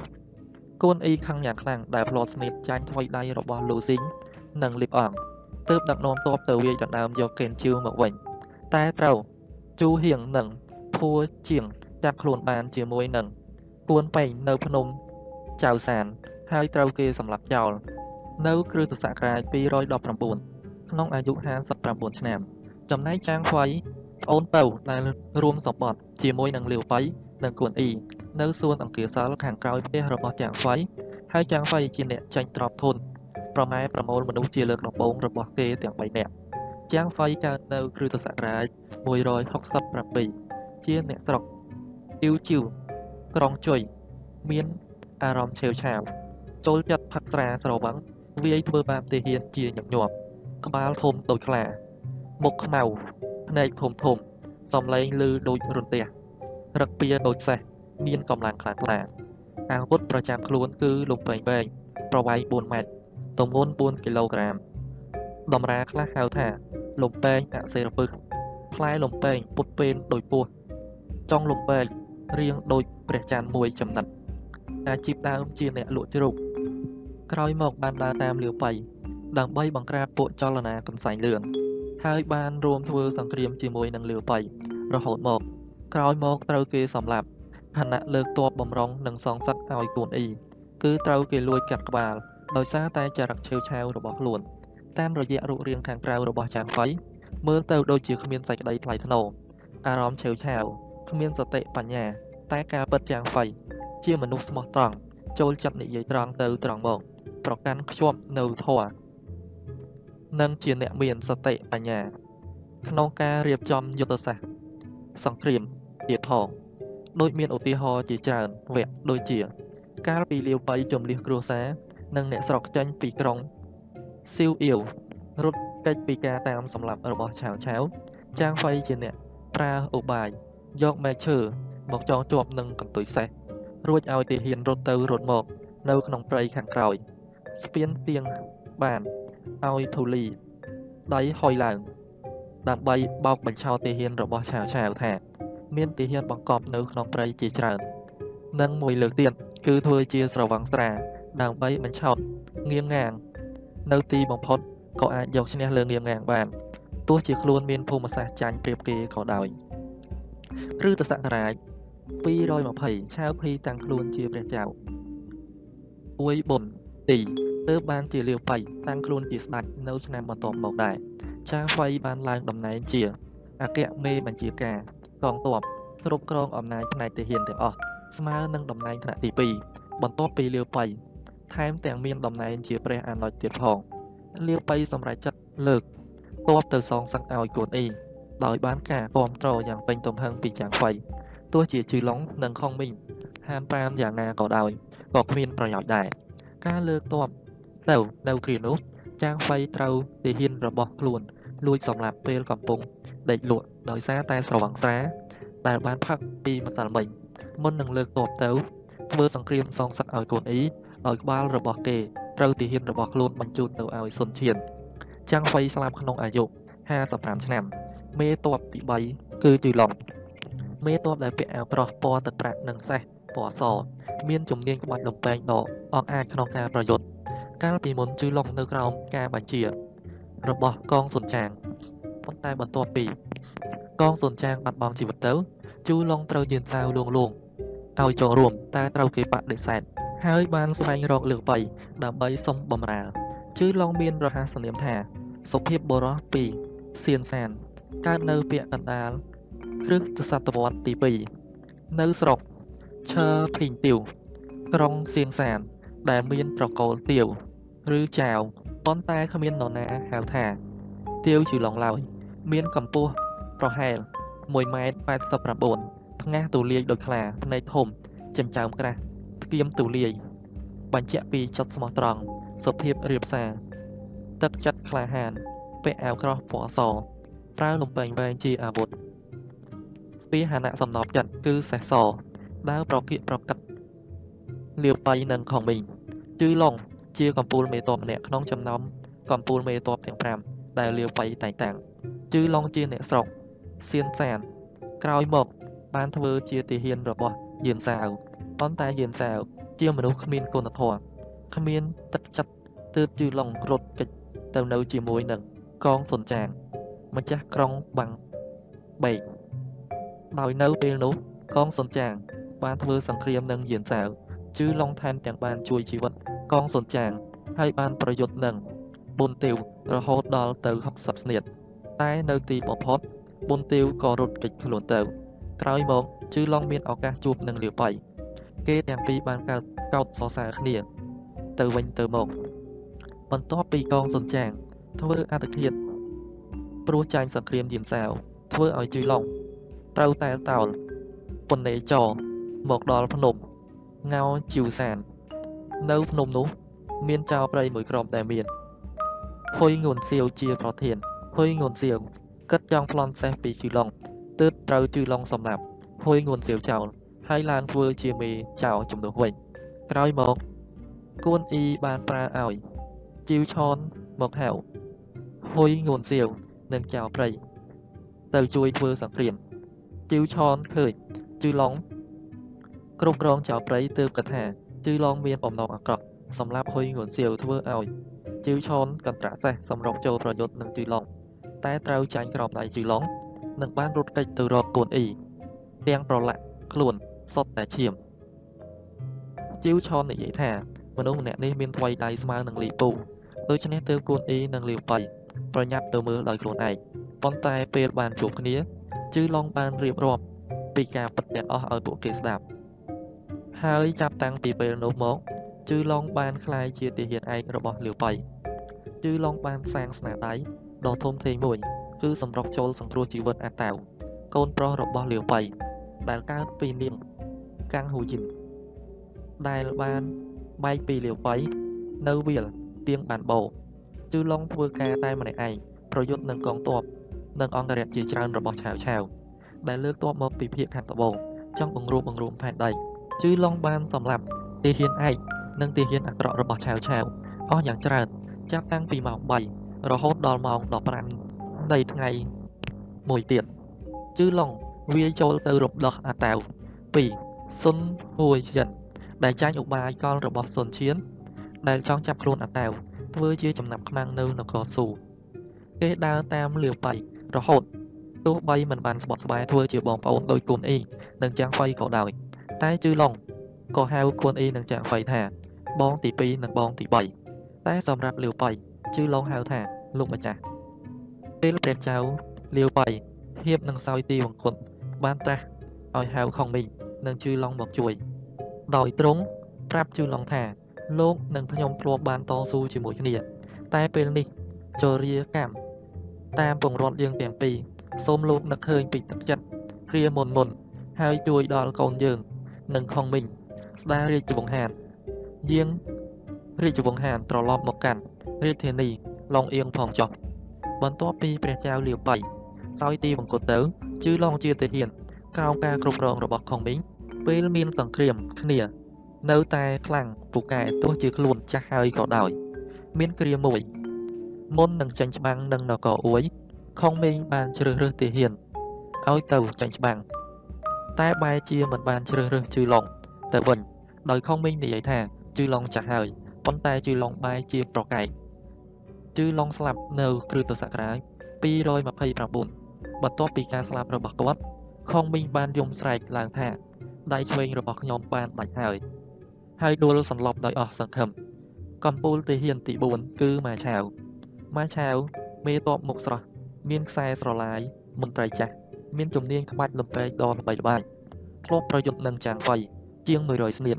កូនអ៊ីខឹងយ៉ាងខ្លាំងដែលផ្លាត់ស្នេតចាញ់ថ្វីដៃរបស់លូស៊ីងនិងលៀបអង្សទើបដឹកនាំទ័ពទៅវាយដណ្ដើមយកកេនជីវមកវិញតែត្រូវជូហៀងនិងភួជាងចាប់ខ្លួនបានជាមួយនឹងពួនប៉េងនៅភ្នំចៅសាន ហើយត្រូវគេសម្លាប់ចោលនៅគ្រិស្តសករាជ219ក្នុងអាយុ59ឆ្នាំចំណែកចាងហ្វៃ ប្អូនពៅដែលរួមសម្បត្តិជាមួយនឹងលាវប៉ៃនិងគួនអ៊ីនៅសួនអង្គាសលខាងក្រោយផ្ទះរបស់ចាងហ្វៃហើយចាងហ្វៃជាអ្នកចាញ់ទ្របធនប្រម៉ែប្រមូលមនុស្សជាលើកដំបូងរបស់គេទាំង3នាក់ចាងហ្វៃកើតនៅគ្រិស្តសករាជ167ជាអ្នកស្រុកអ៊ីវជីវក្រុងជុយមានអារម្មណ៍ឆេវឆាវចូលចិត្តផឹកស្រាស្រវឹងវាយធ្វើបាបទាហានជាញឹកញាប់ក្បាលធំដូចខ្លាមុខខ្មៅ ភ្នែកធំធំសំឡេងឮដូចរន្ទះរឹកពៀដូចសេះមានកម្លាំងខ្លាំងក្លាអាវុធប្រចាំខ្លួនគឺលំពេងវែងប្រវែង4ម៉ែត្រទម្ងន់4គីឡូក្រាមតម្រាខ្លះហៅថាលំពេងអសេរពឹសផ្លែលំពេងពុតពេនដោយពស់ចុងលំពេងរាងដូចព្រះច័ន្ទមួយចំណិតអាជីពដើមជាអ្នកលក់ជ្រូកក្រោយមកបានដើរតាមលាវប៉ៃដើម្បីបង្ក្រាបពួកចលនាកន្សែងលឿន ហើយបានរួមធ្វើសង្គ្រាមជាមួយនឹងលាវប៉ៃរហូតមក ក្រោយមកត្រូវគេសម្លាប់ខណៈលើកទ័ពបំរុងនិងសងសឹកឲ្យគួនអ៊ីគឺត្រូវគេលួចកាត់ក្បាលដោយសារតែចរិតឆេវឆាវរបស់ខ្លួនតាមរយៈរូបរាងខាងក្រៅរបស់ចាងហ្វៃមើលទៅដូចជាគ្មានសេចក្តីថ្លៃថ្នូរអារម្មណ៍ឆេវឆាវគ្មានសតិបញ្ញា តែការពិតចាងហ្វៃជាមនុស្សស្មោះត្រង់ចូលចិត្តនិយាយត្រង់ទៅត្រង់មក ប្រកាន់ខ្ជាប់នៅធម៌ និងជាអ្នកមានសតិបញ្ញា ក្នុងការរៀបចំយុទ្ធសាស្ត្រសង្គ្រាមទៀតផងដូចមានឧទាហរណ៍ជាច្រើនវគ្គដូចជា កាលពីលាវប៉ៃជំលះគ្រួសារនិងអ្នកស្រុកចេញពីក្រុងស៊ីវអ៊ីវរត់កិច្ចពីការតាមសម្លាប់របស់ឆាវឆាវចាងហ្វៃជាអ្នកប្រើឧបាយយកមែកឈើមកចងជាប់នឹងកន្ទុយសេះរួចឲ្យទាហានរត់ទៅរត់មក នៅក្នុងព្រៃខាងក្រោយស្ពានទៀងបាន ឲ្យធូលីដៃហុយឡើង ដើម្បីបោកបញ្ឆោតទាហានរបស់ឆាវឆាវថា មានទាហានបង្កប់នៅក្នុងព្រៃជាច្រើននិងមួយលើកទៀតគឺធ្វើជាស្រវឹងស្រាដើម្បីបញ្ឆោតងៀងងាង នៅទីបំផុតក៏អាចយកឈ្នះលើងៀងងាងបានទោះជាខ្លួនមានភូមិសាស្ត្រចាញ់ប្រៀបគេក៏ដោយឬតសករាជ220ឆាវភីតាំងខ្លួនជាព្រះចៅអួយបុន ទីទើបបានជាលាវប៉ៃតាំងខ្លួនជាស្ដេចនៅឆ្នាំបន្ទាប់មកដែរឆាវ៉ៃបានឡើងតំណែងជាអគ្គមេបញ្ជាការកងទ័ពគ្រប់គ្រងអំណាចផ្នែកទាហានទាំងអស់ស្មើនឹងតំណែងថ្នាក់ទី2បន្ទាប់ពីលាវប៉ៃថែមទាំងមានតំណែងជាព្រះអនុជទៀតផងលាវប៉ៃសម្រេចចិត្តលើកទ័ពទៅសងសឹកឲ្យគួនអ៊ីដោយបានការគ្រប់គ្រងយ៉ាងពេញទំហឹងពីចាងហ្វៃទោះជាជឺឡុងនិងខុងមីងហាមប្រាមយ៉ាងណាក៏ដោយក៏គ្មានប្រយោជន៍ដែរ ការលើកទ័ពទៅនៅគ្រានោះចាងហ្វៃត្រូវទាហានរបស់ខ្លួន លួចសម្លាប់ពេលកំពុងដេកលក់ដោយសារតែស្រវឹងស្រា ដែលបានផឹកពីម្សិលមិញមុននឹងលើកទ័ពទៅធ្វើសង្គ្រាមសងសឹកឲ្យកូនអ៊ីដោយក្បាលរបស់គេត្រូវទាហានរបស់ខ្លួនបញ្ជូនទៅឲ្យសុនឈៀនចាំងហ្វៃស្លាប់ក្នុងអាយុ55ឆ្នាំ មេតបទី3គឺជឺឡុងមេតបដែលពាក់អាវក្រោះពណ៌ទឹកប្រាក់និងសេះពណ៌ស មានជំនាញក្បាច់លំពេងដកអង្អាចក្នុងការប្រយុទ្ធកាលពីមុនជឺឡុងនៅក្រោមការបញ្ជា របស់កងសុនចាងប៉ុន្តែបន្ទាប់ពី កងសុនចាងបាត់បង់ជីវិតទៅជូឡុងត្រូវយានសាវលួងលួងឲ្យចូលរួមតែត្រូវគេបដិសេធហើយបានស្វែងរកលើកបៃដើម្បីសុំបំរើជឺឡុងមានរហស្សនាមថាសុភាពបរោះពីសៀនសានកើតនៅពាក់កណ្ដាលគ្រិស្តសតវត្សទី2នៅស្រុក ឈើភីងទៀវក្រុងសៀងសាន ដែលមានប្រកូលទៀវឬចាវប៉ុន្តែគ្មាននរណាហៅថាទៀវជឺឡុងឡើយមានកម្ពស់ប្រហែល1ម៉ែត្រ89ថ្ងាសទូលាយដូចខ្លាភ្នែកធំចិញ្ចើមក្រាស់ផ្ទៀមទូលាយបញ្ជាក់ពីចិត្តស្មោះត្រង់សុភាពរៀបសារទឹកចិត្តក្លាហានពាក់អាវក្រោះពណ៌សប្រើលំពេងវែងជាអាវុធពាហនៈសំណប់ចិត្តគឺសេះស ដើរប្រគៀកប្រកិតលាវបៃនិងខុងមីងជឺឡុងជាកំពូលមេតបម្នាក់ក្នុងចំណោមកំពូលមេតបទាំង5ដែលលាវបៃតែងតាំងជឺឡុងជាអ្នកស្រុកសៀនសាន ក្រោយមក បានធ្វើជាទាហានរបស់យានសាវប៉ុន្តែយានសាវជាមនុស្សគ្មានគុណធម៌គ្មានទឹកចិត្តទើបជឿឡុងរត់គេចទៅនៅជាមួយនឹងកងសុនចាងម្ចាស់ក្រុងបាំងបេកដោយនៅពេលនោះកងសុនចាង បានធ្វើសង្គ្រាមនឹងយានសាវជឿឡុងថែមទាំងបានជួយជីវិតកងសុនចាងហើយបានប្រយុទ្ធនឹងប៊ុនទាវរហូតដល់ទៅ60ស្នៀតតែនៅទីបំផុតប៊ុនទាវក៏រត់គេចខ្លួនទៅ ក្រោយមកជឿឡុងមានឱកាសជួបនឹងលាវបៃគេទាំងពីរបានកើតកោតសរសើរគ្នា ទៅវិញទៅមក បន្ទាប់ពីកងសុនចាង ធ្វើអត្តឃាតព្រោះចាញ់សង្គ្រាមយានសាវធ្វើឲ្យជឿឡុងត្រូវតែតោលពនេចរ មកដល់ភ្នំងោជីវសាន នៅភ្នំនោះ មានចៅព្រៃមួយក្រុមដែលមានហ៊ុយងួនសៀវជាប្រធានហ៊ុយងួនសៀវគិតចង់ប្លន់សេះពីជឺឡុងទើបត្រូវជឺឡុងសម្លាប់ហ៊ុយងួនសៀវចោលហើយឡើងធ្វើជាមេចៅជំនួសវិញក្រោយមកគួនអ៊ីបានប្រើឲ្យជីវឆនមកហៅហ៊ុយងួនសៀវនិងចៅព្រៃទៅជួយធ្វើសង្គ្រាមជីវឆនឃើញជឺឡុង គ្រប់គ្រងចៅព្រៃទើបគិតថាជឺឡុងមានបំណងអាក្រក់សម្រាប់ហ៊ុយងួនសៀវធ្វើឲ្យជីវឆនកន្ត្រាក់សេះសម្រុកចូលប្រយុទ្ធនឹងជឺឡុងតែត្រូវចាញ់ក្រោមដៃជឺឡុងនិងបានរត់គេចទៅរកកូនអ៊ីទាំងប្រឡាក់ខ្លួនសុទ្ធតែឈាមជីវឆននិយាយថាមនុស្សម្នាក់នេះមានថ្វីដៃស្មើនឹងលីពូដូច្នេះទើបកូនអ៊ីនិងលាវបៃប្រញាប់ទៅមើលដោយខ្លួនឯងប៉ុន្តែពេលបានជួបគ្នាជឺឡុងបានរៀបរាប់ពីការពិតទាំងអស់ឲ្យពួកគេស្ដាប់ ហើយចាប់តាំងពីពេលនោះមកជឺឡុងបានក្លាយជាទាហានឯករបស់លាវបៃជឺឡុងបានសាងស្នាដៃដ៏ធំធេងមួយ គឺសម្រុកចូលសង្គ្រោះជីវិតអាតាវកូនប្រុសរបស់លាវបៃដែលកើតពីនាងកាំងហ៊ូយីនដែលបានបែកពីលាវបៃនៅវាលទៀងបានបោជឺឡុងធ្វើការតែម្នាក់ឯងប្រយុទ្ធនឹងកងទ័ពនិងអង្គរៈជាច្រើនរបស់ឆាវឆាវដែលលើកទ័ពមកពីភៀកខាងត្បូងចង់បង្រួបបង្រួមផែនដី ជឺឡុងបានសម្លាប់ទាហានឯកនិងទាហានអាក្រក់របស់ឆាវឆាវអស់យ៉ាងច្រើនចាប់តាំងពីម៉ោង3រហូតដល់ម៉ោង15នៃថ្ងៃមួយទៀតជឺឡុងវាយចូលទៅរំដោះអាតាវ2សុនហួយចិនដែលចាញ់ឧបាយកលរបស់សុនឈៀនដែលចង់ចាប់ខ្លួនអាតាវធ្វើជាចំណាប់ខ្មាំងនៅនគរស៊ូគេដើរតាមលាវបៃរហូតទោះបីមិនបានស្បត់ស្បាយធ្វើជាបងប្អូនដោយគុនអ៊ីនិងចាំងហ្វៃក៏ដោយ តែជឺឡុងក៏ហៅគុនអ៊ីនិងចាំងហ្វៃថា បងទី2និងបងទី3តែសម្រាប់លាវបៃជឺឡុងហៅថាលោកម្ចាស់ពេលព្រះចៅលាវបៃហៀបនឹងសោយទីវង្គតបានត្រាស់ឲ្យហៅខុងមីងនិងជឺឡុងមកជួយ ដោយទ្រង់ប្រាប់ជឺឡុងថា លោកនិងខ្ញុំធ្លាប់បានតស៊ូជាមួយគ្នាតែពេលនេះចរិយាកម្មតាមពង្រត់យើងទាំងពីរសូមលោកនឹកឃើញពីទឹកចិត្តគ្រាមុនមុន ហើយជួយដល់កូនយើង និងខុងមីងស្ដាររាជវង្សហានយាងរាជវង្សហានត្រឡប់មកកាន់រាជធានីឡុងអៀងផងចុះបន្ទាប់ពីព្រះចៅលាវបៃសោយទីបង្គត់ទៅជឿឡងជាទាហានក្រោមការគ្រប់គ្រងរបស់ខុងមីងពេលមានសង្គ្រាមគ្នា នៅតែខ្លាំងពូកែទោះជាខ្លួនចាស់ហើយក៏ដោយ មានគ្រាមួយ មុននឹងចាញ់ច្បាំងនឹងនគរអួយខុងមេងបានជ្រើសរើសទាហានឲ្យទៅចាញ់ច្បាំង តែបែរជាមិនបានជ្រើសរើសជឺឡុងទៅវិញដោយខុងមេងនិយាយថាជឺឡុងចាស់ហើយប៉ុន្តែជឺឡុងបែរជាប្រកែកជឺឡុងស្លាប់នៅគ្រិស្តសករាជ229បន្ទាប់ពីការស្លាប់របស់គាត់ខុងមីងបានយំស្រែកឡើងថាដៃឆ្វេងរបស់ខ្ញុំបានដាច់ហើយហើយដួលសន្លប់ដោយអស់សង្ឃឹមកំពូលទាហានទី4គឺម៉ាឆាវម៉ាឆាវមេតបមុខស្រស់មានខ្សែស្រឡាយមន្ត្រីចាស់ មានជំនាញក្បាច់លំពេកដ៏ល្បីល្បាញធ្លាប់ប្រយុទ្ធនឹងចាងហ្វៃជាង100ស្នៀត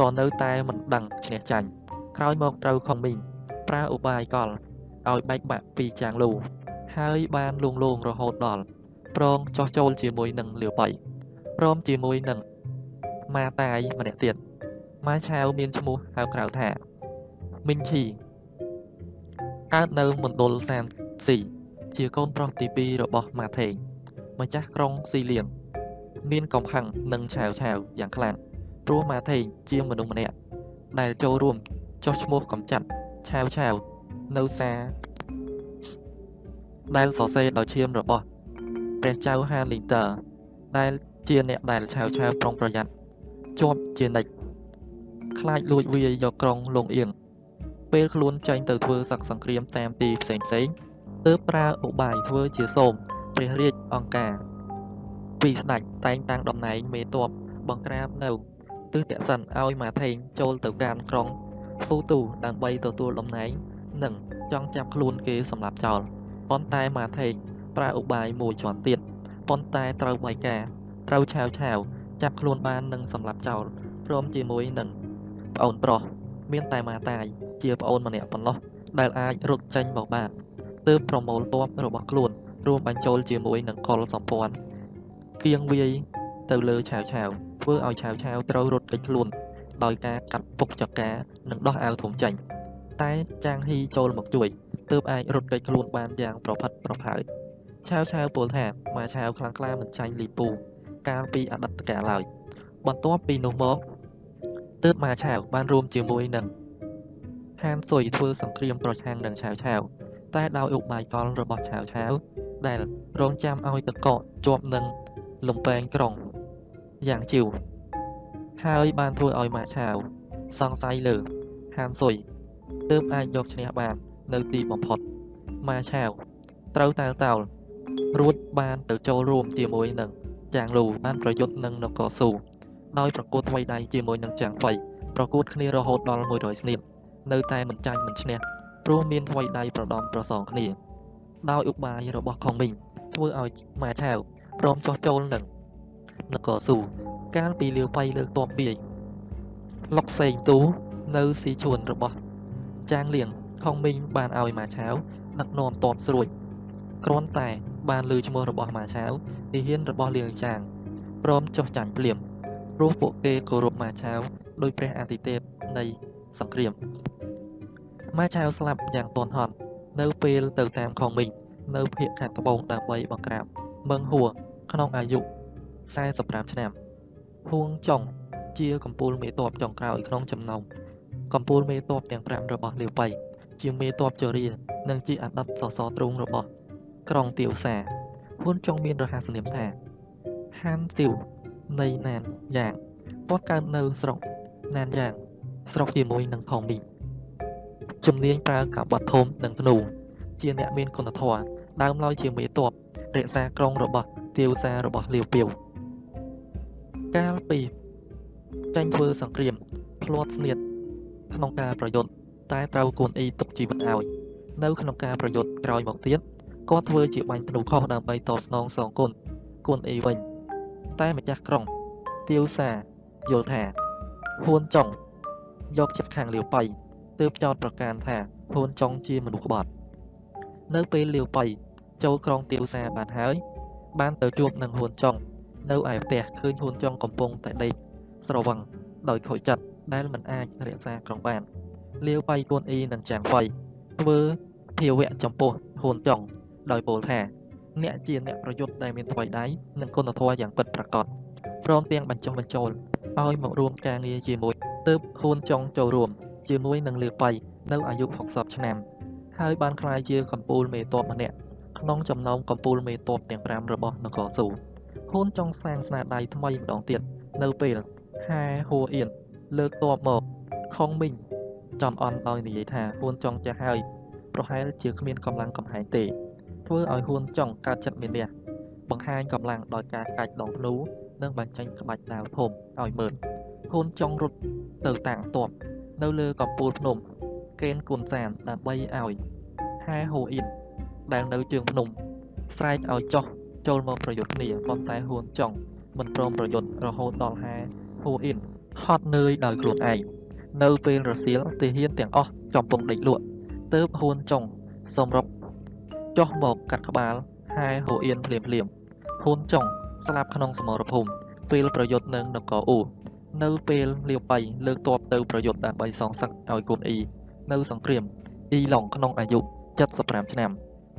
ក៏នៅតែមិនដឹងឈ្នះចាញ់ក្រោយមកត្រូវខុងមីងប្រើឧបាយកលឲ្យបែកបាក់ពីចាងលូហើយបានលួងលោមរហូតដល់ប្រងចោះចូលជាមួយនឹងលាវបៃព្រមជាមួយនឹងម៉ាតាយម្នាក់ទៀតម៉ាឆាវមានឈ្មោះហៅក្រៅថាមីងឈីកើតនៅមណ្ឌលសានស៊ីជាកូនប្រុសទី2របស់ម៉ាថេង ម្ចាស់ក្រុងស៊ីលៀងមានកំហឹងនិងឆាវឆាវយ៉ាងខ្លាំងព្រោះម៉ាថេងជាមនុស្សម្នាក់ដែលចូលរួមចោះឈ្មោះកំចាត់ឆាវឆាវនៅសាដែលសរសេរដោយឈាមរបស់ព្រះចៅហាលីងតើដែលជាអ្នកដែលឆាវឆាវប្រុងប្រយ័ត្នជាប់ជានិច្ចខ្លាចលួចវាយយកក្រុងលងអៀងពេលខ្លួនចេញទៅធ្វើសឹកសង្គ្រាមតាមទីផ្សេងផ្សេងទើបប្រើឧបាយធ្វើជាសូម ព្រះរាជអង្គការពីស្ដេចតែងតាំងតំណែងមេតបបង្ក្រាបនៅទិសតសិនឲ្យម៉ាថេងចូលទៅកាន់ក្រុងភូទូដើម្បីទទួលតំណែងនិងចង់ចាប់ខ្លួនគេសម្លាប់ចោលប៉ុន្តែម៉ាថេងប្រើឧបាយមួយជាន់ទៀតប៉ុន្តែត្រូវបៃការត្រូវឆាវឆាវចាប់ខ្លួនបាននិងសម្លាប់ចោលព្រមជាមួយនឹងប្អូនប្រុសមានតែម៉ាតាយជាប្អូនម្នាក់ប៉ុណ្ណោះដែលអាចរត់ចេញមកបានទើបប្រមូលទ័ពរបស់ខ្លួន រួមបញ្ចូលជាមួយនឹងកុលសម្ព័ន្ធគៀងវាយទៅលើឆាវឆាវធ្វើឲ្យឆាវឆាវត្រូវរត់គេចខ្លួនដោយការកាត់ពុកចកានិងដោះអាវធំចេញតែចាងហ៊ីចូលមកជួយទើបអាចរត់គេចខ្លួនបានយ៉ាងប្រផិតប្រផើយឆាវឆាវពោលថាម៉ាឆាវខ្លាំងក្លាមិនចាញ់លីពូកាលពីអតីតកាលឡើយបន្ទាប់ពីនោះមកទើបម៉ាឆាវបានរួមជាមួយនឹងហានស៊ុយធ្វើសង្គ្រាមប្រឆាំងនឹងឆាវឆាវតែដោយឧបាយកលរបស់ឆាវឆាវ ដែលរងចាំឲ្យតកកជាប់នឹងលំពែងក្រុងយ៉ាងជីវហើយបានធ្វើឲ្យម៉ាឆាវសង្ស័យលើហានស៊ុយទើបអាចយកឈ្នះបាននៅទីបំផុតម៉ាឆាវត្រូវតើតោលរួចបានទៅចូលរួមជាមួយនឹងចាងលូបានប្រយុទ្ធនឹងនគរស៊ូដោយប្រកួតថ្មីដៃជាមួយនឹងចាងហ្វៃប្រកួតគ្នារហូតដល់100ស្នៀតនៅតែមិនចាញ់មិនឈ្នះព្រោះមានថ្មីដៃប្រដំប្រសងគ្នា ដោយឧបាយរបស់ខុងមីងធ្វើឲ្យម៉ាឆាវព្រមចោះចូលនឹងនគរស៊ូកាលពីលាវប៉ៃលើកតបវាយលុកសេងទូនៅស៊ីជួនរបស់ ចាងលៀងខុងមីងបានឲ្យម៉ាឆាវដឹកនាំតបស្រួយគ្រាន់តែបានលើឈ្មោះរបស់ម៉ាឆាវទាហានរបស់លៀងចាងព្រមចុះចាញ់ភ្លាមព្រោះពួកគេគោរពម៉ាឆាវដោយព្រះអាទិទេពនៃសង្គ្រាមម៉ាឆាវស្លាប់យ៉ាងទាន់ហន់ នៅពេលទៅតាមខុងមីងនៅភូមិខាងត្បូងដើម្បីបង្ក្រាបមឹងហួរក្នុងអាយុ45ឆ្នាំហួងចុងជាកំពូលមេតបចុងក្រោយក្នុងចំណោមកំពូលមេតបទាំង5របស់លាវប៉ៃជាមេតបជរានិងជាអតីតសសរទ្រូងរបស់ក្រុងទាវសាហ៊ុនចុងមានរហស្សនាមថាហានស៊ីវនៃណានយ៉ាងគាត់កើតនៅស្រុកណានយ៉ាងស្រុកជាមួយនឹងផងមី ជំនាញប្រើកាបត់ធំនិងធ្នូជាអ្នកមានគុណធម៌ដើមឡើយជាមេតបរក្សាក្រុងរបស់ទាវសាររបស់លាវពាវកាលពីចាញ់ធ្វើសង្គ្រាមផ្្លាត់ស្នៀតក្នុងការប្រយុទ្ធតែត្រូវគួនអ៊ីទុកជីវិតឲ្យនៅក្នុងការប្រយុទ្ធក្រោយមកទៀតគាត់ធ្វើជាបាញ់ធ្នូខុសដើម្បីតបស្នងសងគុណគួនអ៊ីវិញតែម្ចាស់ក្រុងទាវសាយល់ថាហ៊ួនចុងយកចិត្តខាងលាវប៉ៃ ទើបចោតប្រកាសថាហ៊ួនចុងជាមនុស្សក្បត់នៅពេលលាវប៉ៃចូលក្រុងទាវសាបានហើយ បានទៅជួបនឹងហ៊ួនចុងនៅឯផ្ទះឃើញហ៊ួនចុងកំពុងតែដេកស្រវឹងដោយខូចចិត្តដែលមិនអាចរក្សាក្រុងបានលាវបៃគួនអ៊ីនិងចាងហ្វៃធ្វើភាវៈចំពោះហ៊ុនចុងដោយពោលថា អ្នកជាអ្នកប្រយុទ្ធដែលមានថ្មីដៃនិងគុណធម៌យ៉ាងពិតប្រាកដព្រមទាំងបញ្ចុះបញ្ចូលឲ្យមករួមការងារជាមួយទើបហ៊ុនចុងចូលរួម ជាមួយនឹងលាវបៃនៅអាយុ60ឆ្នាំ ហើយបានក្លាយជាកម្ពូលមេតបម្នាក់ក្នុងចំណោមកម្ពូលមេតបទាំង5របស់នគរស៊ូហ៊ុនចុងសាងស្នាដៃថ្មីម្ដងទៀតនៅពេលហាហួអៀនលើកតបមកខុងមីងចំអន់ដោយនិយាយថាហ៊ួនចុងចាស់ហើយប្រហែលជាគ្មានកម្លាំងកំហែងទេ ធ្វើឲ្យហ៊ួនចុងកើតចិត្តមានះបង្ហាញកម្លាំងដោយការកាច់ដងធ្នូនិងបញ្ចេញក្បាច់ដាវធំឲ្យមើលហ៊ុនចុងរត់ទៅតាំងតប នៅលើកំពូលភ្នំកេនគុនសានដើម្បីឲ្យហាហូអ៊ីនដែលនៅជើងភ្នំស្រែកឲ្យចុះចូលមកប្រយុទ្ធគ្នាប៉ុន្តែហ៊ួនចុងមិនព្រមប្រយុទ្ធរហូតដល់ហាហូអ៊ីនហត់នឿយដោយខ្លួនឯងនៅពេលរសៀលទាហានទាំងអស់ចំពុកដេកលក់ទើបហ៊ួនចុងសម្រុកចុះមកកាត់ក្បាលហាហូអ៊ីនភ្លាមភ្លាមហ៊ុនចុងស្លាប់ក្នុងសមរភូមិពេលប្រយុទ្ធនឹងនគរអ៊ូ នៅពេលលាវបៃលើកទ័ពទៅប្រយុទ្ធដើម្បីសងសឹកឲ្យគុនអ៊ីនៅសង្គ្រាមអ៊ីឡុងក្នុងអាយុ75ឆ្នាំ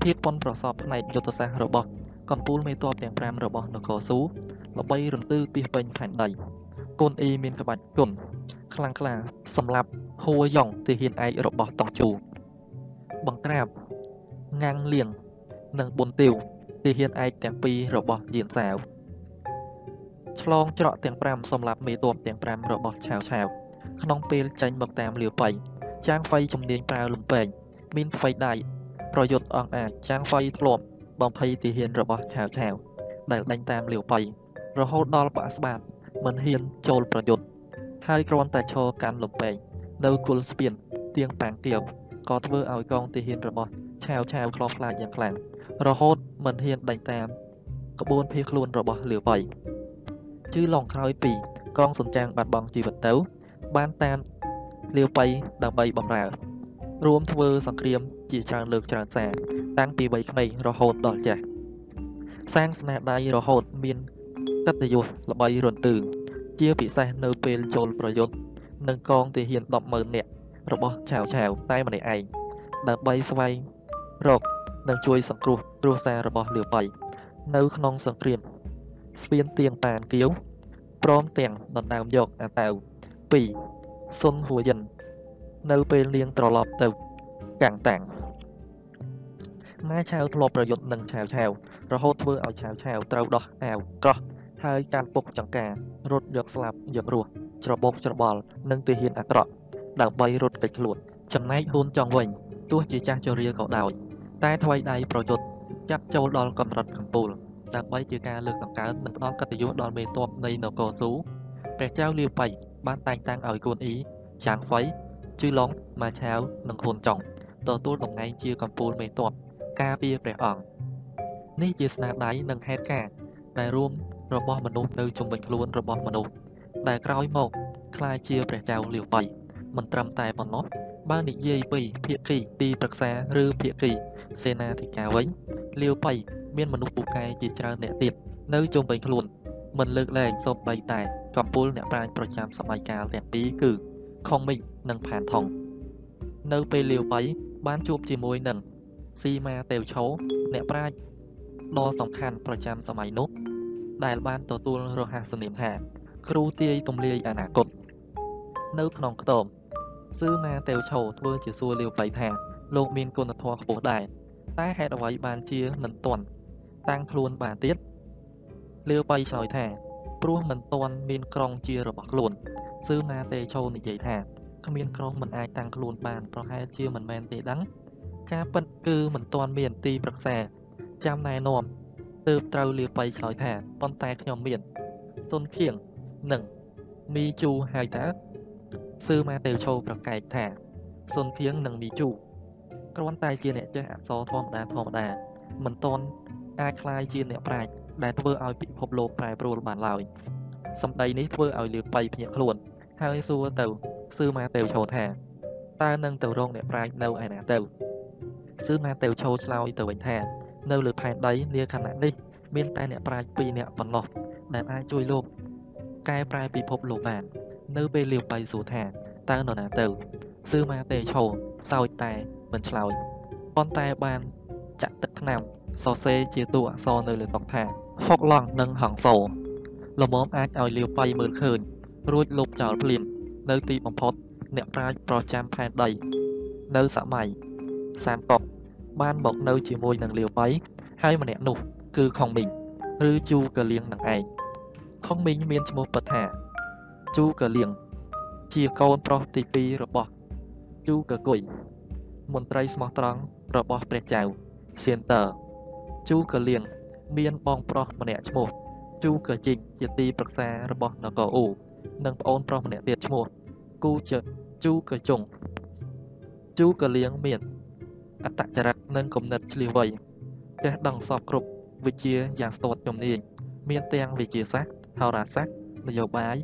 ភាពប៉ុនប្រសពផ្នែកយុទ្ធសាស្ត្ររបស់កំពូលមេតបទាំង5របស់នគរស៊ូល្បីរន្ទឺពីពេញផែនដីកូនអ៊ីមានក្បាច់គុណខ្លាំងក្លាសម្រាប់ហួយ៉ងទាហានឯករបស់តង់ជូបង្ក្រាបងាំងលៀងនិងប៊ុនទាវទាហានឯកទាំងពីររបស់យានសាវ ឆ្លងច្រកទាំង5សម្រាប់មេតបទាំង5របស់ឆាវឆាវក្នុងពេលចេញមកតាមលាវប៉ៃចាងហ្វៃជំនាញប្រើលំពេងមានថ្វីដៃប្រយុទ្ធអង្អាចចាងហ្វៃធ្លាប់បំភ័យទាហានរបស់ឆាវឆាវដែលដេញតាមលាវប៉ៃរហូតដល់បាក់ស្បាតមិនហ៊ានចូលប្រយុទ្ធហើយគ្រាន់តែឈរកាន់លំពេងនៅគុលស្ពានទៀងប៉ាងទៀវក៏ធ្វើឲ្យកងទាហានរបស់ឆាវឆាវខ្លោចខ្លាចយ៉ាងខ្លាំងរហូតមិនហ៊ានដេញតាមក្បួនភៀសខ្លួនរបស់លាវប៉ៃ ជឺឡងក្រោយពីកងសុនចាងបាត់បង់ជីវិតទៅ បានតាមលាវប៉ៃដើម្បីបំរើ រួមធ្វើសង្គ្រាមជាច្រើនលើកច្រើនសារតាំងពីវ័យក្មេងរហូតដល់ចាស់សាងស្នាដៃរហូតមានកិត្តិយសល្បីរន្ទឺជាពិសេសនៅពេលចូលប្រយុទ្ធនឹងកងទាហាន100000នាក់របស់ឆាវឆាវតែម្នាក់ឯងដើម្បីស្វែងរកនិងជួយសង្គ្រោះគ្រួសាររបស់លាវប៉ៃនៅក្នុងសង្គ្រាម ស្ពានទៀងប៉ានគៀវព្រមទាំងដណ្ដើមយកអាតាវ2សុនហួយិន នៅពេលនាងត្រឡប់ទៅកាំងតាំងម៉ែឆាវធ្លាប់ប្រយុទ្ធនឹងឆាវឆាវរហូតធ្វើឲ្យឆាវឆាវត្រូវដោះអាវក្រោះហើយកាន់ពុកចង្ការរត់យកស្លាប់យករស់ច្របូកច្របល់នឹងទាហានអាក្រក់ដើម្បីរត់គេចខ្លួនចំណែកហ៊ុនចង់វិញទោះជាចាស់ជរាក៏ដោយតែថ្មីដៃប្រយុទ្ធចាប់ចូលដល់កម្រិតកំពូល ដើម្បីជាការលើកដង្កើងនិងផ្ដល់កិត្តិយសដល់មេតបនៃនគរស៊ូព្រះចៅលាវប៉ៃបានតែងតាំងឲ្យកូនអ៊ីចាងហ្វៃជឺឡុងម៉ាឆាវនិងហ៊ុនចុងទទួលតំណែងជាកំពូលមេតបការពារព្រះអង្គនេះជាស្នាដៃនិងហេតុការណ៍ដែលរួមរបស់មនុស្សនៅជុំវិញខ្លួនរបស់មនុស្សដែលក្រោយមកក្លាយជាព្រះចៅលាវប៉ៃមិនត្រឹមតែប៉ុណ្ណោះបើនិយាយពីភាគីទីប្រឹក្សាឬភាគីសេនាធិការវិញលាវប៉ៃ មានមនុស្សពូកែជាច្រើនអ្នកទៀតនៅជុំវិញខ្លួនមិនលើកលែងសូម្បីតែកំពូលអ្នកប្រាជ្ញប្រចាំសម័យកាលទាំងពីរគឺខុងមិចនិងផានថងនៅពេលលាវប៉ៃបានជួបជាមួយនឹងស៊ីម៉ាតេវឆោអ្នកប្រាជ្ញដ៏សំខាន់ប្រចាំសម័យនោះដែលបានទទួលរហស្សនាមថាគ្រូទាយទំលាយអនាគតនៅក្នុងខ្ទមស៊ឺម៉ាតេវឆោធ្វើជាសួរលាវប៉ៃថាលោកមានគុណធម៌ខ្ពស់ដែរតែហេតុអ្វីបានជាមិនទាន់ តាំងខ្លួនបានទៀតលាវប៉ៃឆ្លើយថាព្រោះមិនទាន់មានក្រុងជារបស់ខ្លួនស៊ឺម៉ាតេឆោនិយាយថាគ្មានក្រុងមិនអាចតាំងខ្លួនបានប្រហែលជាមិនមែនទេដឹងការពិតគឺមិនទាន់មានទីប្រឹក្សាចាំណែនាំទើបត្រូវលាប៉ៃឆ្លើយថាប៉ុន្តែខ្ញុំមានសុនខៀងនិងមីជូហើយតើស៊ឺម៉ាតេឆូប្រកែកថាសុនខៀងនិងមីជូគ្រាន់តែជាអ្នកចេះអក្សរធម្មតាធម្មតាមិនទាន់ អាចคล้ายជាអ្នកប្រាជ្ញដែលធ្វើឲ្យពិភពលោកប្រែប្រួលបានឡើយសម្ដីនេះធ្វើឲ្យលាប៉ៃភ្ញាក់ខ្លួនហើយសួរទៅស៊ឺម៉ាតេវឆូថាតើនឹងទៅរកអ្នកប្រាជ្ញនៅឯណាទៅស៊ឺម៉ាតេវឆូឆ្លើយទៅវិញថានៅលើផែនដីនាខណៈនេះមានតែអ្នកប្រាជ្ញ2នាក់ប៉ុណ្ណោះដែលអាចជួយលោកកែប្រែពិភពលោកបាននៅពេលលាវបៃសួរថាតើនរណាទៅស៊ឺម៉ាតេឆូសោចតែមិនឆ្លើយប៉ុន្តែបានចាក់ទឹកថ្នាំ សរសេរជាតួអក្សរនៅលើតុថាហុកឡង់និងហងសូល្មមអាចឲ្យលាវបៃមើលឃើញរួចលុបចោលភ្លាមនៅទីបំផុតអ្នកប្រាជ្ញប្រចាំផែនដីនៅសម័យសាមកុកបានមកនៅជាមួយនឹងលាវប៉ៃហើយម្នាក់នោះគឺខុងមីងឬជូកលៀងនឹងឯងខុងមីងមានឈ្មោះពិតថាជូកលៀងជាកូនប្រុសទី2របស់ជូកគុយមន្ត្រីស្មោះត្រង់របស់ព្រះចៅសៀនតើ ជូកលៀងមានបងប្រុសម្នាក់ឈ្មោះជូកជីកជាទីប្រឹក្សារបស់នគរអ៊ូនិងប្អូនប្រុសម្នាក់ទៀតឈ្មោះគូជជូកជុងជូកលៀងមានអត្តចរិតនិងគំនិតឆ្លៀសវៃចេះដឹងសពគ្រប់វិជ្ជាយ៉ាងស្ទាត់ជំនាញមានទាំងវិជ្ជាសាស្ត្រហោរាសាស្ត្រនយោបាយ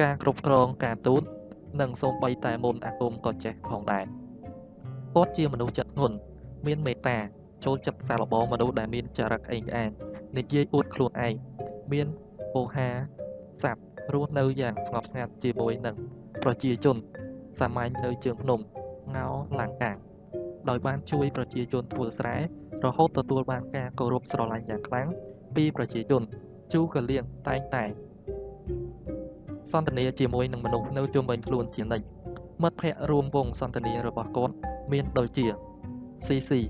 ការគ្រប់គ្រងការទូតនិងសូម្បីតែមុនអាគមក៏ចេះផងដែរគាត់ជាមនុស្សចិត្តងន់មានមេត្តា ចូលចិត្តសាឡបងមនុស្សដែលមានចរិតអេងក្អាងនិយាយអួតខ្លួនឯងមានពោហាស័ព្ទរស់នៅយ៉ាងស្ងប់ស្ងាត់ជាមួយនឹងប្រជាជនសាមញ្ញនៅជើងភ្នំងោឡាំងកាងដោយបានជួយប្រជាជនធ្វើស្រែរហូតទទួលបានការគោរពស្រឡាញ់យ៉ាងខ្លាំងពីប្រជាជនជូកលៀងតែងតែសន្ទនាជាមួយនឹងមនុស្សនៅជុំវិញខ្លួនជានិច្ចមិត្តភ័ក្តិរួមវងសន្ទនារបស់គាត់មានដូចជាស៊ី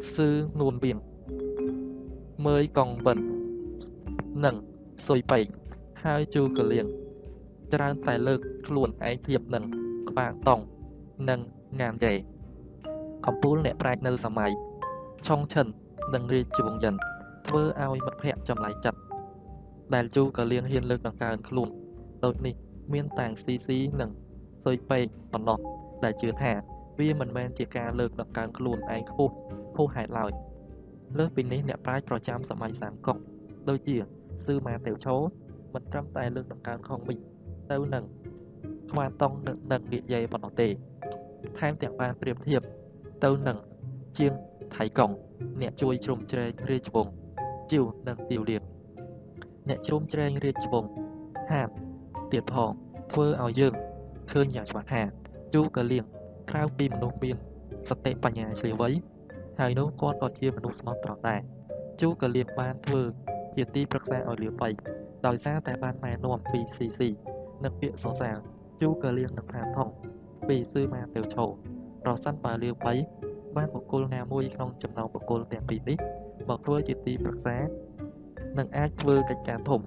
ស៊ីស៊ឺងួនវៀងមើយកងវិននិងស៊ុយពេកហើយជូកលៀងច្រើនតែលើកខ្លួនឯងធៀបនឹងក្បាលតង់និងងានយេកំពូលអ្នកប្រាជ្ញនៅសម័យឆុងឈិននិងរាជវង្សយិនធ្វើឲ្យមិត្តភ័ក្តិចម្លែកចិត្តដែលជូកលៀងហ៊ានលើកដង្កើងខ្លួនដូចនេះ មានតែស៊ីស៊ីនិងស៊ុយពេកប៉ុណ្ណោះដែលជឿថា វាមិនមែនជាការលើកដង្កើងខ្លួនឯងខ្ពស់ហួសហេតុឡើយលើសពីនេះអ្នកប្រាជ្ញប្រចាំសម័យសាមកុកដូចជាស៊ឺម៉ាតេវឆូមិនត្រឹមតែលើកដង្កើងខុងមីទៅនឹងស្វាតុងនិងនិយាយប៉ុណ្ណោះទេថែមទាំងបានប្រៀបធៀបទៅនឹងជាងថៃកុងអ្នកជួយជ្រោមជ្រែងរាជវង្សជីវនិងទាវលៀនអ្នកជ្រោមជ្រែងរាជវង្សហាតទៀតផងធ្វើឲ្យយើងឃើញយ៉ាងច្បាស់ថាជូកលៀង ក្រៅពីមនុស្សមានសតិបញ្ញាជ្រាលវៃហើយនោះគាត់ក៏ជាមនុស្សស្មោះត្រង់ដែរជូកលៀងបានធ្វើជាទីប្រឹក្សាឲ្យលាវបៃដោយសារតែបានណែនាំពី CC និងពាក្យសរសើរជូកលៀងនិងផានថងពីស៊ឺម៉ាទៅឆោប្រសិនបើលាវបៃបានបុគ្គលណាមួយក្នុងចំណោមបុគ្គលទាំងពីរនេះមកធ្វើជាទីប្រឹក្សានឹងអាចធ្វើកិច្ចការធំ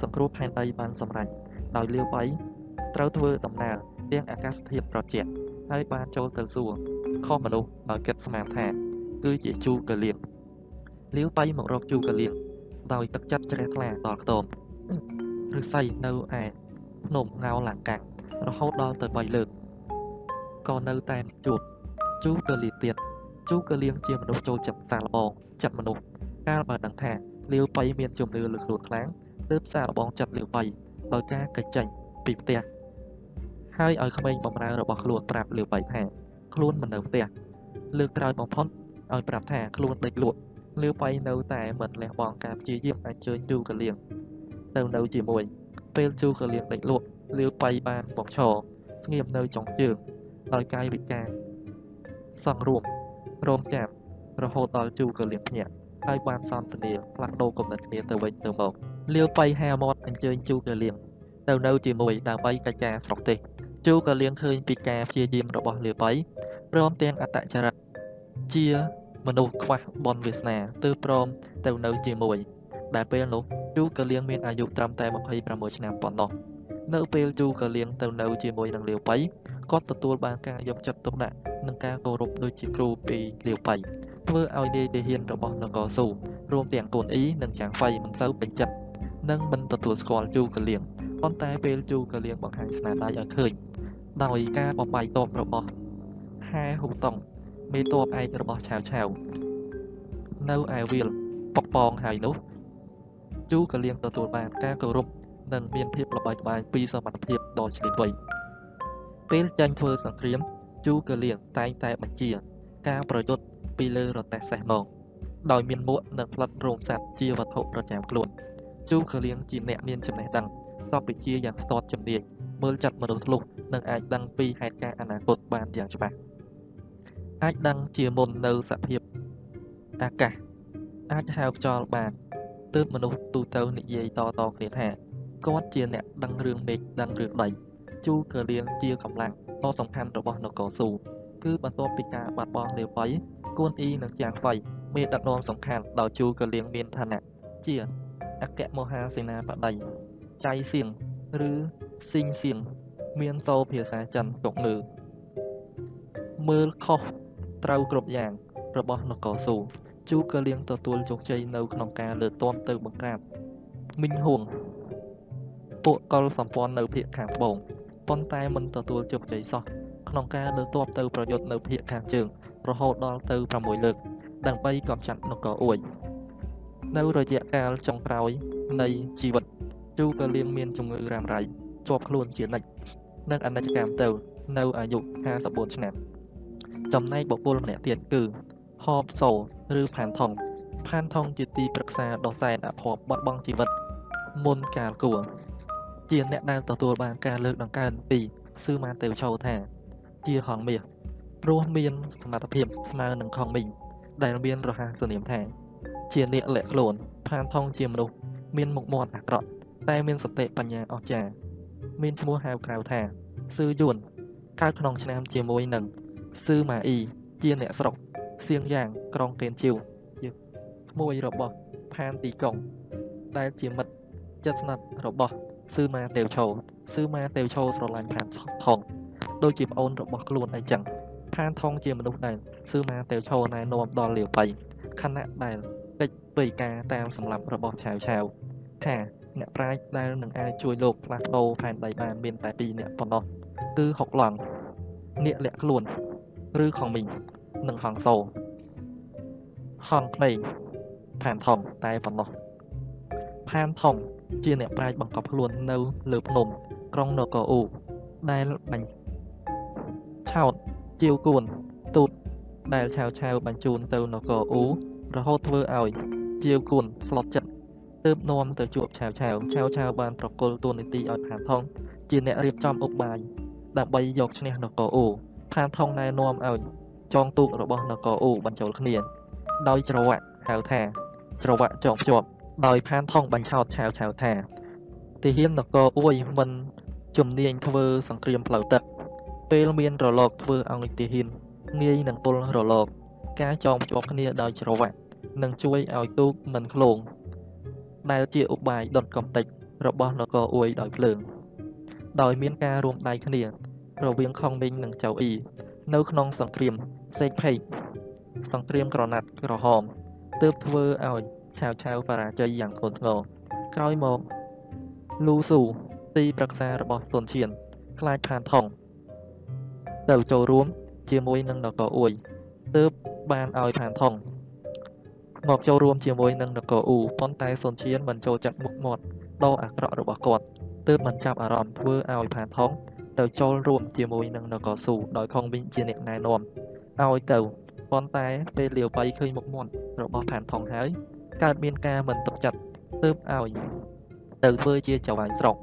សង្គ្រោះផែនដីបានសម្រេចដោយលាវបៃត្រូវធ្វើដំណើរទាំងអាកាសធាតុត្រជាក់ ហើយបានចូលទៅសួរខុសមនុស្សដោយគិតស្មានថាគឺជាជូកលៀងលាវបៃមករកជូកលៀងដោយទឹកចិត្តជ្រះថ្លាដល់ខ្ទមឫស្សីនៅឯភ្នំងៅឡាកាំងរហូតដល់ទៅ3លើកក៏នៅតែជួបជូកលៀងទៀតជូកលៀងជាមនុស្សចូលចិត្តសាឡបងចិត្តមនុស្សកាលបើដឹងថាលាវបៃមានជំនឿលើខ្លួនខ្លាំងទើបសាឡបងចិត្តលាវបៃដោយការកិច្ចចេញពីផ្ទះ ហើយឲ្យក្មេងបំរើរបស់ខ្លួនប្រាប់លាវបៃថាខ្លួនមិននៅផ្ទះលើកក្រោយបំផុតឲ្យប្រាប់ថាខ្លួនដេកលក់លាវបៃនៅតែមិនលះបង់ការព្យាយាមអញ្ជើញជូកលៀងទៅនៅជាមួយ ពេលជូកលៀងដេកលក់លាវបៃបានមកឈរស្ងៀមនៅចុងជើងដោយកាយវិការសង្រួមរោមចាំរហូតដល់ជូកលៀងភ្ញាក់ហើយបានសន្ទនាផ្លាស់ដូរគំនិតគ្នាទៅវិញទៅមកលាវបៃហាមាត់អញ្ជើញជូកលៀងទៅនៅជាមួយដើម្បីកិច្ចការស្រុកទេស ជូក៏លៀងឃើញពីការព្យាយាមរបស់លាបៃព្រមទាំងអត្តចរិតជាមនុស្សខ្វះបនវាសនាទើបព្រមទៅនៅជាមួយដែលពេលនោះជូក៏លៀងមានអាយុត្រឹមតែ26ឆ្នាំប៉ុណ្ណោះនៅពេលជូក៏លៀងទៅនៅជាមួយនឹងលាវបៃគាត់ទទួលបានការយកចិត្តទុកដាក់និងការគោរពដូចជាគ្រូពីលាវបៃធ្វើឲ្យនាយទាហានរបស់នគរស៊ូរួមទាំងកូនអ៊ីនិងចាងហ្វៃមិនសូវពេញចិត្តនិងមិនទទួលស្គាល់ជូក៏លៀងប៉ុន្តែពេលជូក៏លៀងបង្ហាញស្នាដៃឲ្យឃើញ ដោយការបំបាយតបរបស់ហែហ៊ូតុងមេតបឯករបស់ឆាវឆាវនៅឯវាលប៉ុកប៉ងហើយនោះជូក៏លៀងទទួលបានការគោរពនិងមានភាពល្បីល្បាញពីសមត្ថភាពដ៏ឆ្លៀតវៃពេលចាញ់ធ្វើសង្គ្រាមជូក៏លៀងតែងតែបញ្ជា ការប្រយុទ្ធពីលើរទេះសេះមកដោយមានមួកនិងផ្លិតរោមសត្វជាវត្ថុប្រចាំខ្លួនជូក៏លៀងជាអ្នកមានចំណេះដឹងសពវិជ្ជាយ៉ាងស្ទាត់ជំនាញ មើលចិត្តមនុស្សធ្លុះនិងអាចដឹងពីហេតុការណ៍អនាគតបានយ៉ាងច្បាស់អាចដឹងជាមុននៅសភាពអាកាសអាចហៅខ្យល់បានទើបមនុស្សទូទៅនិយាយតតគ្នាថាគាត់ជាអ្នកដឹងរឿងមេឃដឹងរឿងដីជូកលៀងជាកម្លាំងដ៏សំខាន់របស់នគរស៊ូគឺបន្ទាប់ពីការបាត់បង់លាវៃគួនអ៊ីនិងជាងហ្វៃមានដឹកនាំសំខាន់ដោយជូកលៀងមានឋានៈជាអគ្គមហាសេនាបតីចៃសៀង ឬស៊ីងសៀងមានសូរភាសាចិនទុកលើមើលខុសត្រូវគ្រប់យ៉ាង របស់នគរស៊ូជូក៏លៀងទទួលជោគជ័យនៅក្នុងការលើកទ័ពទៅបង្ក្រាបមីងហួងពួកកុលសម្ព័ន្ធនៅភូមិខាងត្បូងប៉ុន្តែមិនទទួលជោគជ័យសោះក្នុងការលើកទ័ពទៅប្រយុទ្ធនៅភូមិខាងជើងរហូតដល់ទៅ6លើកដើម្បីកំចាត់នគរអួយនៅរយៈកាលចុងក្រោយនៃជីវិត ជូក៏លៀងមានជំងឺរ៉ាំរ៉ៃជាប់ខ្លួនជានិច្ចនិងអនិច្ចកម្មទៅ នៅអាយុ54ឆ្នាំ ចំណែកបុគ្គលម្នាក់ទៀតគឺហបសូឬផានថងផានថងជាទីប្រឹក្សាដ៏សែនអភ័ព្វបាត់បង់ជីវិត មុនកាលគួរជាអ្នកដែលទទួលបានការលើកដង្កើងពីស៊ឺម៉ាតេវឆោថា ជាហងមាសព្រោះមានសមត្ថភាពស្មើនឹងខងមីងដែលមានរហ័សនាមថា ជាអ្នកលាក់ខ្លួនផានថងជាមនុស្សមានមុខមាត់អាក្រក់ តែមានសតិបញ្ញាអស្ចារ្យមានឈ្មោះហៅក្រៅថាស៊ឺយួនកើតក្នុងឆ្នាំជាមួយនឹងស៊ឺម៉ាអ៊ីជាអ្នកស្រុកសៀងយ៉ាងក្រុងកេនជៀវជាក្មួយរបស់ផានទីកុងដែលជាមិត្តចិត្តស្និទ្ធរបស់ស៊ឺម៉ាតេវឆូស៊ឺម៉ាតេវឆូស្រឡាញ់ផានថងដូចជាប្អូនរបស់ខ្លួនអីចឹងផានថងជាមនុស្សដែលស៊ឺម៉ាតេវឆូណែនាំដល់លាវបៃខណៈដែលកិច្ចវេការតាមសម្លាប់របស់ឆាវឆាវថា អ្នកប្រាជ្ញដែលនឹងអាចជួយលោកផ្លាស់ប្ដូរផែនដីបានមានតែ2អ្នកប៉ុណ្ណោះគឺហុកឡង់នាគលាក់ខ្លួនឬខងមីងនិងហងសូហងក្មេងផានថងតែប៉ុណ្ណោះផានថងជាអ្នកប្រាជ្ញបង្កប់ខ្លួននៅលើភ្នំក្រុងនគរអ៊ូដែលបាញ់ឆោតជាវគួនទូតដែលឆាវឆាវបញ្ជូនទៅនគរអ៊ូរហូតធ្វើឲ្យជាវគួនស្លុតចិត្ត ទើបនាំទៅជួបឆាវឆាវឆាវឆាវបានប្រគល់តួនាទីឲ្យផានថងជាអ្នករៀបចំឧបាយដើម្បីយកឈ្នះនគរអ៊ូផានថងណែនាំឲ្យចងទូករបស់នគរអ៊ូបញ្ចូលគ្នា ដោយច្រវាក់ហៅថា ច្រវាក់ចងភ្ជាប់ដោយផានថងបញ្ឆោតឆាវឆាវថាទាហាននគរអ៊ុយមិនជំនាញធ្វើសង្គ្រាមផ្លូវទឹក ពេលមានរលកធ្វើឲ្យទាហានងាយនឹងទល់រលក ការចងភ្ជាប់គ្នាដោយច្រវាក់នឹងជួយឲ្យទូកមិនឃ្លោង ដែលជាឧបាយដុតកំតិចរបស់នគរអ៊ុយដោយភ្លើង ដោយមានការរួមដៃគ្នា រវាងខុងមីងនិងចៅអ៊ីនៅក្នុងសង្គ្រាមសេកភេកសង្គ្រាមក្រណាត់ក្រហមទើបធ្វើឲ្យឆាវឆាវបរាជ័យយ៉ាងធ្ងន់ធ្ងរក្រោយមកលូស៊ូទីប្រឹក្សារបស់សុនឈៀនខ្លាចផានថងទៅចូលរួមជាមួយនឹងនគរអ៊ុយទើបបានឲ្យផានថង មកចូលរួមជាមួយនឹងនគរអ៊ូប៉ុន្តែសុនឈៀនមិនចូលចិត្តមុខមាត់ដ៏អាក្រក់របស់គាត់ទើបមិនចាប់អារម្មណ៍ធ្វើឲ្យផានថងទៅចូលរួមជាមួយនឹងនគរស៊ូដោយខុងវិញជាអ្នកណែនាំឲ្យទៅប៉ុន្តែពេលលាវបៃឃើញមុខមាត់របស់ផានថងហើយកើតមានការមិនទុកចិត្តទើបឲ្យទៅធ្វើជាចៅហ្វាយស្រុក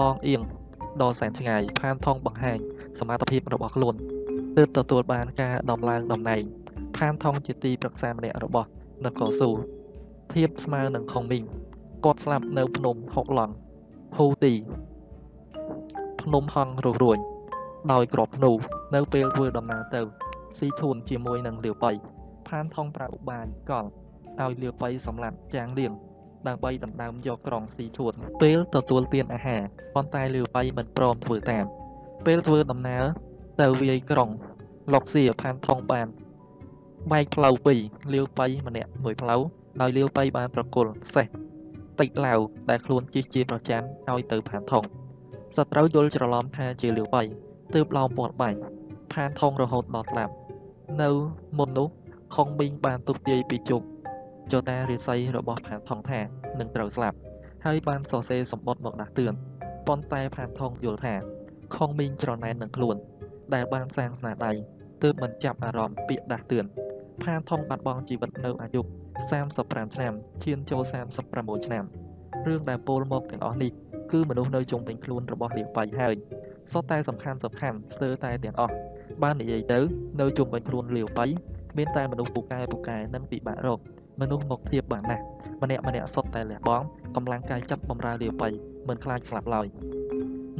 ឡងអៀងដ៏សែនឆ្ងាយផានថងបង្ហាញសមត្ថភាពរបស់ខ្លួនទើបទទួលបានការដំឡើងតំណែងផានថងជាទីប្រឹក្សាម្នាក់របស់ នគរស៊ូធៀបស្មើនឹងខុងមីងគាត់ស្លាប់នៅភ្នំហុកឡង់ហូទីភ្នំហងរស់រួញដោយក្របភ្នូនៅពេលធ្វើដំណើរទៅស៊ីធួនជាមួយនឹងលាវបៃផានថងប្រាឧបាយកលឲ្យលាវបៃសម្លាប់ចាងលៀងដើម្បីដណ្ដើមយកក្រុងស៊ីធួនពេលទទួលទានអាហារប៉ុន្តែលាវបៃមិនព្រមធ្វើតាម ពេលធ្វើដំណើរទៅវាយក្រុងលុកសៀផានថងបាន បែកផ្លូវពីរលាវបៃម្នាក់មួយផ្លូវដោយលាវបៃបានប្រគល់សេះតិចឡាវដែលខ្លួនជិះជាប្រចាំឲ្យទៅផានថងសត្រូវយល់ច្រឡំថាជាលាវបៃទើបឡោមពាត់បាញ់ផានថងរហូតដល់ស្លាប់នៅមុននោះខុងប៊ីងបានទុកទាយពីជប់ចតារិស័យរបស់ផានថងថានឹងត្រូវស្លាប់ហើយបានសរសេរសម្បត្តិមកដាស់តឿនប៉ុន្តែផានថងយល់ថាខុងប៊ីងច្រណែននឹងខ្លួន ដែលបានសាងស្នាដៃទើបមិនចាប់អារម្មណ៍ពាក្យដាស់តឿន ផានថងបាត់បង់ជីវិតនៅអាយុ35ឆ្នាំឈានចូល36ឆ្នាំរឿងដែលពោលមកទាំងអស់នេះគឺមនុស្សនៅជុំវិញខ្លួនរបស់លាវបៃហើយសុទ្ធតែសំខាន់សំខាន់ស្ទើរតែទាំងអស់បាននិយាយទៅនៅជុំវិញខ្លួនលាវបៃមានតែមនុស្សពូកែពូកែនិងពិបាករកមនុស្សមកធៀបបានណាស់ម្នាក់ម្នាក់សុទ្ធតែលះបង់កម្លាំងកាយចិត្តបំរើលាវបៃមិនខ្លាចស្លាប់ឡើយ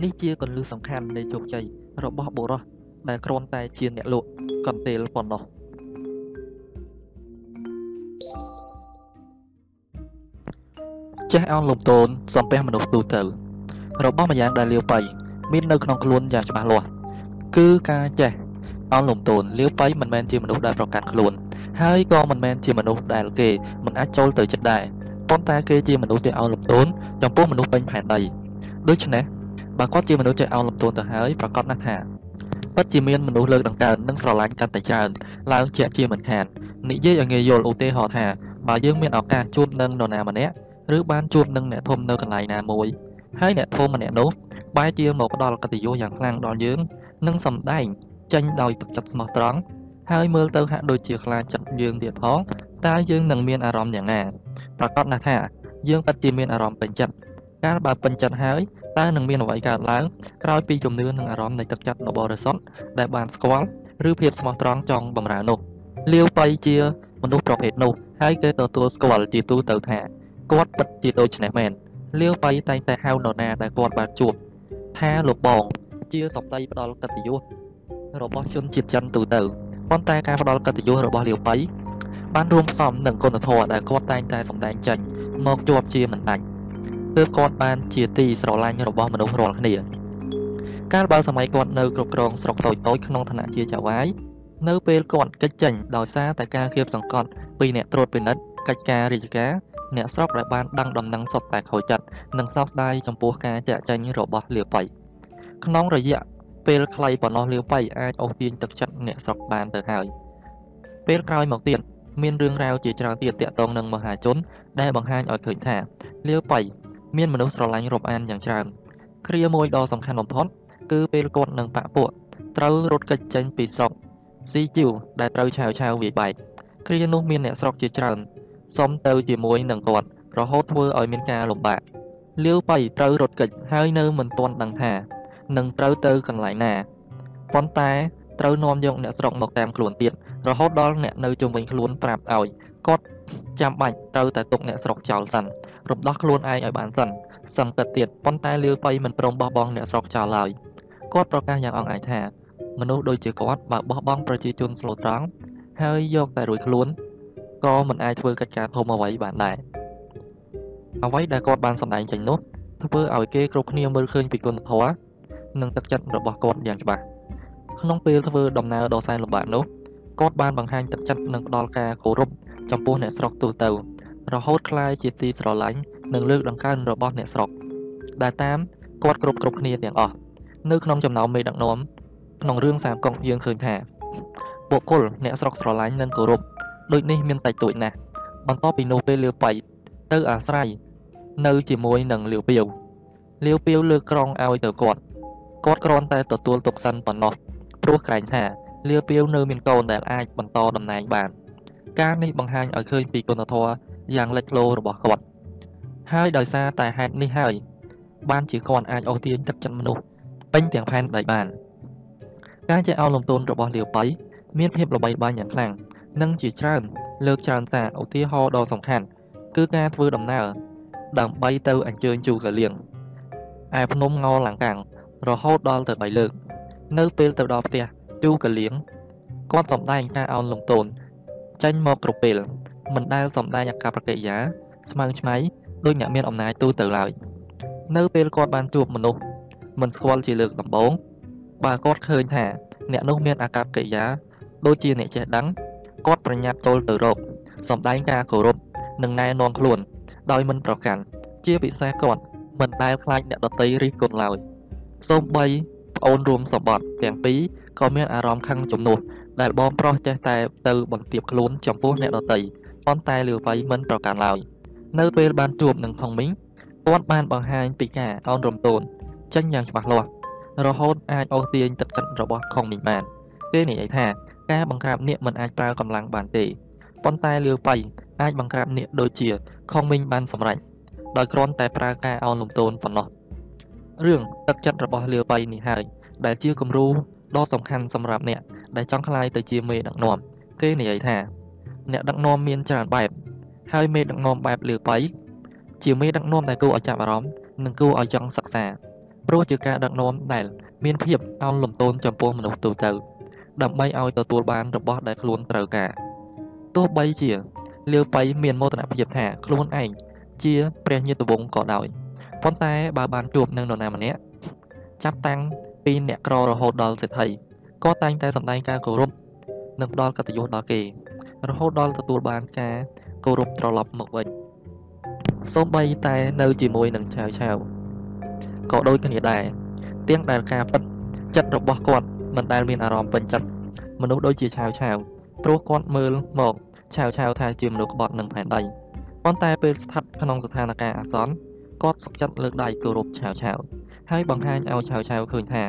នេះជាកលឹះសំខាន់នៃជោគជ័យរបស់បុរសដែលគ្រាន់តែជាអ្នកលក់កន្ទេលប៉ុណ្ណោះ ចេះអោនលំទោនសំពះមនុស្សទូទៅ របស់ម្យ៉ាងដែលលាវបៃមាននៅក្នុងខ្លួនយ៉ាងច្បាស់លាស់គឺការចេះអោនលំទោនលាវបៃមិនមែនជាមនុស្សដែលប្រកាន់ខ្លួន ហើយក៏មិនមែនជាមនុស្សដែលគេមិនអាចចូលទៅចិត្តដែរប៉ុន្តែគេជាមនុស្សដែលអោនលំទោនចំពោះមនុស្សពេញផែនដីដូច្នេះបើគាត់ជាមនុស្សចេះអោនលំទោនទៅហើយប្រកាសណាស់ថាពិតជាមានមនុស្សលើកដង្កើងនិងស្រឡាញ់កាន់តែច្រើនឡើងជាជាមិនខាននិយាយឲ្យងាយយល់ឧទាហរណ៍ថាបើយើងមានឱកាសជួបនឹងនរណាម្នាក់ ឬបានជួបនឹងអ្នកធំនៅកន្លែងណាមួយហើយអ្នកធំម្នាក់នោះបែរជាមកផ្ដល់កិត្តិយសយ៉ាងខ្លាំងដល់យើងនិងសម្ដែងចេញដោយទឹកចិត្តស្មោះត្រង់ហើយមើលទៅហាក់ដូចជាខ្លាចចិត្តយើងទៀតផងតើយើងនឹងមានអារម្មណ៍យ៉ាងណាប្រកាសណាស់ថាយើងពិតជាមានអារម្មណ៍ពេញចិត្តកាលបើពេញចិត្តហើយតើនឹងមានអ្វីកើតឡើងក្រោយពីជំនឿនិងអារម្មណ៍នៃទឹកចិត្តដ៏បរិសុទ្ធដែលបានស្គាល់ឬភាពស្មោះត្រង់ចង់បម្រើនោះលាវបៃជាមនុស្សប្រភេទនោះហើយគេទទួលស្គាល់ជាទូទៅថា គាត់ពិតជាដូច្នេះមែនលាវបៃតែងតែហៅនរណាដែលគាត់បានជួបថាលោកបង ជាសម្ដីផ្ដល់កិត្តិយសរបស់ជនជាតិចិនទូទៅប៉ុន្តែការផ្ដល់កិត្តិយសរបស់លាវបៃបានរួមផ្សំនឹងគុណធម៌ដែលគាត់តែងតែសម្ដែងចេញមកជាប់ជាមិនដាច់ទើបគាត់បានជាទីស្រឡាញ់របស់មនុស្សរាល់គ្នាកាលបើសម័យគាត់នៅគ្រប់គ្រងស្រុកតូចតូចក្នុងឋានៈជាចៅហ្វាយនៅពេលគាត់កិច្ចចេញដោយសារតែការគៀបសង្កត់ពីអ្នកត្រួតពិនិត្យកិច្ចការរាជការ អ្នកស្រុកដែលបានដឹងដំណឹងសុទ្ធតែខូចចិត្តនិងសោកស្ដាយចំពោះការចាក់ចែងរបស់លាប៉ៃក្នុងរយៈពេលខ្លីប៉ុណ្ណោះលាប៉ៃអាចអូសទាញទឹកចិត្តអ្នកស្រុកបានទៅហើយពេលក្រោយមកទៀតមានរឿងរ៉ាវជាច្រើនទៀតតាក់ទងនឹងមហាជន ដែលបង្ហាញឲ្យឃើញថាលាប៉ៃមានមនុស្សស្រឡាញ់រាប់អានយ៉ាងច្រើនគ្រាមួយដ៏សំខាន់បំផុតគឺពេលគាត់នឹងបាក់ពួកត្រូវរត់គេចចេញពីស្រុកស៊ីជីវដែលត្រូវឆាវឆាវវាយបែកគ្រានោះមានអ្នកស្រុកជាច្រើន សុំទៅជាមួយនឹងគាត់រហូតធ្វើឲ្យមានការលំបាកលាវបៃត្រូវរត់គេចហើយនៅមិនទាន់ដឹងថានឹងត្រូវទៅកន្លែងណាប៉ុន្តែត្រូវនាំយកអ្នកស្រុកមកតាមខ្លួនទៀតរហូតដល់អ្នកនៅជុំវិញខ្លួនប្រាប់ឲ្យគាត់ចាំបាច់ត្រូវតែទុកអ្នកស្រុកចោលសិនរំដោះខ្លួនឯងឲ្យបានសិនសឹងទឹកទៀតប៉ុន្តែលាវបៃមិនព្រមបោះបង់អ្នកស្រុកចោលឡើយគាត់ប្រកាសយ៉ាងអង្អែលថាមនុស្សដូចជាគាត់បើបោះបង់ប្រជាជនស្លូតត្រង់ហើយយកតែរួចខ្លួន ក៏មិនអាចធ្វើកិច្ចការធំអ្វីបានដែរអ្វីដែលគាត់បានសម្ដែងចេញនោះធ្វើឲ្យគេគ្រប់គ្នាមើលឃើញពីគុណធម៌និងទឹកចិត្តរបស់គាត់យ៉ាងច្បាស់ក្នុងពេលធ្វើដំណើរដ៏សែនលំបាកនោះគាត់បានបង្ហាញទឹកចិត្តនិងផ្ដល់ការគោរពចំពោះអ្នកស្រុកទូទៅរហូតក្លាយជាទីស្រឡាញ់និងលើកដង្កើងរបស់អ្នកស្រុកដែលតាមគាត់គ្រប់គ្រប់គ្នាទាំងអស់នៅក្នុងចំណោមមេដឹកនាំក្នុងរឿងសាមកុកយើងឃើញថាបុគ្គលអ្នកស្រុកស្រឡាញ់និងគោរព ដូចនេះមានតិចតួចណាស់បន្ទាប់ពីនោះពេលលាវបៃទៅអាស្រ័យនៅជាមួយនឹងលាវពាវលាវពាវលើកក្រងឲ្យទៅគាត់គាត់គ្រាន់តែទទួលទុកសិនប៉ុណ្ណោះព្រោះក្រែងថាលាវពាវនៅមានកូនដែលអាចបន្តតំណែងបានការនេះបង្ហាញឲ្យឃើញពីគុណធម៌យ៉ាងលេចធ្លោរបស់គាត់ហើយដោយសារតែហេតុនេះហើយបានជាគាត់អាចអូសទាញទឹកចិត្តមនុស្សពេញទាំងផែនដីបាន ការចែកអោលំទោនរបស់លាវបៃមានភាពល្បីល្បាញយ៉ាងខ្លាំង និងជាច្រើន លើកច្រើនសារឧទាហរណ៍ដ៏សំខាន់គឺការធ្វើដំណើរ ដើម្បីទៅអញ្ជើញជូកលៀងឯភ្នំងលង្កាំងរហូតដល់ទៅ3លើក នៅពេលទៅដល់ផ្ទះជូកលៀងគាត់សម្ដែងការអោនលំទោនចេញមកគ្រប់ពេលមិនដែលសម្ដែងអកប្បកិរិយា ស្មៅឆ្មៃដោយអ្នកមានអំណាចទូទៅឡើយនៅពេលគាត់បានជួបមនុស្សមិនស្គាល់ជាលើកដំបូងបើគាត់ឃើញថា អ្នកនោះមានអាកប្បកិរិយាដូចជាអ្នកចេះដឹង គាត់ប្រញាប់ចូលទៅរកសម្ដែងការគោរពនិងណែនាំខ្លួន ដោយមិនប្រកាន់ជាពិសេសគាត់មិនដែលខ្លាចអ្នកដតីរិះគន់ឡើយសូម្បីប្អូនរួមសម្បត្តិទាំងពីរក៏មានអារម្មណ៍ខឹងជំនួសដែលបងប្រុសចេះតែទៅបន្ទាបខ្លួនចំពោះអ្នកដតីប៉ុន្តែលាវវៃមិនប្រកាន់ឡើយនៅពេលបានជួបនឹងថងមីងគាត់បានបង្ហាញពីការអោនរំទោនចេញយ៉ាងច្បាស់លាស់រហូតអាចអូសទាញទឹកចិត្តរបស់ខុងមីងបានគេនិយាយថា ការបង្ក្រាបនាគមិនអាចប្រើកម្លាំងបានទេប៉ុន្តែលាវបៃអាចបង្ក្រាបនាគដូចជាខុងមីងបានសម្រេចដោយគ្រាន់តែប្រើការអោនលំទោនប៉ុណ្ណោះរឿងទឹកចិត្តរបស់លាវបៃនេះហើយដែលជាគំរូដ៏សំខាន់សម្រាប់អ្នកដែលចង់ក្លាយទៅជាមេដឹកនាំគេនិយាយថាអ្នកដឹកនាំមានច្រើនបែបហើយមេដឹកនាំបែបលាវបៃជាមេដឹកនាំដែលគួរឲ្យចាប់អារម្មណ៍និងគួរឲ្យចង់សិក្សាព្រោះជាការដឹកនាំដែល មានភាពអោនលំទោនចំពោះមនុស្សទូទៅ ដើម្បីឲ្យទទួលបានរបស់ដែលខ្លួនត្រូវការទោះបីជាលាវបៃមានមោទនភាពថាខ្លួនឯងជាព្រះញាតិវង្សក៏ដោយប៉ុន្តែបើបានជួបនឹងនរណាម្នាក់ចាប់តាំងពីអ្នកក្ររហូតដល់សេដ្ឋីក៏តែងតែសម្ដែងការគោរពនិងផ្ដល់កិត្តិយសដល់គេ រហូតដល់ទទួលបានការគោរពត្រឡប់មកវិញសូម្បីតែនៅជាមួយនឹងឆាវឆាវក៏ដូចគ្នាដែរទាំងដែលការពិតចិត្តរបស់គាត់ មិនដែលមានអារម្មណ៍ពេញចិត្តមនុស្សដូចជាឆាវឆាវព្រោះគាត់មើលមកឆាវឆាវថាជាមនុស្សក្បត់នឹងផែនដីប៉ុន្តែពេលស្ថិតក្នុងស្ថានភាពអាសន្នគាត់សុខចិត្តលើកដៃគោរពឆាវឆាវហើយបង្ហាញឲ្យឆាវឆាវឃើញថា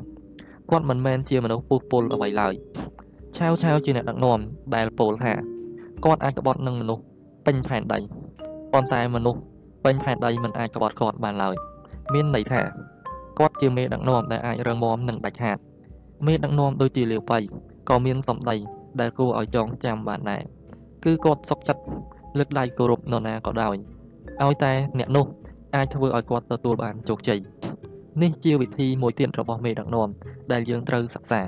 គាត់មិនមែនជាមនុស្សពុះពុលអ្វីឡើយឆាវឆាវជាអ្នកដឹកនាំដែលពោលថាគាត់អាចក្បត់នឹងមនុស្សពេញផែនដីប៉ុន្តែមនុស្សពេញផែនដីមិនអាចក្បត់គាត់បានឡើយមានន័យថាគាត់ជាមេដឹកនាំដែលអាចរងមាំនិងដាច់ខាត មេដឹកនាំដូចជាលាវបៃក៏មានសម្ដីដែលគួរឲ្យចងចាំបានដែរគឺគាត់សុកចិត្តលើកដៃគោរពនរណាក៏ដោយឲ្យតែអ្នកនោះអាចធ្វើឲ្យគាត់ទទួលបានជោគជ័យនេះជាវិធីមួយទៀតរបស់មេដឹកនាំដែលយើងត្រូវសិក្សា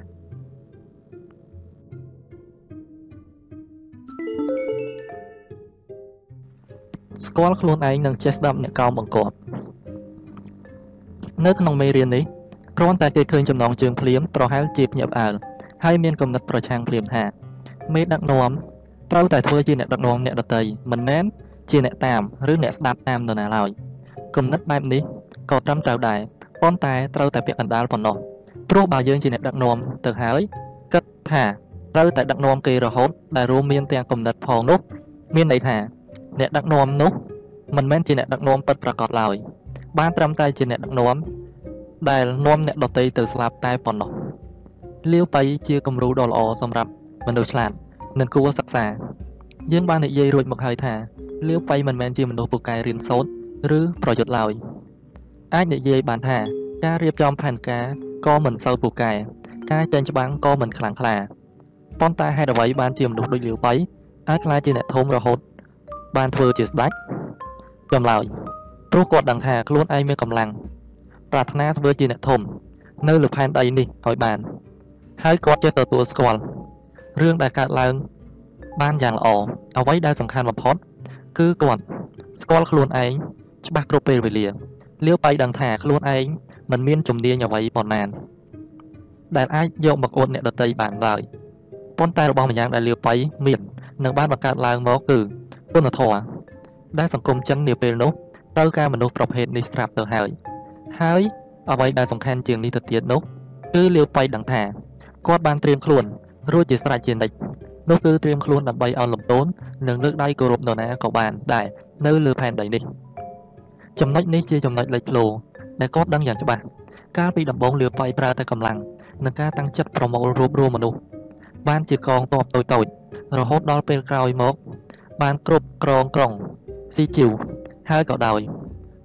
ស្គាល់ខ្លួនឯងនិងចេះស្ដាប់អ្នកកោមបង្គាប់នៅក្នុងមេរៀននេះ គ្រាន់តែគេឃើញចំណងជើងភ្លាមប្រហែលជាភ្ញាក់ផ្អើលហើយមានគំនិតប្រឆាំងភ្លាមថាមេដឹកនាំត្រូវតែធ្វើជាអ្នកដឹកនាំអ្នកដតីមិនមែនជាអ្នកតាមឬអ្នកស្ដាប់តាមនរណាឡើយគំនិតបែបនេះក៏ត្រឹមត្រូវដែរប៉ុន្តែត្រូវតែពាក់កណ្ដាលប៉ុណ្ណោះព្រោះបើយើងជាអ្នកដឹកនាំទៅហើយគិតថាត្រូវតែដឹកនាំគេរហូតដែលរួមមានទាំងគំនិតផងនោះ មានន័យថា អ្នកដឹកនាំនោះមិនមែនជាអ្នកដឹកនាំពិតប្រាកដឡើយបានត្រឹមតែជាអ្នកដឹកនាំ ដែលនាំអ្នកដតីទៅស្លាប់តែប៉ុណ្ណោះលាវបៃជាគំរូដ៏ល្អសម្រាប់មនុស្សឆ្លាតនិងគួរសិក្សា យើងបាននិយាយរួចមកហើយថាលាវបៃមិនមែនជាមនុស្សពូកែរៀនសូត្រឬប្រយុទ្ធឡើយអាចនិយាយបានថាការរៀបចំផែនការក៏មិនសូវពូកែការចាញ់ច្បាំងក៏មិនខ្លាំងក្លាប៉ុន្តែហេតុអ្វីបានជាមនុស្សដូចលាវបៃអាចក្លាយជាអ្នកធំរហូត បានធ្វើជាស្ដេចចម្លើយព្រោះគាត់ដឹងថាខ្លួនឯងមានកម្លាំង ប្រាថ្នាធ្វើជាអ្នកធំ នៅលើផែនដីនេះឲ្យបាន ហើយគាត់ចេះទទួលស្គាល់រឿងដែលកើតឡើង បានយ៉ាងល្អអ្វីដែលសំខាន់បំផុត គឺគាត់ស្គាល់ខ្លួនឯងច្បាស់គ្រប់ពេលវេលាលាវបៃដឹងថាខ្លួនឯងមិនមានជំនាញអ្វីប៉ុន្មាន ដែលអាចយកមកអួតអ្នកដតីបានឡើយប៉ុន្តែរបស់ម្យ៉ាងដែលលាវបៃមាននឹងបានបង្កើតឡើងមកគឺគុណធម៌ដែលសង្គមចិននាពេលនោះត្រូវការមនុស្សប្រភេទនេះស្រាប់ទៅហើយ ហើយអ្វីដែលសំខាន់ជាងនេះទៅទៀតនោះគឺលាវបៃដឹងថាគាត់បានត្រៀមខ្លួនរួចជាស្រេចជានិច្ចនោះគឺត្រៀមខ្លួនដើម្បីឲ្យលំទោននិងលើកដៃគោរពនរណាក៏បានដែរនៅលើផែនដីនេះចំណុចនេះជាចំណុចលេចធ្លោដែលគាត់ដឹងយ៉ាងច្បាស់កាលពីដំបូងលាវបៃប្រើតែកម្លាំងនិងការតាំងចិត្តប្រមូលរួបរวมមនុស្សបានជាកងទ័ពតូចតូចរហូតដល់ពេលក្រោយមក បានគ្រប់គ្រងក្រុងស៊ីជីវហើយក៏ដោយ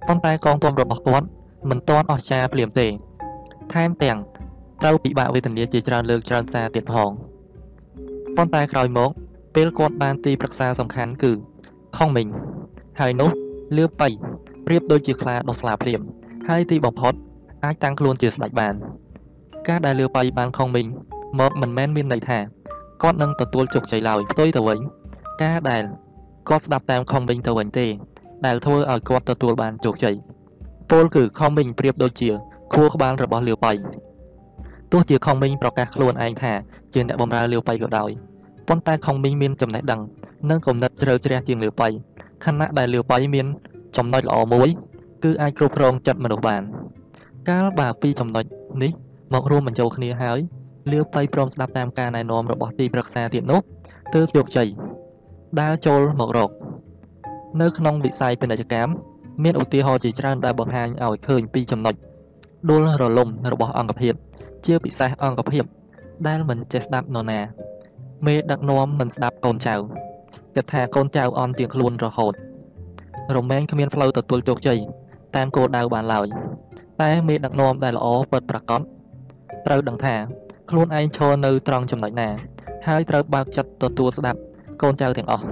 ប៉ុន្តែកងទ័ពរបស់គាត់ មិនទាន់អស្ចារ្យភ្លាមទេ ថែមទាំងត្រូវពិបាកវេទនាជាច្រើនលើកច្រើនសារទៀតផងប៉ុន្តែក្រោយមក ពេលគាត់បានទីប្រឹក្សាសំខាន់គឺខុងមីងហើយនោះលឿបៃប្រៀបដូចជាខ្លាដោះស្លាភ្លាមហើយទីបំផុតអាចតាំងខ្លួនជាស្ដេចបាន ការដែលលឿបៃបានខុងមីងមកមិនមែនមានន័យថាគាត់នឹងទទួលជោគជ័យឡើយផ្ទុយទៅវិញ ការដែលគាត់ស្ដាប់តាមខុងមីងទៅវិញទេ ដែលធ្វើឲ្យគាត់ទទួលបានជោគជ័យ ពលគឺខុងមីងប្រៀបដូចជាខួរក្បាលរបស់លាវបៃទោះជាខុងមីងប្រកាសខ្លួនឯងថាជាអ្នកបម្រើលាវបៃក៏ដោយប៉ុន្តែខុងមីងមានចំណេះដឹងនិងគំនិតជ្រៅជ្រះជាងលាវបៃខណៈដែលលាវបៃមានចំណុចល្អមួយគឺអាចគ្រប់គ្រងចិត្តមនុស្សបាន កាលបើពីចំណុចនេះមករួមបញ្ចូលគ្នាហើយលាវបៃព្រមស្ដាប់តាមការណែនាំរបស់ទីប្រឹក្សាទៀតនោះទើបជោគជ័យដើរចូលមករកនៅក្នុងវិស័យពាណិជ្ជកម្ម មានឧទាហរណ៍ជាច្រើនដែលបង្ហាញឲ្យឃើញពីចំណុចដួលរលំរបស់អង្គភាព ជាពិសេសអង្គភាព ដែលមិនចេះស្ដាប់នរណា មេដឹកនាំមិនស្ដាប់កូនចៅគិតថាកូនចៅអន់ជាងខ្លួនរហូត រមែងគ្មានផ្លូវទទួលជោគជ័យតាមគោលដៅបានឡើយតែមេដឹកនាំដែលល្អពិតប្រាកដត្រូវដឹងថា ខ្លួនឯងឈរនៅត្រង់ចំណុចណា ហើយត្រូវបើកចិត្តទទួលស្ដាប់កូនចៅទាំងអស់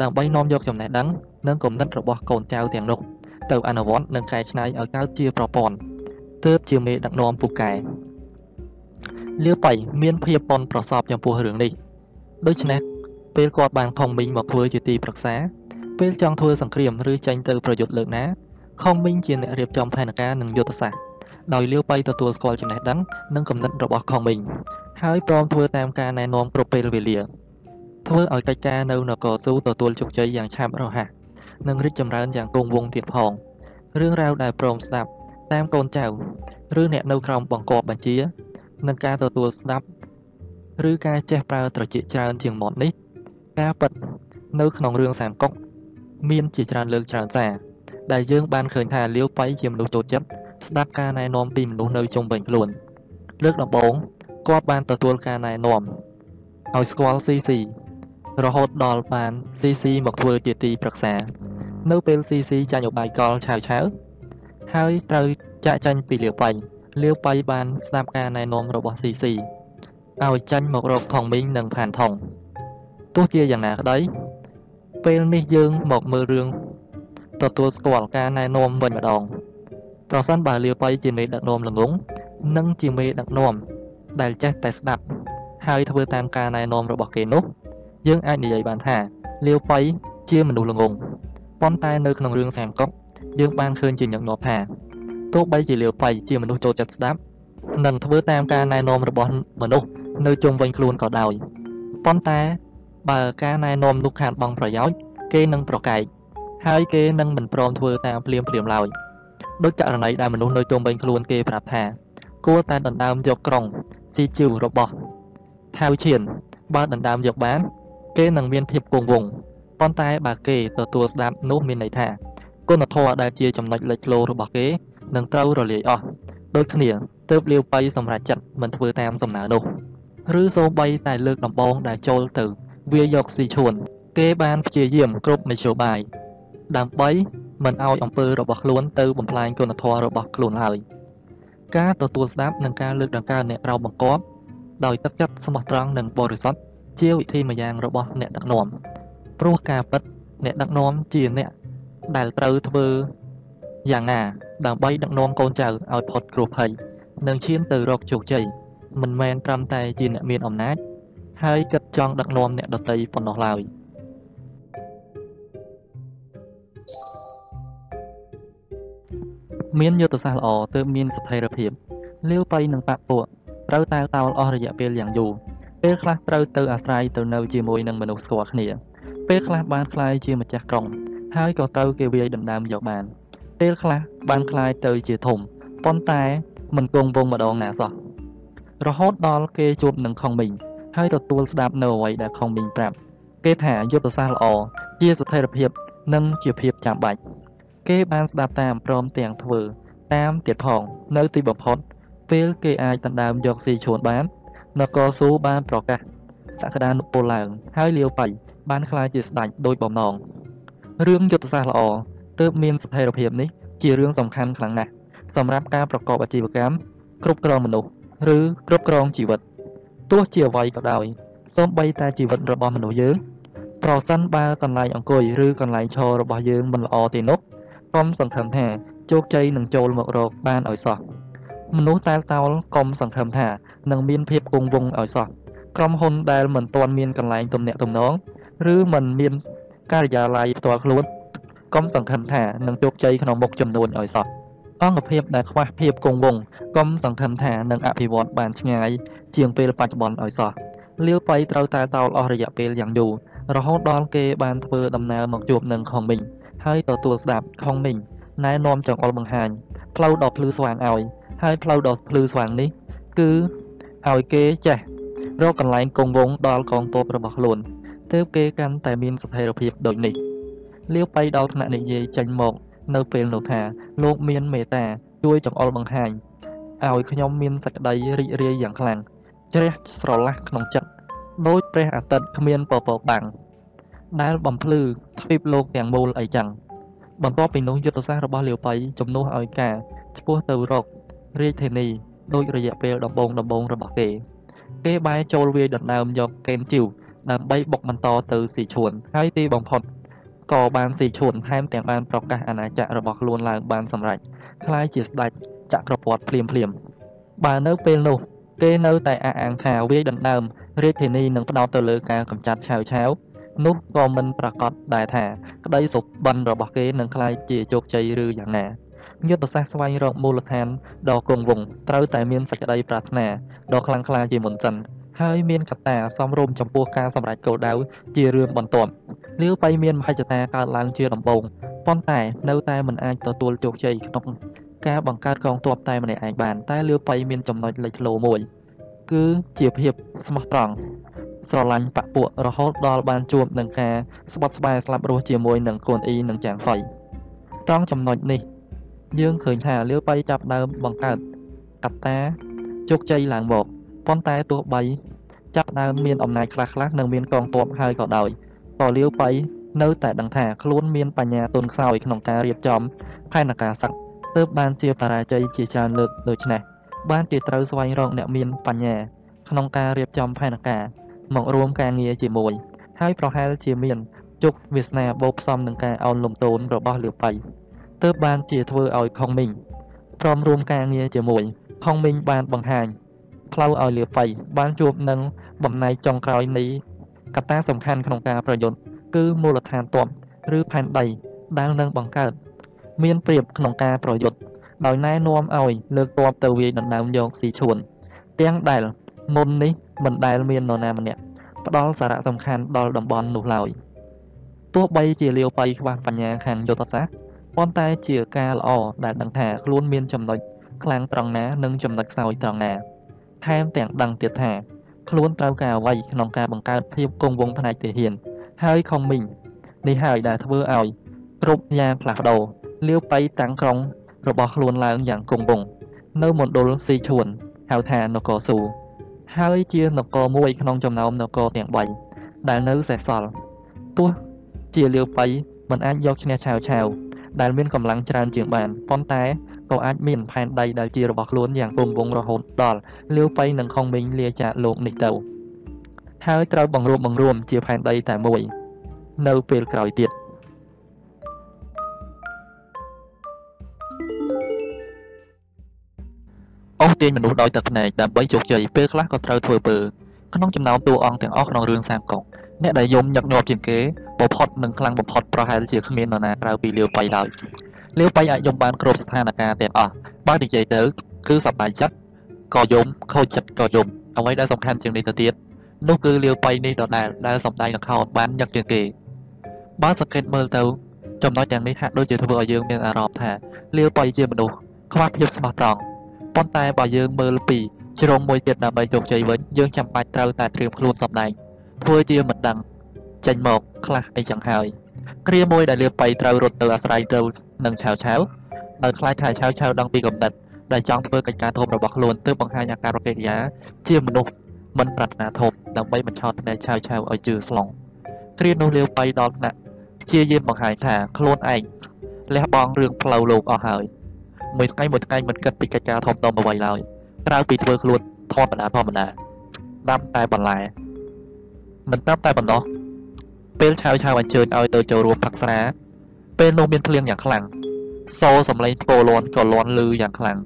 ដើម្បីនាំយកចំណេះដឹង និងគំនិតរបស់កូនចៅទាំងនោះទៅអនុវត្តនិងកែច្នៃឲ្យកើតជាប្រព័ន្ធទើបជាមេដឹកនាំពូកែលាវបៃមានភាពប៉ុនប្រសពចំពោះរឿងនេះដូច្នេះពេលគាត់បានខំមីងមកធ្វើជាទីប្រឹក្សា ពេលចង់ធ្វើសង្គ្រាមឬចេញទៅប្រយុទ្ធលើកណាខំមីងជាអ្នករៀបចំផែនការនិងយុទ្ធសាស្ត្រដោយលាវបៃទទួលស្គាល់ចំណេះដឹងនិងគំនិតរបស់ខំមីងហើយព្រមធ្វើតាមការណែនាំគ្រប់ពេលវេលាធ្វើឲ្យកិច្ចការនៅនគរស៊ូទទួលជោគជ័យយ៉ាងឆាប់រហ័ស និងរីកចម្រើនយ៉ាងគង់វង្សទៀតផងរឿងរ៉ាវដែលព្រមស្ដាប់តាមកូនចៅឬអ្នកនៅក្រោមបង្គាប់បញ្ជានិងការទទួលស្ដាប់ឬការចេះប្រើត្រចៀកច្រើនជាងមាត់នេះ ការពិតនៅក្នុងរឿងសាមកុកមានជាច្រើនលើកច្រើនសារដែលយើងបានឃើញថាលាវបៃជាមនុស្សតូចចិត្តស្ដាប់ការណែនាំពីមនុស្សនៅជុំវិញខ្លួន លើកដំបូងគាត់បានទទួលការណែនាំឲ្យស្គាល់ CC រហូតដល់បាន CC មកធ្វើជាទីប្រឹក្សា នៅពេល CC ចាញ់ឧបាយកលឆាវឆាវហើយត្រូវចាក់ចាញ់ពីលាវបៃលាវបៃបានស្ដាប់ការណែនាំរបស់ CC ឲ្យចាញ់មករកថងមីងនិងផានថងទោះជាយ៉ាងណាក្តីពេលនេះយើងមកមើលរឿងទទួលស្គាល់ការណែនាំវិញម្ដងប្រសិនបើលាវបៃជាមេដឹកនាំល្ងងនិងជាមេដឹកនាំដែលចេះតែស្ដាប់ហើយធ្វើតាមការណែនាំរបស់គេនោះ យើងអាចនិយាយបានថាលាវបៃជាមនុស្សល្ងងប៉ុន្តែនៅក្នុងរឿងសាមកុកយើងបានឃើញជាញឹកញាប់ថាទោះបីជាលាវប៉ៃជាមនុស្សចូលចិត្តស្ដាប់និងធ្វើតាមការណែនាំរបស់មនុស្សនៅជុំវិញខ្លួនក៏ដោយប៉ុន្តែបើការណែនាំនោះខាតបង់ប្រយោជន៍គេនឹងប្រកែកហើយគេនឹងមិនព្រមធ្វើតាមភ្លាមភ្លាមឡើយដូចករណីដែលមនុស្សនៅជុំវិញខ្លួនគេប្រាប់ថាគួរតែដណ្ដើមយកក្រុងស៊ីជីវរបស់ថាវឈៀនបើដណ្ដើមយកបាន គេនឹងមានភាពគង់វង្សប៉ុន្តែបើគេទទួលស្ដាប់នោះមានន័យថាគុណធម៌ដែលជាចំណុចលេចធ្លោរបស់គេនឹងត្រូវរលាយអស់ដូចគ្នាទើបលាវបៃសម្រាប់ចិត្តមិនធ្វើតាមសំណើនោះឬសូម្បីតែលើកដំបងដែលចូលទៅវាយកស៊ីឈួនគេបានព្យាយាមគ្រប់មធ្យោបាយដើម្បីមិនឲ្យអំពើរបស់ខ្លួនទៅបំផ្លាញគុណធម៌របស់ខ្លួនឡើយការទទួលស្ដាប់និងការលើកដង្កើងអ្នកក្រៅបង្គាប់ដោយទឹកចិត្តស្មោះត្រង់និងបរិសុទ្ធ ជាវិធីមួយយ៉ាងរបស់អ្នកដឹកនាំព្រោះការពិតអ្នកដឹកនាំជាអ្នកដែលត្រូវធ្វើយ៉ាងណាដើម្បីដឹកនាំកូនចៅឲ្យផុតគ្រោះភ័យនិងឈានទៅរកជោគជ័យមិនមែនត្រឹមតែជាអ្នកមានអំណាច ហើយគិតចង់ដឹកនាំអ្នកដទៃប៉ុណ្ណោះឡើយមានយុទ្ធសាស្ត្រល្អទើបមានស្ថិរភាពលាវបៃនឹងបាក់ពួកត្រូវតែតោលអស់រយៈពេលយ៉ាងយូរ ពេលខ្លះត្រូវទៅអាស្រ័យទៅនៅជាមួយនឹងមនុស្សស្គាល់គ្នាពេលខ្លះបានคล้ายជាម្ចាស់ក្រុងហើយក៏ត្រូវគេវាយដណ្ដើមយកបានពេលខ្លះបានคล้ายទៅជាធំប៉ុន្តែមិនគង់វងម្ដងណាសោះរហូតដល់គេជួបនឹងខុងមីងហើយទទួលស្ដាប់នៅអ្វីដែលខុងមីងប្រាប់គេថាយុទ្ធសាស្ត្រល្អជាស្ថិរភាពនិងជាភាពចាំបាច់គេបានស្ដាប់តាមព្រមទាំងធ្វើតាមទៀតផងនៅទីបំផុតពេលគេអាចដណ្ដើមយកស៊ីឈួនបាន នគរស៊ូបានប្រកាសសក្តានុពលឡើង ហើយលាវបៃបានក្លាយជាស្ដេចដោយបំណងរឿងយុទ្ធសាស្ត្រល្អទើបមានស្ថិរភាពនេះជារឿងសំខាន់ខ្លាំងណាស់សម្រាប់ការប្រកបអាជីវកម្មគ្រប់គ្រងមនុស្សឬគ្រប់គ្រងជីវិតទោះជាអ្វីក៏ដោយសូម្បីតែជីវិតរបស់មនុស្សយើងប្រសិនបើកន្លែងអង្គុយឬកន្លែងឈររបស់យើងមិនល្អទេនោះកុំសង្ឃឹមថាជោគជ័យនឹងចូលមករកបានឲ្យសោះមនុស្សតែលតោលកុំសង្ឃឹមថា នឹងមានភាពគង់វង្សឲ្យសោះក្រុមហ៊ុនដែលមិនទាន់មានកន្លែងទំនាក់ទំនងឬមិនមានការិយាល័យផ្ទាល់ខ្លួនកុំសង្ឃឹមថានឹងជោគជ័យក្នុងមុខចំនួនឲ្យសោះអង្គភាពដែលខ្វះភាពគង់វង្សកុំសង្ឃឹមថានឹងអភិវឌ្ឍបានឆ្ងាយជាងពេលបច្ចុប្បន្នឲ្យសោះលាវបៃត្រូវតែតោលអស់រយៈពេលយ៉ាងយូររហូតដល់គេបានធ្វើដំណើរមកជួបនឹងខុងមីងហើយទទួលស្ដាប់ខុងមីងណែនាំចង្អុលបង្ហាញផ្លូវដ៏ភ្លឺស្វាងឲ្យហើយផ្លូវដ៏ភ្លឺស្វាងនេះគឺ ឲ្យគេចេះរកកន្លែងគង់វង្សដល់កងទ័ពរបស់ខ្លួនទើបគេកាន់តែមានស្ថិរភាពដូចនេះលាវបៃដល់ថ្នាក់និយាយចេញមក នៅពេលនោះថាលោកមានមេត្តាជួយចង្អុលបង្ហាញឲ្យខ្ញុំមានសេចក្តីរីករាយយ៉ាងខ្លាំងជ្រះស្រឡះក្នុងចិត្តដោយព្រះអាទិត្យគ្មានពពកបាំងដែលបំភ្លឺទ្វីបលោកទាំងមូលអីចឹងបន្ទាប់ពីនោះយុទ្ធសាស្ត្ររបស់លាវបៃជំនួសឲ្យការឆ្ពោះទៅរករាជធានី ដោយរយៈពេលដំបូងដំបូងរបស់គេគេបែរចូលវាយដណ្ដើមយកកេនជីវដើម្បីបុកបន្តទៅស៊ីឈួនហើយទីបំផុតក៏បានស៊ីឈួនថែមទាំងបានប្រកាសអាណាចក្ររបស់ខ្លួនឡើងបានសម្រេចคล้ายជាស្ដេចចក្រពត្តិភ្លាមភ្លាមបើនៅពេលនោះគេនៅតែអះអាងថាវាយដណ្ដើមរាជធានីនឹងផ្ដោតទៅលើការកម្ចាត់ឆាវឆាវនោះក៏មិនប្រកាសដែរថាក្តីសុបិនរបស់គេនឹងคล้ายជាជោគជ័យឬយ៉ាងណា យុទ្ធសាស្ត្រស្វែងរកមូលដ្ឋានដ៏គង់វង្សត្រូវតែមានសេចក្តីប្រាថ្នាដ៏ខ្លាំងក្លាជាមុនសិនហើយមានកត្តាសមរម្យចំពោះការសម្រេចគោលដៅជារឿងបន្ទាប់លាវបៃមានមហិច្ឆតាកើតឡើងជាដំបូងប៉ុន្តែនៅតែមិនអាចទទួលជោគជ័យក្នុងការបង្កើតកងទ័ពតែម្នាក់ឯងបានតែលាវបៃមានចំណុចលេចធ្លោមួយ គឺជាភាពស្មោះត្រង់ស្រឡាញ់បពពួករហូតដល់បានជួបនឹងការស្បត់ស្បែកស្លាប់រស់ជាមួយនឹងកូនអ៊ីនិងចាងហ្វៃត្រង់ចំណុចនេះ យើងឃើញថាលាវបៃចាប់ដើមបង្កើតកត្តាជោគជ័យឡើងមកប៉ុន្តែទោះបីចាប់ដើមមានអំណាចខ្លះៗនិងមានកងទ័ពហើយក៏ដោយក៏លាវបៃនៅតែដឹងថាខ្លួនមានបញ្ញាទុនខ្សោយក្នុងការរៀបចំផែនការសឹកទើបបានជាបរាជ័យជាច្រើនលើកដូច្នេះបានជាត្រូវស្វែងរកអ្នកមានបញ្ញាក្នុងការរៀបចំផែនការមករួមការងារជាមួយ ហើយប្រហែលជាមានជោគវាសនាបូកផ្សំនឹងការអោនលំទោនរបស់លាវបៃ ទើបបានជាធ្វើឲ្យខុងមីងព្រមរួមការងារជាមួយខុងមីងបានបង្ហាញផ្លូវឲ្យលាវបៃបានជួបនឹងបំណែកចុងក្រោយនៃកត្តាសំខាន់ក្នុងការប្រយុទ្ធគឺមូលដ្ឋានទ័ពឬផែនដីដែលនឹងបង្កើត មានប្រៀបក្នុងការប្រយុទ្ធដោយណែនាំឲ្យលើកទ័ពទៅវាយដណ្ដើមយកស៊ីឈួនទាំងដែលមុននេះមិនដែលមាននរណាម្នាក់ផ្ដល់សារៈសំខាន់ដល់តំបន់នោះឡើយទោះបីជាលាវបៃខ្វះបញ្ញាខាងយុទ្ធសាស្ត្រ ប៉ុន្តែជាការល្អដែលដឹងថាខ្លួនមានចំណុចខ្លាំងត្រង់ណានិងចំណុចខ្សោយត្រង់ណាថែមទាំងដឹងទៀតថាខ្លួនត្រូវការអ្វីក្នុងការបង្កើតភាពគង់វង្សផ្នែកទាហាន ហើយខុងមីងនេះហើយដែលធ្វើឲ្យគ្រប់យ៉ាងផ្លាស់ប្ដូរលាវបៃតាំងក្រុងរបស់ខ្លួនឡើងយ៉ាងគង់វង្សនៅមណ្ឌលស៊ីឈួនហៅថានគរស៊ូហើយជានគរមួយក្នុងចំណោមនគរទាំង3ដែលនៅសេសសល់ទោះជាលាវបៃមិនអាចយកឈ្នះឆាវឆាវ ដែលមានកម្លាំងច្រើនជាងបានប៉ុន្តែក៏អាចមានផែនដីដែលជារបស់ខ្លួនយ៉ាងគង់វង្សរហូតដល់លាវបៃនិងខុងមីងលាចាកលោកនេះទៅហើយត្រូវបង្រួបបង្រួមជាផែនដីតែមួយ នៅពេលក្រោយទៀតអស់ទាញមនុស្សដោយទឹកភ្នែកដើម្បីជោគជ័យពេលខ្លះក៏ត្រូវធ្វើពើក្នុងចំណោមតួអង្គទាំងអស់ក្នុងរឿងសាមកុក អ្នកដែលយំញឹកញាប់ជាងគេបំផុតនិងខ្លាំងបំផុតប្រហែលជាគ្មាននរណាក្រៅពីលាវបៃឡើយលាវបៃអាចយំបានគ្រប់ស្ថានភាពទាំងអស់បើនិយាយទៅគឺសប្បាយចិត្តក៏យំខូចចិត្តក៏យំអ្វីដែលសំខាន់ជាងនេះទៅទៀតនោះគឺលាវបៃនេះដដែលដែលសំដែងល្ខោនបានញឹកជាងគេបើសង្កេតមើលទៅចំណុចទាំងនេះហាក់ដូចជាធ្វើឲ្យយើងមានអារម្មណ៍ថាលាវបៃជាមនុស្សខ្វះភាពស្មោះត្រង់ប៉ុន្តែបើយើងមើលពីជ្រុងមួយទៀតដើម្បីជោគជ័យវិញយើងចាំបាច់ត្រូវតែត្រៀមខ្លួនសម្ដែង ធ្វើជាមិនដឹងចេញមកខ្លះអីចឹងហើយគ្រាមួយដែលលាបៃត្រូវរត់ទៅអាស្រ័យទៅនឹងឆាវឆាវដោយខ្លាចថាឆាវឆាវដឹងពីកំណត់ដែលចង់ធ្វើកិច្ចការធំរបស់ខ្លួនទើបបង្ហាញអាការកិរិយាជាមនុស្សមិនប្រាថ្នាធំដើម្បីបញ្ឆោតភ្នែកឆាវឆាវឲ្យជឿស្លងគ្រានោះលាវបៃដល់ថ្នាក់ជាយាមបង្ហាញថាខ្លួនឯងលះបង់រឿងផ្លូវលោកអស់ហើយមួយថ្ងៃមួយថ្ងៃមិនគិតពីកិច្ចការធំដុំអ្វីឡើយក្រៅពីធ្វើខ្លួនធម្មតាធម្មតាដាំតែបន្លែ មិនតាមតែប៉ុណ្ណោះពេលឆាវឆាវអញ្ជើញឲ្យទៅចូលរួមផឹកស្រា ពេលនោះមានភ្លៀងយ៉ាងខ្លាំងសូរសំឡេងផ្គរលាន់ក៏លាន់លឺយ៉ាងខ្លាំង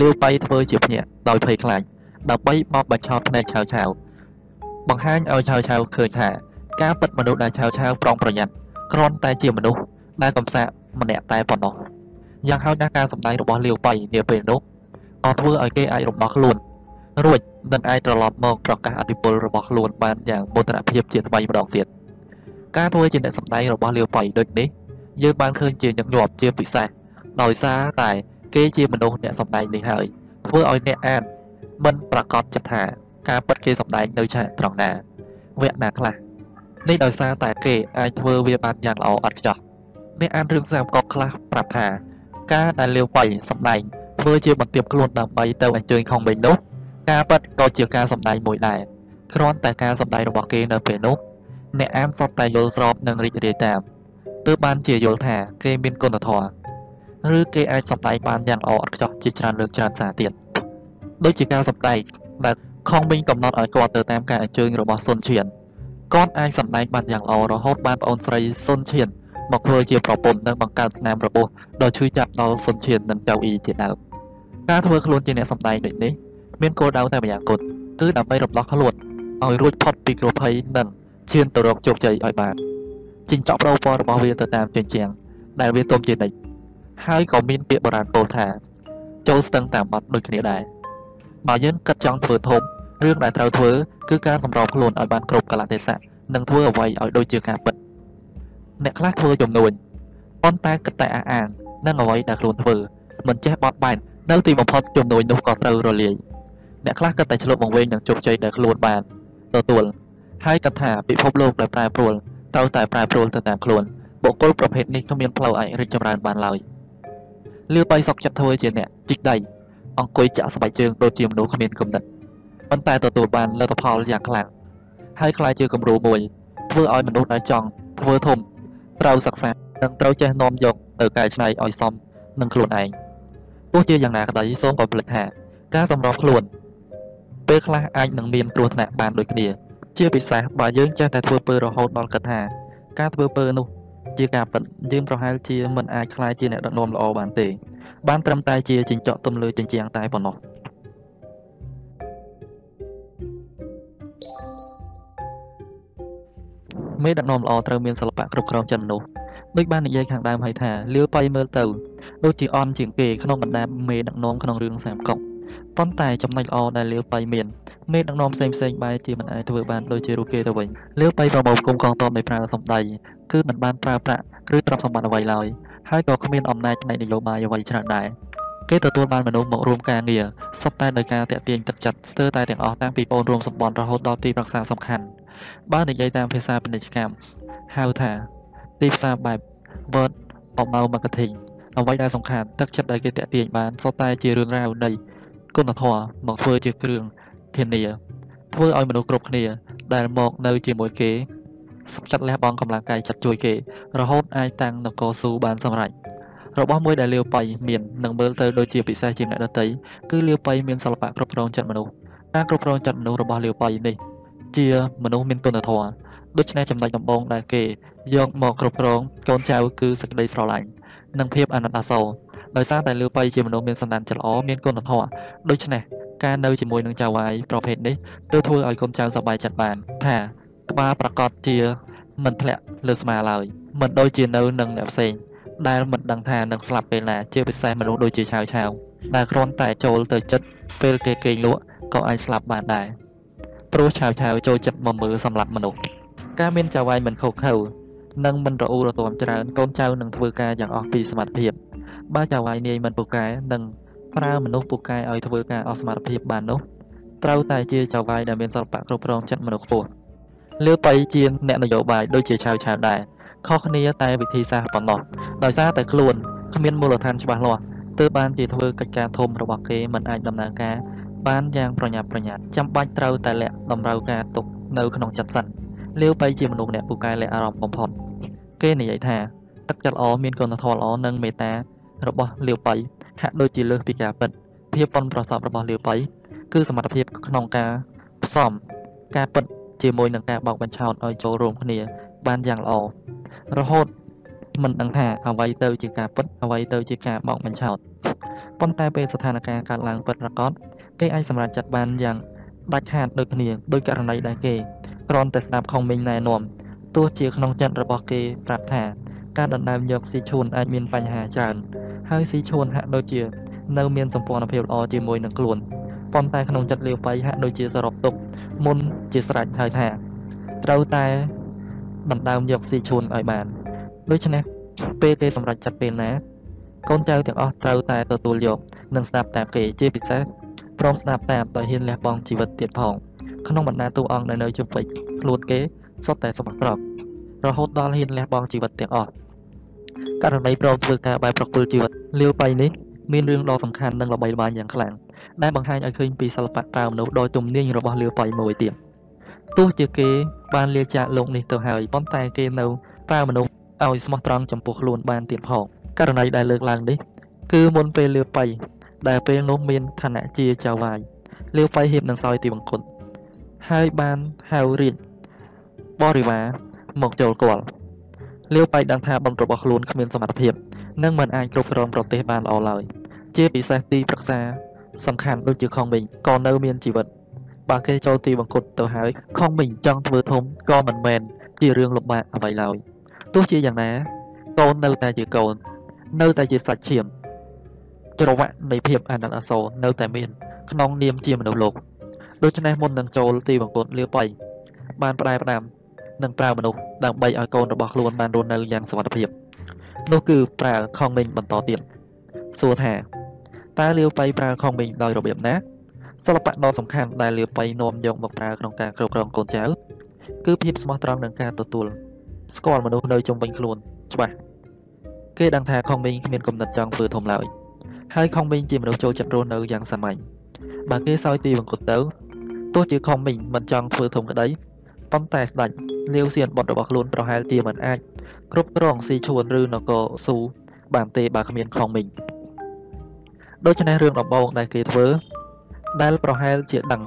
លាវបៃធ្វើជាភ្ញាក់ដោយភ័យខ្លាចដើម្បីបបបញ្ឆោតភ្នែកឆាវឆាវបង្ហាញឲ្យឆាវឆាវឃើញថាការពិតមនុស្សដែលឆាវឆាវប្រុងប្រយ័ត្នគ្រាន់តែជាមនុស្សដែលកំសាកម្នាក់តែប៉ុណ្ណោះយ៉ាងហោចណាស់ការសម្ដែងរបស់លាវបៃនាពេលនោះក៏ធ្វើឲ្យគេអាចរំដោះខ្លួន រួចនឹងអាចត្រឡប់មកប្រកាសអធិបុលរបស់ខ្លួនបានយ៉ាងមោទនភាពជាថ្មីម្ដងទៀតការធ្វើជាអ្នកសម្ដែងរបស់លាវបៃដូចនេះយើងបានឃើញជាញឹកញាប់ជាពិសេសដោយសារតែគេជាមនុស្សអ្នកសម្ដែងនេះហើយធ្វើឲ្យអ្នកអានមិនប្រកាសចិត្តថាការពិតគេសម្ដែងនៅឆាកត្រង់ណាវគ្គណាខ្លះនេះដោយសារតែគេអាចធ្វើវាបានយ៉ាងល្អឥតខ្ចោះអ្នកអានរឿងសាមកកខ្លះប្រាប់ថា ការដែលលាវបៃសម្ដែងធ្វើជាបន្ទាបខ្លួនដើម្បីទៅអញ្ជើញខុងវិញនោះ ការប៉ັດក៏ជាការសម្ដែងមួយដែរគ្រាន់តែការសម្ដែងរបស់គេនៅពេលនោះអ្នកអានសុទ្ធតែយល់ស្របនិងរីករាយតាមទើបបានជាយល់ថាគេមានគុណធម៌ឬគេអាចសម្ដែងបានយ៉ាងល្អឥតខ្ចោះជាច្រើនលើកច្រើនសារទៀតដូចជាការសម្ដែងដែលខំវិញកំណត់ឲ្យគាត់ទៅតាមការអញ្ជើញរបស់សុនឈៀនគាត់អាចសម្ដែងបានយ៉ាងល្អរហូតបានប្អូនស្រីសុនឈៀនមកធ្វើជាប្រពន្ធនិងបង្កើតស្នាមរបួសដ៏ឈឺចាប់ដល់សុនឈៀននិងកៅអ៊ីជាដើមការធ្វើខ្លួនជាអ្នកសម្ដែងដូចនេះ មានគោលដៅតែម្យ៉ាងគត់គឺដើម្បីរំដោះខ្លួនឲ្យរួចផុតពីគ្រោះភ័យនិងឈានទៅរកជោគជ័យឲ្យបានចិញ្ចក់ប្រោពណ៌របស់វាទៅតាមជញ្ជាំងដែលវាទុំជានិច្ចហើយក៏មានពាក្យបុរាណពោលថាចូលស្ទឹងតាមបាត់ដូចគ្នាដែរបើយើងគិតចង់ធ្វើធំរឿងដែលត្រូវធ្វើគឺការសម្របខ្លួនឲ្យបានគ្រប់កលៈទេសៈនិងធ្វើអ្វីឲ្យដូចជាការពិតអ្នកខ្លះធ្វើចំនួនប៉ុន្តែគិតតែអះអាងនឹងអ្វីដែលខ្លួនធ្វើមិនចេះបត់បែននៅទីបំផុតចំនួននោះក៏ត្រូវរលាយ អ្នកខ្លះគិតតែឆ្លប់បង្វែងនឹងជោគជ័យដែលខ្លួនបានទទួលហើយគិតថាពិភពលោកដែលប្រែប្រួលត្រូវតែប្រែប្រួលទៅតាមខ្លួនបុគ្គលប្រភេទនេះគ្មានផ្លូវអាចរីកចម្រើនបានឡើយលឿបៃសុកចិត្តធ្វើជាអ្នកជីកដៃអង្គុយចាក់ស្បែកជើងដូចជាមនុស្សគ្មានគំនិតប៉ុន្តែទទួលបានលទ្ធផលយ៉ាងខ្លាំងហើយខ្លាចជាគំរូមួយធ្វើឲ្យមនុស្សដែលចង់ធ្វើធំត្រូវសិក្សានិងត្រូវចេះនាំយកទៅកែច្នៃឲ្យសមនឹងខ្លួនឯងទោះជាយ៉ាងណាក្តីសូមកុំភ្លេចថាការសម្របខ្លួន ពេលខ្លះអាចនឹងមានគ្រោះថ្នាក់បានដូចគ្នា ជាពិសេសបើយើងចេះតែធ្វើពើរហូតដល់គិតថាការធ្វើពើនោះ ជាការពិតយើងប្រហែលជាមិនអាចខ្លាយជាអ្នកដឹកនាំល្អបានទេ បានត្រឹមតែជាចិញ្ចក់ទំលើជញ្ជាំងតែប៉ុណ្ណោះមេដឹកនាំល្អត្រូវមានសិល្បៈគ្រប់គ្រងចិត្តមនុស្សដូចបាននិយាយខាងដើមហើយថាលាវបៃមើលទៅដូចជាអន់ជាងគេក្នុងបណ្ដាមេដឹកនាំក្នុងរឿងសាមកុក ប៉ុន្តែចំណុចល្អដែលលាវប៉ៃមានមេដឹកនាំផ្សេងផ្សេងបែរជាមិនអាចធ្វើបានដូចជារូបគេទៅវិញលាវប៉ៃប្រមូលគុំកងទ័ពដោយប្រើសម្ដីគឺមិនបានប្រើប្រាក់ឬទ្រព្យសម្បត្តិអ្វីឡើយហើយក៏គ្មានអំណាចផ្នែកនយោបាយអ្វីច្រើនដែរគេទទួលបានមនុស្សមករួមការងារសុទ្ធតែដោយការតាក់ទាញទឹកចិត្តស្ទើរតែទាំងអស់តាំងពីបងរួមសម្ព័ន្ធរហូតដល់ទីប្រឹក្សាសំខាន់បើនិយាយតាមភាសាពាណិជ្ជកម្មហៅថាទីផ្សារបែប word of mouth marketing អ្វីដែលសំខាន់ទឹកចិត្តដែលគេតាក់ទាញបានសុទ្ធតែជារឿងរ៉ាវនៃ គុណធម៌មកធ្វើជាគ្រឿងធានា ធ្វើឲ្យមនុស្សគ្រប់គ្នា ដែលមកនៅជាមួយគេសុខចិត្តលះបង់កម្លាំងកាយចិត្តជួយគេ រហូតអាចតាំងនគរស៊ូបានសម្រេចរបស់មួយដែលលាវប៉ៃមាននឹងមើលទៅដូចជាពិសេសជាងអ្នកដទៃគឺលាវប៉ៃមានសិល្បៈគ្រប់គ្រងចិត្តមនុស្សការគ្រប់គ្រងចិត្តមនុស្សរបស់លាវប៉ៃនេះ ជាមនុស្សមានគុណធម៌ដូច្នេះចំណុចដំបូងដែលគេយកមកគ្រប់គ្រងកូនចៅគឺសេចក្តីស្រឡាញ់និងភាពអាណិតអាសូរ ដោយសារតែលាវប៉ៃជាមនុស្សមានសន្តានចិត្តល្អមានគុណធម៌ដូច្នេះការនៅជាមួយនឹងចៅវាយប្រភេទនេះទើបធ្វើឲ្យកូនចៅសប្បាយចិត្តបាន ថាក្បាលប្រកាសជាមិនធ្លាក់លើស្មាឡើយមិនដូចជានៅនឹងអ្នកផ្សេងដែលមិនដឹងថានឹងស្លាប់ពេលណាជាពិសេសមនុស្សដូចជាឆាវឆាវដែលគ្រាន់តែចូលទៅចិត្តពេលគេគេងលក់ក៏អាចស្លាប់បានដែរព្រោះឆាវឆាវចូលចិត្តមកមើលសម្លាប់មនុស្សការមានចៅវាយមិនខុសខើនិងមិនរអ៊ូរទាំច្រើនកូនចៅនឹងធ្វើការយ៉ាងអស់ពីសមត្ថភាព បើចៅវាយនាយមិនពូកែនឹងប្រើមនុស្សពូកែឲ្យធ្វើការអស់សមត្ថភាពបាននោះត្រូវតែជាចៅវាយដែលមានសិល្បៈគ្រប់គ្រងចិត្តមនុស្សខ្ពស់លើបៃជាអ្នកនយោបាយដូចជាឆាវឆាវដែរខុសគ្នាតែវិធីសាស្ត្រប៉ុណ្ណោះដោយសារតែខ្លួនគ្មានមូលដ្ឋានច្បាស់លាស់ទើបបានជាធ្វើកិច្ចការធំរបស់គេមិនអាចដំណើរការបានយ៉ាងប្រញាប់ប្រញាល់ចាំបាច់ត្រូវតែលាក់តម្រូវការទុកនៅក្នុងចិត្តសិនលាវបៃជាមនុស្សម្នាក់ពូកែលាក់អារម្មណ៍បំផុតគេនិយាយថាទឹកចិត្តល្អមានគុណធម៌ល្អនិងមេត្តា របស់លាវបៃហាក់ដូចជាលើសពីការពិតភាពប៉ុនប្រសពរបស់លាវបៃគឺសមត្ថភាពក្នុងការផ្សំការពិតជាមួយនឹងការបោកបញ្ឆោតឲ្យចូលរួមគ្នា បានយ៉ាងល្អរហូតមិនដឹងថាអ្វីទៅជាការពិតអ្វីទៅជាការបោកបញ្ឆោតប៉ុន្តែពេលស្ថានភាពកើតឡើងពិតប្រាកដគេអាចសម្រេចចិត្តបានយ៉ាងដាច់ខាតដូចគ្នាដោយករណីដែលគេគ្រាន់តែស្ដាប់ខុងមីងណែនាំទោះជាក្នុងចិត្តរបស់គេប្រាប់ថា ការដណ្ដើមយកស៊ីឈួនអាចមានបញ្ហាច្រើនហើយស៊ីឈួនហាក់ដូចជា នៅមានសម្ព័ន្ធភាពល្អជាមួយនឹងខ្លួនប៉ុន្តែក្នុងចិត្តលាវបៃហាក់ដូចជាសរុបទុកមុនជាស្រេចហើយថាត្រូវតែដណ្ដើមយកស៊ីឈួនឲ្យបានដូច្នេះពេលគេសម្រេចចិត្តពេលណា កូនចៅទាំងអស់ត្រូវតែទទួលយកនិងស្ដាប់តាមគេជាពិសេសព្រមស្ដាប់តាមដោយហ៊ានលះបង់ជីវិតទៀតផងក្នុងបណ្ដាតួអង្គដែលនៅជុំវិញខ្លួនគេសុទ្ធតែសមត្ថភាពរហូតដល់ហ៊ានលះបង់ជីវិតទាំងអស់ ករណីព្រមធ្វើការបែបប្រគល់ជីវិតលាវបៃនេះមានរឿងដ៏សំខាន់និងល្បីល្បាញយ៉ាងខ្លាំងដែលបង្ហាញឲ្យឃើញពីសិល្បៈប្រើមនុស្សដ៏ទំនាញរបស់លាវបៃមួយទៀតទោះជាគេបានលាចាកលោកនេះទៅហើយប៉ុន្តែគេនៅប្រើមនុស្សឲ្យស្មោះត្រង់ចំពោះខ្លួនបានទៀតផងករណីដែលលើកឡើងនេះគឺមុនពេលលាវបៃដែលពេលនោះមានឋានៈជាចៅវាយលាវបៃហៀបនឹងសោយទីបង្គត់ហើយបានហៅរាជបរិវារមកចូលគាល់ លាវបៃដឹងថាបំរបស់ខ្លួនគ្មានសមត្ថភាពនិងមិនអាចគ្រប់គ្រងប្រទេសបានល្អឡើយជាពិសេសទីប្រឹក្សាសំខាន់ដូចជាខុងវិញក៏នៅមានជីវិតបើគេចូលទីបង្គត់ទៅហើយខុងវិញចង់ធ្វើធំក៏មិនមែនជារឿងលំបាកអ្វីឡើយទោះជាយ៉ាងណាកូននៅតែជាកូន នៅតែជាសាច់ឈាមច្រវាក់នៃភាពអាណិតអាសូរនៅតែមាន ក្នុងនាមជាមនុស្សលោកដូច្នេះមុននឹងចូលទីបង្គត់លាវបៃបានផ្ដែផ្ដាំ និងប្រើមនុស្សដើម្បីឲ្យកូនរបស់ខ្លួនបានរស់នៅយ៉ាងសុវត្ថិភាពនោះគឺប្រើខំមិញបន្តទៀតសួរថាតើលាវបៃប្រើខំមិញដោយរបៀបណាសិល្បៈដ៏សំខាន់ដែលលាវបៃនាំយកមកប្រើក្នុងការគ្រប់គ្រងកូនចៅគឺភាពស្មោះត្រង់និងការទទួលស្គាល់មនុស្សនៅជុំវិញខ្លួនច្បាស់គេដឹងថាខុងមីងគ្មានគំនិតចង់ធ្វើធំឡើយហើយខុងមីងជាមនុស្សចូលចិត្តរស់នៅយ៉ាងសាមញ្ញបើគេសោយទីបង្គត់ទៅទោះជាខុងមីងមិនចង់ធ្វើធំក្តី ប៉ុន្តែស្ដេចលាវសៀនបុតរបស់ខ្លួនប្រហែលជាមិនអាចគ្រប់គ្រងស៊ីឈួនឬនគរស៊ូបានទេបើគ្មានខុងមីងដូច្នេះរឿងដំបូងដែលគេធ្វើ ដែលប្រហែលជាដឹង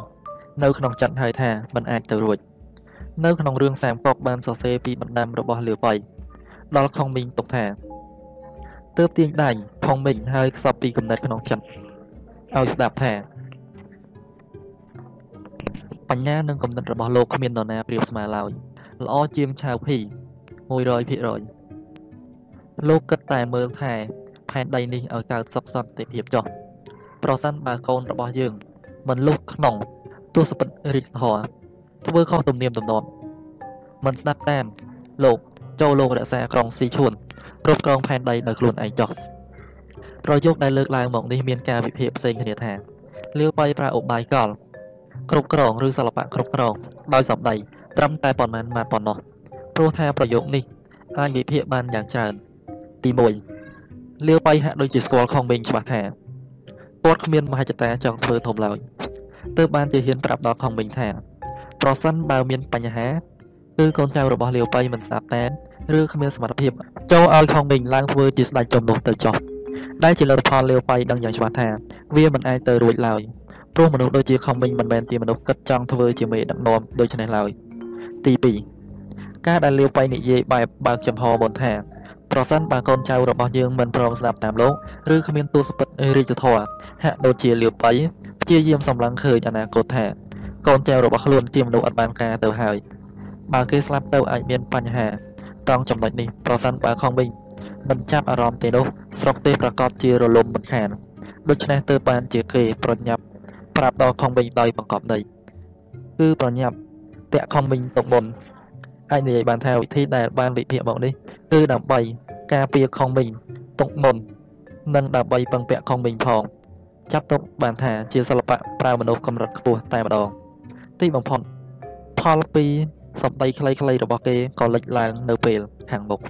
នៅក្នុងចិត្តហើយថាមិនអាចទៅរួច នៅក្នុងរឿងសាមកុកបានសរសេរពីបណ្ដាំរបស់លាវបៃដល់ខុងមីងទុកថាទើបទាញដៃខុងមីងហើយខ្សប់ពីគំនិតក្នុងចិត្តឲ្យស្ដាប់ថា បញ្ញានិងគំនិតរបស់លោកគ្មាននរណាប្រៀបស្មើឡើយល្អជាងឆាវភី100%លោកគិតតែមើលថែផែនដីនេះឲ្យកើតសុខសន្តិភាពចុះប្រសិនបើកូនរបស់យើង មិនលុះក្នុងទស្សពិតរាជធរធ្វើខុសទំនៀមទម្លាប់មិនស្ដាប់តាមលោកចូលលោករក្សាក្រុងស៊ីឈួនគ្រប់គ្រងផែនដីដោយខ្លួនឯងចុះប្រយោគដែលលើកឡើងមកនេះមានការវិភាគផ្សេងគ្នាថាលាវបៃប្រើឧបាយកល គ្រប់គ្រងឬសិល្បៈគ្រប់គ្រងដោយសម្ដីត្រឹមតែប៉ុន្មានម៉ាត់ប៉ុណ្ណោះព្រោះថាប្រយោគនេះអាចវិភាគបានយ៉ាងច្រើនទី1លាវបៃហាក់ដូចជាស្គាល់ខុងបេងច្បាស់ថាគាត់គ្មានមហិច្ឆតាចង់ធ្វើធំឡើយទើបបានជាហ៊ានប្រាប់ដល់ខុងបេងថា ប្រសិនបើមានបញ្ហាគឺកូនចៅរបស់លាវបៃមិនស្ដាប់តាមឬគ្មានសមត្ថភាពចូលឲ្យខុងបេងឡើងធ្វើជាស្ដេចជំនួសទៅចុះដែលជាលទ្ធផលលាវបៃដឹងយ៉ាងច្បាស់ថា វាមិនអាចទៅរួចឡើយ ព្រោះមនុស្សដូចជាខុងបេងមិនមែនជាមនុស្សគិតចង់ធ្វើជាមេដឹកនាំដូច្នេះឡើយទី2ការដែលលាវបៃនិយាយបែបបើកចំហបនថាប្រសិនបើកូនចៅរបស់យើងមិនព្រមស្ដាប់តាមលោកឬគ្មានទូសពិតរាជធរហាក់ដូចជាលាវបៃព្យាយាមសម្លឹងឃើញអនាគតថាកូនចៅរបស់ខ្លួនជាមនុស្សអត់បានការទៅហើយបើគេស្លាប់ទៅអាចមានបញ្ហាត្រង់ចំណុចនេះប្រសិនបើខំវិញមិនចាប់អារម្មណ៍ទេនោះស្រុកទេប្រកាសជារលំមិនខានដូច្នេះទើបបានជាគេប្រញាប់ ប្រាប់ដល់ខំវិញដោយបង្កប់ដីគឺប្រញាប់តាក់ខំវិញទុកមុនអាចនិយាយបានថាវិធីដែលបានវិភាគមកនេះគឺដើម្បីការពារខំវិញទុកមុននិងដើម្បីពឹងពាក់ខំវិញផងចាប់ទុកបានថាជាសិល្បៈប្រើមនុស្សកម្រិតខ្ពស់តែម្ដងទីបំផុតផលពីសម្ដីខ្លីៗរបស់គេក៏លេចឡើងនៅពេលខាងមុខ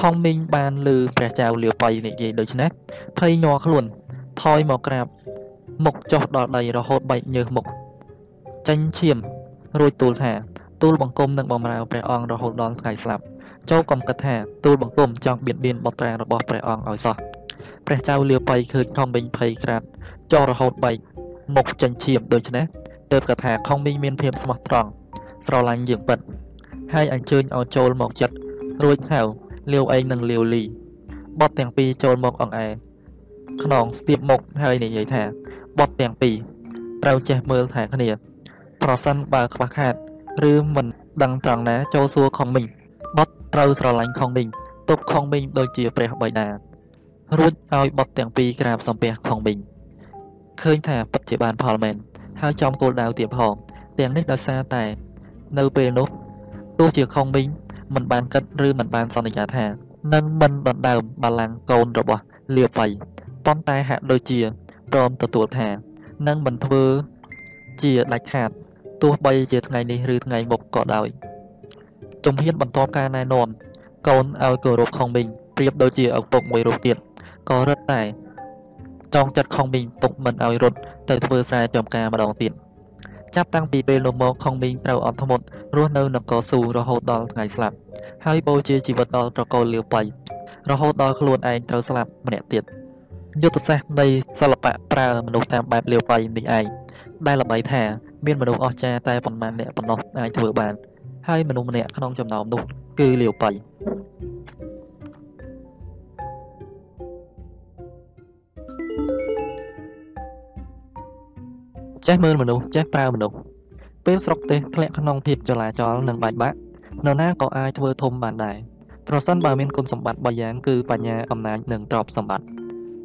ខំមីងបានលឺព្រះចៅលាបៃនិយាយដូច្នេះភ័យញ័រខ្លួនថយមកក្រាប មុខចុះដល់ដីរហូតបែកញើសមុខចាញ់ឈាម រួចទូលថាទូលបង្គំនឹងបំរើព្រះអង្គរហូតដល់ថ្ងៃស្លាប់ចូលកំគិតថាទូលបង្គំចង់បៀតបៀនបុត្រារបស់ព្រះអង្គឲ្យសោះព្រះចៅលាបៃឃើញខំមីងភ័យក្រាបចុះរហូតបែកមុខចាញ់ឈាមដូច្នេះទើបកថាខំមីងមានភាពស្មោះត្រង់ស្រឡាញ់យើងពិតហើយអញ្ជើញឲ្យចូលមកចិត្តរួចហៅលាវឯងនិងលាវលីបត់ទាំងពីរចូលមកអង្អែខ្នងស្ទាបមុខហើយនិយាយថា បត់ទាំងពីរត្រូវចេះមើលថែគ្នា ប្រសិនបើខ្វះខាត ឬមិនដឹងត្រង់ណាចូលសួរខុងមីងបត់ត្រូវស្រឡាញ់ខុងមីងទុកខុងមីងដូចជាព្រះបិតារួចឲ្យបត់ទាំងពីរក្រាបសំពះខុងមីងឃើញថាពិតជាបានផលមែនហើយចំគោលដៅទៀតផងទាំងនេះដោយសារតែ នៅពេលនោះទោះជាខុងមីងមិនបានគិតឬមិនបានសន្យាថានឹងមិនដណ្ដើមបល្ល័ង្កកូនរបស់លាបៃប៉ុន្តែហាក់ដូចជា ព្រមទទួលថានឹងមិនធ្វើជាដាច់ខាតទោះបីជាថ្ងៃនេះឬថ្ងៃមុខក៏ដោយជំហានបន្ទាប់ការណែនាំកូនឲ្យគោរពខុងមីងប្រៀបដូចជាឪពុកមួយរូបទៀតក៏រឹតតែចងចិត្តខុងមីងទុកមិនឲ្យរត់ទៅធ្វើស្រែចម្ការម្ដងទៀតចាប់តាំងពីពេលនោះមកខុងមីងត្រូវអត់ធ្មត់រស់នៅនគរស៊ូរហូតដល់ថ្ងៃស្លាប់ហើយបូជាជីវិតដល់ត្រកូលលាវបៃរហូតដល់ខ្លួនឯងត្រូវស្លាប់ម្នាក់ទៀត យុទ្ធសាស្ត្រនៃសិល្បៈប្រើមនុស្សតាមបែបលាវបៃនេះឯងដែលល្បីថាមានមនុស្សអស្ចារ្យតែប៉ុន្មានអ្នកប៉ុណ្ណោះអាចធ្វើបាន ហើយមនុស្សម្នាក់ក្នុងចំណោមនោះគឺលាវបៃចេះមើលមនុស្សចេះប្រើមនុស្សពេលស្រុកទេសធ្លាក់ក្នុងភាពចលាចលនិងបែកបាក់នរណាក៏អាចធ្វើធំបានដែរប្រសិនបើមានគុណសម្បត្តិ3យ៉ាងគឺបញ្ញាអំណាចនិងទ្រព្យសម្បត្តិ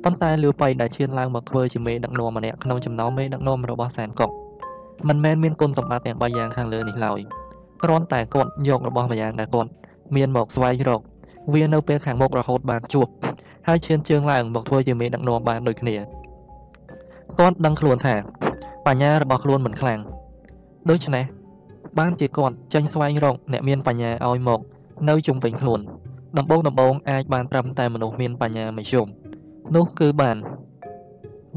ប៉ុន្តែលាវបៃដែលឈានឡើងមកធ្វើជាមេដឹកនាំម្នាក់ក្នុងចំណោមមេដឹកនាំរបស់សែនកុកមិនមែនមានគុណសម្បត្តិទាំង3យ៉ាងខាងលើនេះឡើយគ្រាន់តែគាត់យកម្យ៉ាងដែលគាត់មានមកស្វែងរក វានៅពេលខាងមុខរហូតបានជួបហើយឈានជើងឡើងមកធ្វើជាមេដឹកនាំបានដូចគ្នាគាត់ដឹងខ្លួនថា បញ្ញារបស់ខ្លួនមិនខ្លាំងដូច្នេះបានជាគាត់ចេញស្វែងរកអ្នកមានបញ្ញាឲ្យមក នៅជុំវិញខ្លួនដំបូងដំបូងអាចបានត្រឹមតែមនុស្សមានបញ្ញាមធ្យម នោះគឺបាន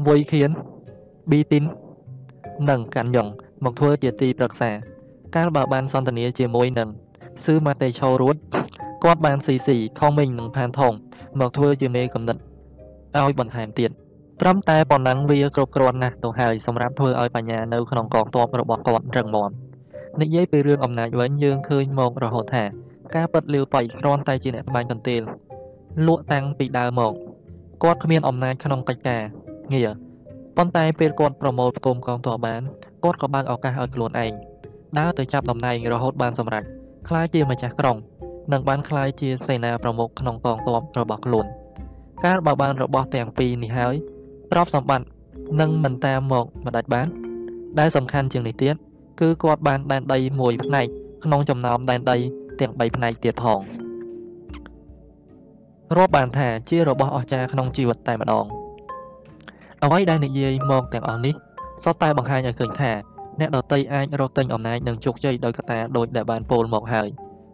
វុយខៀនប៊ីទីននិងកាន់យ៉ុងមកធ្វើជាទីប្រឹក្សា កាលបើបានសន្ទនាជាមួយនឹងស៊ឺម៉ាតេឆូរួតគាត់បានស៊ីស៊ីខុងមីងនិងផានថងមកធ្វើជាមេកំណត់ឲ្យបន្ថែមទៀតត្រឹមតែប៉ុណ្ណឹងវាគ្រប់គ្រាន់ណាស់ទៅហើយសម្រាប់ធ្វើឲ្យបញ្ញានៅក្នុងកងទ័ពរបស់គាត់រឹងមាំនិយាយពីរឿងអំណាចវិញយើងឃើញមករហូតថា ការពិតលាវបៃគ្រាន់តែជាអ្នកត្បាញកន្ទេលលក់តាំងពីដើមមក គាត់គ្មានអំណាចក្នុងកិច្ចការងារប៉ុន្តែពេលគាត់ប្រមូលផ្គុំកងទ័ពបានគាត់ក៏បើកឱកាសឲ្យខ្លួនឯងដើរទៅចាប់តំណែងរហូតបានសម្រេចក្លាយជាម្ចាស់ក្រុងនិងបានក្លាយជាសេនាប្រមុខក្នុងកងទ័ពរបស់ខ្លួនការបើបានរបស់ទាំងពីរនេះហើយទ្រព្យសម្បត្តិនឹងមិនតាមមកមិនដាច់បាន ដែលសំខាន់ជាងនេះទៀតគឺគាត់បានដែនដីមួយផ្នែកក្នុងចំណោមដែនដីទាំង3ផ្នែកទៀតផង រាប់បានថាជារបស់អស្ចារ្យក្នុងជីវិតតែម្ដងអ្វីដែលនិយាយមកទាំងអស់នេះសុទ្ធតែបង្ហាញឲ្យឃើញថាអ្នកដតីអាចរកទិញអំណាចនិងជោគជ័យដោយកត្តាដូចដែលបានពោលមកហើយ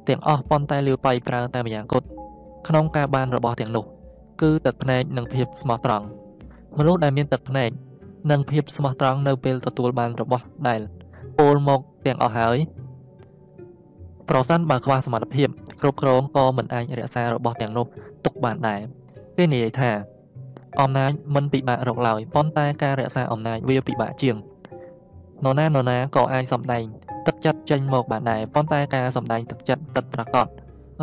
ទាំងអស់ប៉ុន្តែលាវបៃប្រើតែម្យ៉ាងគត់ក្នុងការបានរបស់ទាំងនោះគឺទឹកភ្នែកនិងភាពស្មោះត្រង់មនុស្សដែលមានទឹកភ្នែកនិងភាពស្មោះត្រង់នៅពេលទទួលបានរបស់ដែលពោលមកទាំងអស់ហើយប្រសិនបើខ្វះសមត្ថភាពគ្រប់គ្រងក៏មិនអាចរក្សារបស់ទាំងនោះ ទុកបានដែរគេនិយាយថាអំណាចមិនពិបាករកឡើយប៉ុន្តែការរក្សាអំណាចវាពិបាកជាងនរណានរណាក៏អាចសម្ដែងទឹកចិត្តចេញមកបានដែរប៉ុន្តែការសម្ដែងទឹកចិត្តពិតប្រាកដ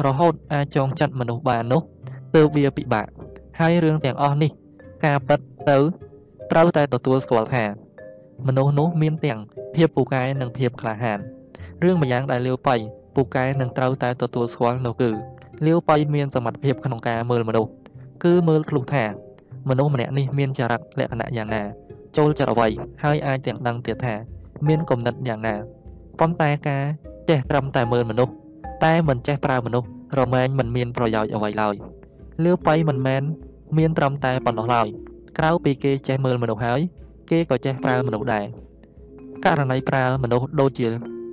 រហូតអាចចងចិត្តមនុស្សបាននោះទើបវាពិបាកហើយរឿងទាំងអស់នេះ ការពិតទៅត្រូវតែទទួលស្គាល់ថាមនុស្សនោះមានទាំងភាពពូកែនិងភាពក្លាហានរឿងម្យ៉ាងដែលលាវបៃពូកែនឹងត្រូវតែទទួលស្គាល់នោះគឺ លាវបៃមានសមត្ថភាពក្នុងការមើលមនុស្សគឺមើលធ្លុះថាមនុស្សម្នាក់នេះមានចរិតលក្ខណៈយ៉ាងណា ចូលចិត្តអ្វីហើយអាចទាំងដឹងទៀតថា មានគំនិតយ៉ាងណាប៉ុន្តែការចេះត្រឹមតែមើលមនុស្សតែមិនចេះប្រើមនុស្សរមែងមិនមានប្រយោជន៍អ្វីឡើយលាវបៃមិនមែនមានត្រឹមតែប៉ុណ្ណោះឡើយក្រៅពីគេចេះមើលមនុស្សហើយ គេក៏ចេះប្រើមនុស្សដែរករណីប្រើមនុស្សដូចជា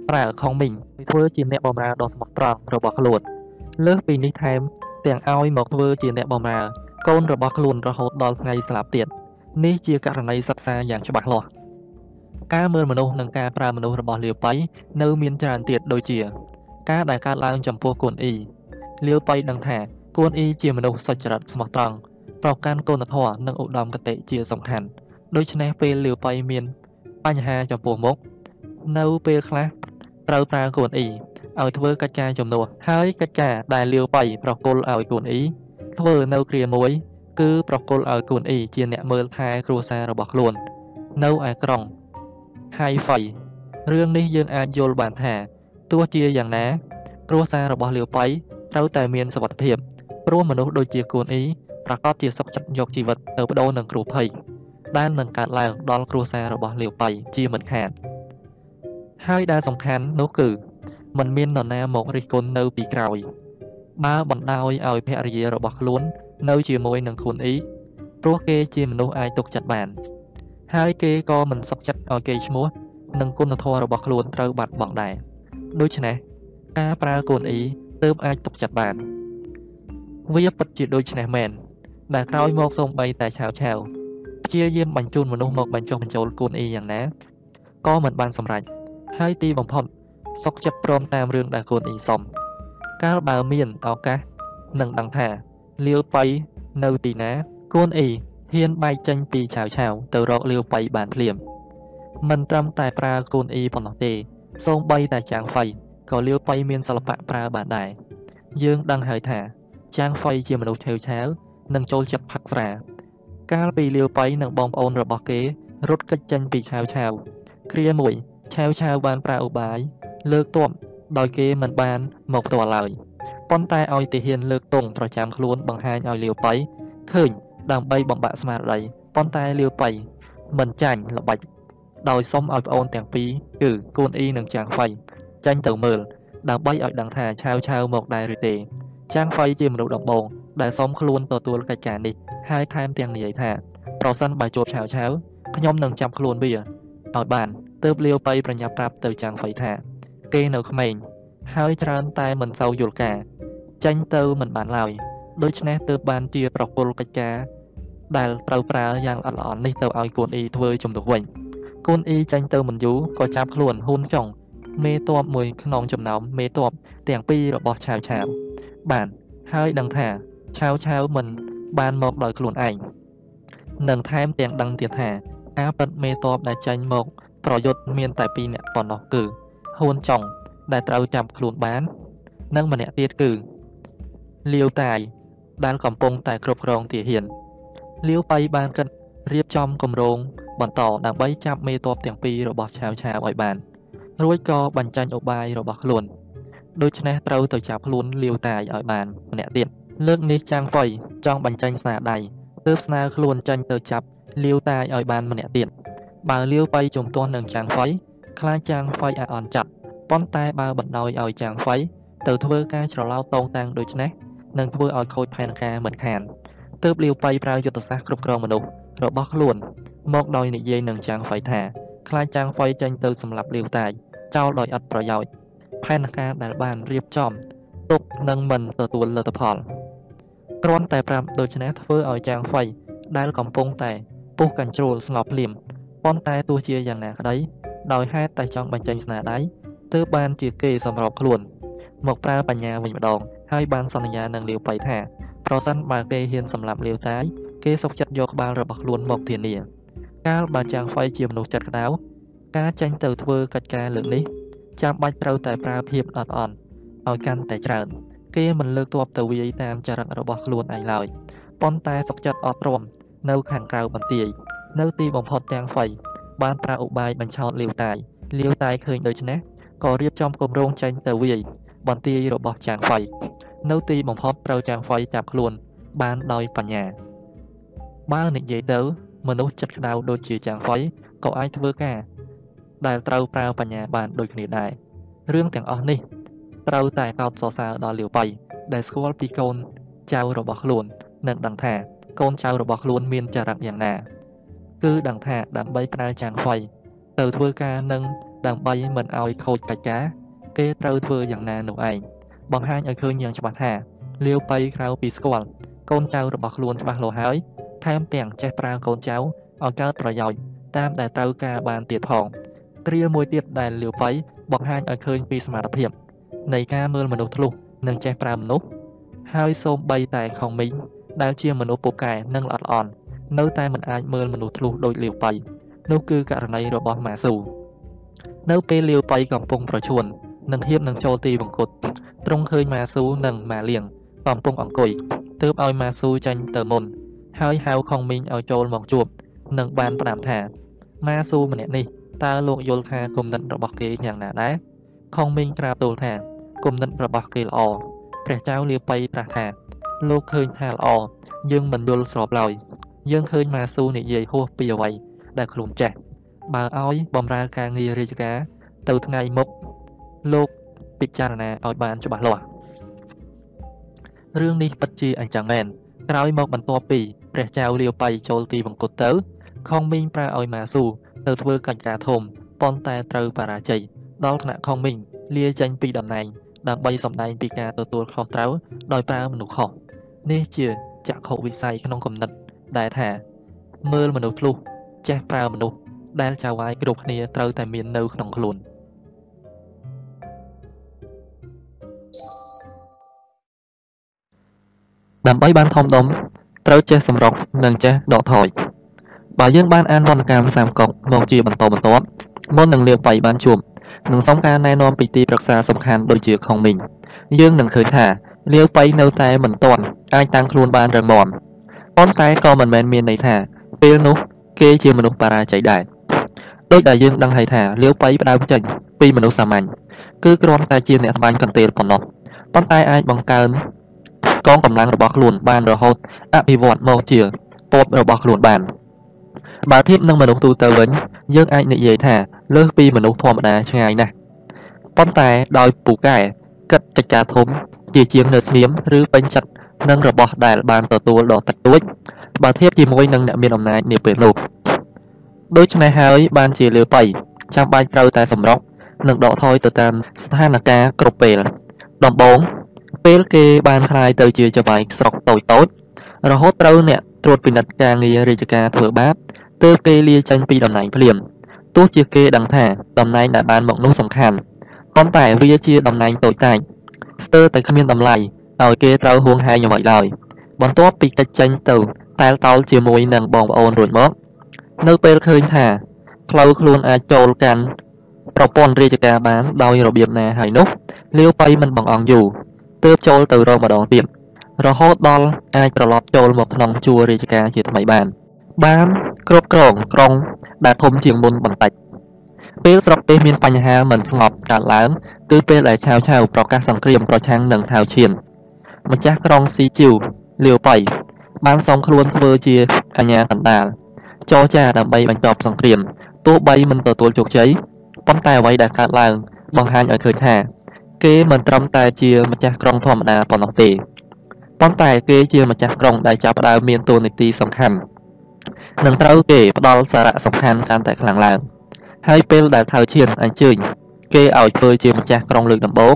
ប្រើខុងមីងធ្វើជាអ្នកបម្រើដ៏ស្មោះត្រង់របស់ខ្លួន លើសពីនេះថែម ទាំងឲ្យមកធ្វើជាអ្នកបម្រើកូនរបស់ខ្លួនរហូតដល់ថ្ងៃស្លាប់ទៀតនេះជាករណីសិក្សាយ៉ាងច្បាស់លាស់ការមើលមនុស្សនិងការប្រើមនុស្សរបស់លាវប៉ៃនៅមានច្រើនទៀតដូចជា ការដែលកើតឡើងចំពោះកូនអ៊ីលាវប៉ៃដឹងថាកូនអ៊ីជាមនុស្សសុចរិតស្មោះត្រង់ប្រកាន់គុណធម៌និងឧត្តមគតិជាសំខាន់ដូច្នេះពេលលាវប៉ៃមាន បញ្ហាចំពោះមុខនៅពេលខ្លះត្រូវប្រើកូនអ៊ី ឲ្យធ្វើកិច្ចការជំនួសហើយកិច្ចការដែលលាវប៉ៃប្រគល់ឲ្យកូនអ៊ីធ្វើនៅគ្រាមួយ គឺប្រគល់ឲ្យកូនអ៊ីជាអ្នកមើលថែគ្រួសាររបស់ខ្លួន នៅឯក្រុង Hai-Fei រឿងនេះយើងអាចយល់បានថាទោះជាយ៉ាងណាគ្រួសាររបស់លាវប៉ៃត្រូវតែមានសុវត្ថិភាពព្រោះមនុស្សដូចជាកូនអ៊ីប្រកាសជាសុខចិត្តយកជីវិតទៅបដូរនឹងគ្រោះភ័យដែលនឹងកើតឡើងដល់គ្រួសាររបស់លាវប៉ៃជាមិនខានហើយដែលសំខាន់នោះគឺ มันមាននរណាមករិះគន់នៅពីក្រោយបើបណ្ដោយឲ្យភរិយារបស់ខ្លួន នៅជាមួយនឹងខ្លួនអ៊ីព្រោះគេជាមនុស្សអាចទុកចិត្តបាន ហើយគេក៏មិនសុខចិត្តឲ្យគេឈ្មោះនិងគុណធម៌របស់ខ្លួនត្រូវបាត់បង់ដែរដូច្នេះការប្រើកូនអ៊ីទើបអាចទុកចិត្តបាន វាពិតជាដូចនេះមែនដែលក្រោយមកសូម្បីតែឆាវឆាវព្យាយាមបញ្ជូនមនុស្សមកបញ្ចុះបញ្ចូលកូនអ៊ីយ៉ាងណាក៏មិនបានសម្រេចហើយទីបំផុត សុកចិត្តព្រមតាមរឿងដែលកូនអ៊ីសុំកាលបើមានឱកាសនឹងដឹងថាលាវបៃនៅទីណាកូនអ៊ីហ៊ានបែកចេញពីឆាវឆាវទៅរកលាវបៃបានភ្លាមមិនត្រឹមតែប្រើកូនអ៊ីប៉ុណ្ណោះទេសូម្បីតែចាងហ្វៃក៏លាវបៃមានសិល្បៈប្រើបានដែរយើងដឹងហើយថា ចាងហ្វៃជាមនុស្សឆាវឆាវនិងចូលចិត្តផឹកស្រាកាលពីលាវបៃនិងបងប្អូនរបស់គេរត់គេចចេញពីឆាវឆាវគ្រាមួយឆាវឆាវបានប្រើឧបាយ លើកទ័ពដោយគេមិនបានមកផ្ទាល់ឡើយប៉ុន្តែឲ្យទាហានលើកទង់ប្រចាំខ្លួនបង្ហាញឲ្យលាវប៉ៃឃើញដើម្បីបំបាក់ស្មារតីប៉ុន្តែលាវប៉ៃមិនចាញ់ល្បិចដោយសុំឲ្យប្អូនទាំងពីរគឺកូនអ៊ីនិងចាងហ្វៃចាញ់ទៅមើលដើម្បីឲ្យដឹងថាឆាវឆាវមកដែរឬទេចាងហ្វៃជាមនុស្សដំបងដែលសុំខ្លួនទទួលកិច្ចការនេះហើយថែមទាំងនិយាយថាប្រសិនបើជួបឆាវឆាវខ្ញុំនឹងចាប់ខ្លួនវាឲ្យបានទើបលាវប៉ៃប្រញាប់ប្រាប់ទៅចាងហ្វៃថា គេនៅក្មេងហើយច្រើនតែមិនសូវយល់ការចាញ់ទៅមិនបានឡើយដូច្នេះទើបបានជាប្រគល់កិច្ចការដែលត្រូវប្រើយ៉ាងល្អិតល្អន់នេះទៅឲ្យកូនអ៊ីធ្វើជំនួសវិញកូនអ៊ីចាញ់ទៅមិនយូរក៏ចាប់ខ្លួនហ៊ុនចុងមេតបមួយក្នុងចំណោមមេតបទាំងពីររបស់ឆាវឆាវបានហើយដឹងថាឆាវឆាវមិនបានមកដោយខ្លួនឯងនិងថែមទាំងដឹងទៀតថាការពិតមេតបដែលចាញ់មកប្រយុទ្ធមានតែពីរនាក់ប៉ុណ្ណោះគឺ ហ៊ួនចុង ដែលត្រូវចាប់ខ្លួនបាន និងម្នាក់ទៀតគឺលាវតាយដែលកំពុងតែគ្រប់គ្រងទាហានលាវបៃបានគិតរៀបចំគម្រោងបន្តដើម្បីចាប់មេតបទាំងពីររបស់ឆាវឆាវឲ្យបាន រួចក៏បញ្ចាញ់ឧបាយរបស់ខ្លួនដូច្នេះត្រូវទៅចាប់ខ្លួនលាវតាយឲ្យបានម្នាក់ទៀតលើកនេះចាំងប៉ុយចង់បញ្ចេញស្នាដៃទើបស្នើខ្លួនចេញទៅចាប់លាវតាយឲ្យបានម្នាក់ទៀតបើលាវបៃជំទាស់នឹងចាំងហ្វៃ ខ្លាចចាំងហ្វៃឲ្យអន់ចាប់ប៉ុន្តែបើបណ្ដោយឲ្យចាំងហ្វៃទៅធ្វើការច្រឡោតតងតាំងដូចនេះនឹងធ្វើឲ្យខូចផែនការមិនខានទើបលាវបៃប្រើយុទ្ធសាស្ត្រគ្រប់គ្រងមនុស្សរបស់ខ្លួន មកដោយនិយាយនឹងចាំងហ្វៃថាខ្លាចចាំងហ្វៃចេញទៅសម្លាប់លាវតាយចោលដោយអត់ប្រយោជន៍ផែនការដែលបានរៀបចំទុកនឹងមិនទទួលលទ្ធផលគ្រាន់តែប្រាប់ដូច្នេះធ្វើឲ្យចាងហ្វៃដែលកំពុងតែពុះកញ្ជ្រោលស្ងប់ភ្លាមប៉ុន្តែទោះជាយ៉ាងណាក្តី ដោយហេតុតែចង់បញ្ចេញស្នាដៃទើបបានជាគេសម្របខ្លួន មកប្រើបញ្ញាវិញម្ដង ហើយបានសន្យានឹងលាវបៃថាប្រសិនបើគេហ៊ានសម្លាប់លាវតាយគេសុខចិត្តយកក្បាលរបស់ខ្លួនមកធានាកាលបើចាងហ្វៃជាមនុស្សចិត្តក្តៅការចេញទៅធ្វើកិច្ចការលើកនេះចាំបាច់ត្រូវតែប្រើភាពអត់អន់ឲ្យកាន់តែច្រើន គេមិនលើកទ័ពទៅវាយតាមចរិតរបស់ខ្លួនឯងឡើយប៉ុន្តែសុកចិត្តអត់ទ្រាំនៅខាងក្រៅបន្ទាយនៅទីបំផុតទាំងហ្វៃ បានប្រើឧបាយបញ្ឆោតលាវតាយលាវតាយឃើញដូច្នេះក៏រៀបចំគម្រោងចេញទៅវាយបន្ទាយរបស់ចាងហ្វៃនៅទីបំផុតត្រូវចាងហ្វៃចាប់ខ្លួនបានដោយបញ្ញាបើនិយាយទៅ មនុស្សចិត្តក្តៅដូចជាចាងហ្វៃក៏អាចធ្វើការ ដែលត្រូវប្រើបញ្ញាបានដូចគ្នាដែររឿងទាំងអស់នេះត្រូវតែកោតសរសើរដល់លាវបៃដែលស្គាល់ពីកូនចៅរបស់ខ្លួន និងដឹងថាកូនចៅរបស់ខ្លួនមានចរិតយ៉ាងណា គឺដឹងថាដើម្បីប្រើចាងហ្វៃទៅធ្វើការនឹងដើម្បីមិនឲ្យខូចកិច្ចការគេត្រូវធ្វើយ៉ាងណានោះឯងបង្ហាញឲ្យឃើញយ៉ាងច្បាស់ថាលាវបៃក្រៅពីស្គាល់កូនចៅរបស់ខ្លួនច្បាស់លាស់ហើយថែមទាំងចេះប្រើកូនចៅឲ្យកើតប្រយោជន៍តាមដែលត្រូវការបានទៀតផងគ្រាមួយទៀតដែលលាវបៃបង្ហាញឲ្យឃើញពីសមត្ថភាពនៃការមើលមនុស្សធ្លុះនិងចេះប្រើមនុស្សហើយសូម្បីតែខុងមីងដែលជាមនុស្សពូកែនិងល្អិតល្អន់ នៅតែមិនអាចមើលមនុស្សធ្លុះដូចលាវបៃនោះគឺករណីរបស់ម៉ាស៊ូនៅពេលលាវបៃកំពុងប្រឈួននឹងហៀបនឹងចូលទីបង្គត់ទ្រង់ឃើញម៉ាស៊ូនិងម៉ាលៀងកំពុងអង្គុយទើបឲ្យម៉ាស៊ូចាញ់ទៅមុន ហើយហៅខុងមីងឲ្យចូលមកជួបនិងបានផ្ដាំថាម៉ាស៊ូម្នាក់នេះតើលោកយល់ថាគំនិតរបស់គេយ៉ាងណាដែរខុងមីងក្រាបទូលថាគំនិតរបស់គេល្អព្រះចៅលាបៃត្រាស់ថា លោកឃើញថាល្អយើងមិនយល់ស្របឡើយ យើងឃើញម៉ាស៊ូនិយាយហួសពីអ្វីដែលខ្លួនចេះបើឲ្យបំរើការងាររាជការទៅថ្ងៃមុខលោកពិចារណាឲ្យបានច្បាស់លាស់រឿងនេះពិតជាអញ្ចឹងមែនក្រោយមកបន្ទាប់ពីព្រះចៅលាវបៃចូលទីបង្គត់ទៅខុងមីងប្រើឲ្យម៉ាស៊ូទៅធ្វើកិច្ចការធំប៉ុន្តែត្រូវបរាជ័យដល់ថ្នាក់ខុងមីងលាចេញពីតំណែងដើម្បីសម្ដែងពីការទទួលខុសត្រូវដោយប្រើមនុស្សខុសនេះជាចក្ខុវិស័យក្នុងគំនិត ដែលថា មើលមនុស្សធ្លុះចេះប្រើមនុស្សដែលចៅវាយគ្រប់គ្នាត្រូវតែមាននៅក្នុងខ្លួនដើម្បីបានធំដុំត្រូវចេះសម្រុកនិងចេះដកថយបើយើងបានអានវណ្ណកម្មសាមកុកមកជាបន្តបន្ទាប់មុននឹងលាបបៃបានជួបនិងសុំការណែនាំពីទីប្រឹក្សាសំខាន់ដូចជាខុងមីងយើងនឹងឃើញថាលាវបៃនៅតែមិនទាន់អាចតាំងខ្លួនបានរឹងមាំ ប៉ុន្តែក៏មិនមែនមានន័យថាពេលនោះគេជាមនុស្សបរាជ័យដែរដោយដែលយើងដឹងហើយថាលាវបៃផ្ដើមចេញពីមនុស្សសាមញ្ញគឺគ្រាន់តែជាអ្នកត្បាញកន្ទេលប៉ុណ្ណោះប៉ុន្តែអាចបង្កើនកងកម្លាំងរបស់ខ្លួនបានរហូតអភិវឌ្ឍមកជាតបរបស់ខ្លួនបានបើធៀបនឹងមនុស្សទូទៅវិញយើងអាចនិយាយថាលើសពីមនុស្សធម្មតាឆ្ងាយណាស់ប៉ុន្តែដោយពូកែគិតកិច្ចការធំជាជាងនៅស្ងៀមឬពេញចិត្ត នឹងរបស់ដែលបានទទួលដ៏តិចតួចបើធៀបជាមួយនឹងអ្នកមានអំណាចនាពេលនោះដូច្នេះហើយបានជាលើបៃចាំបាច់ត្រូវតែសម្រុកនិងដកថយទៅតាមស្ថានភាពគ្រប់ពេលដំបូងពេលគេបានคลายទៅជាចវាយស្រុកតូចតូចរហូតត្រូវអ្នកត្រួតពិនិត្យការងាររាជការធ្វើបាបទើបគេលាចេញពីតំណែងភ្លាមទោះជាគេដឹងថាតំណែងដែលបានមកនោះសំខាន់ប៉ុន្តែវាជាតំណែងតូចតាចស្ទើរតែគ្មានតម្លៃ ឲ្យគេត្រូវហួងហែងអ្វីឡើយបន្ទាប់ពីកិច្ចចេញទៅតែលតោលជាមួយនឹងបងប្អូនរួចមកនៅពេលឃើញថាផ្លូវខ្លួនអាចចូលកាន់ប្រព័ន្ធរាជការបានដោយរបៀបណាហើយនោះលាវបៃមិនបងអង្គយូរទើបចូលទៅរកម្ដងទៀតរហូតដល់អាចត្រឡប់ចូលមកក្នុងជួររាជការជាថ្មីបាន បានគ្រប់គ្រងក្រុងដែលធំជាងមុនបន្តិចពេលស្រុកទេសមានបញ្ហាមិនស្ងប់កើតឡើងគឺពេលដែលឆាវឆាវប្រកាសសង្គ្រាមប្រឆាំងនឹងថៅឈៀន ម្ចាស់ក្រុងស៊ីជីវលាវប៉ៃបានសងខ្លួនធ្វើជាអាញាកណ្ដាលចរចាដើម្បីបញ្ចប់សង្គ្រាមទោះបីមិនទទួលជោគជ័យប៉ុន្តែអ្វីដែលកើតឡើង បង្ហាញឲ្យឃើញថា គេមិនត្រឹមតែជាម្ចាស់ក្រុងធម្មតាប៉ុណ្ណោះទេប៉ុន្តែគេជាម្ចាស់ក្រុងដែលចាប់ផ្ដើមមានតួនាទីសំខាន់នឹងត្រូវគេផ្ដល់សារៈសំខាន់កាន់តែខ្លាំងឡើងហើយពេលដែលថៅឈៀនអញ្ជើញគេឲ្យធ្វើជាម្ចាស់ក្រុងលើកដំបូង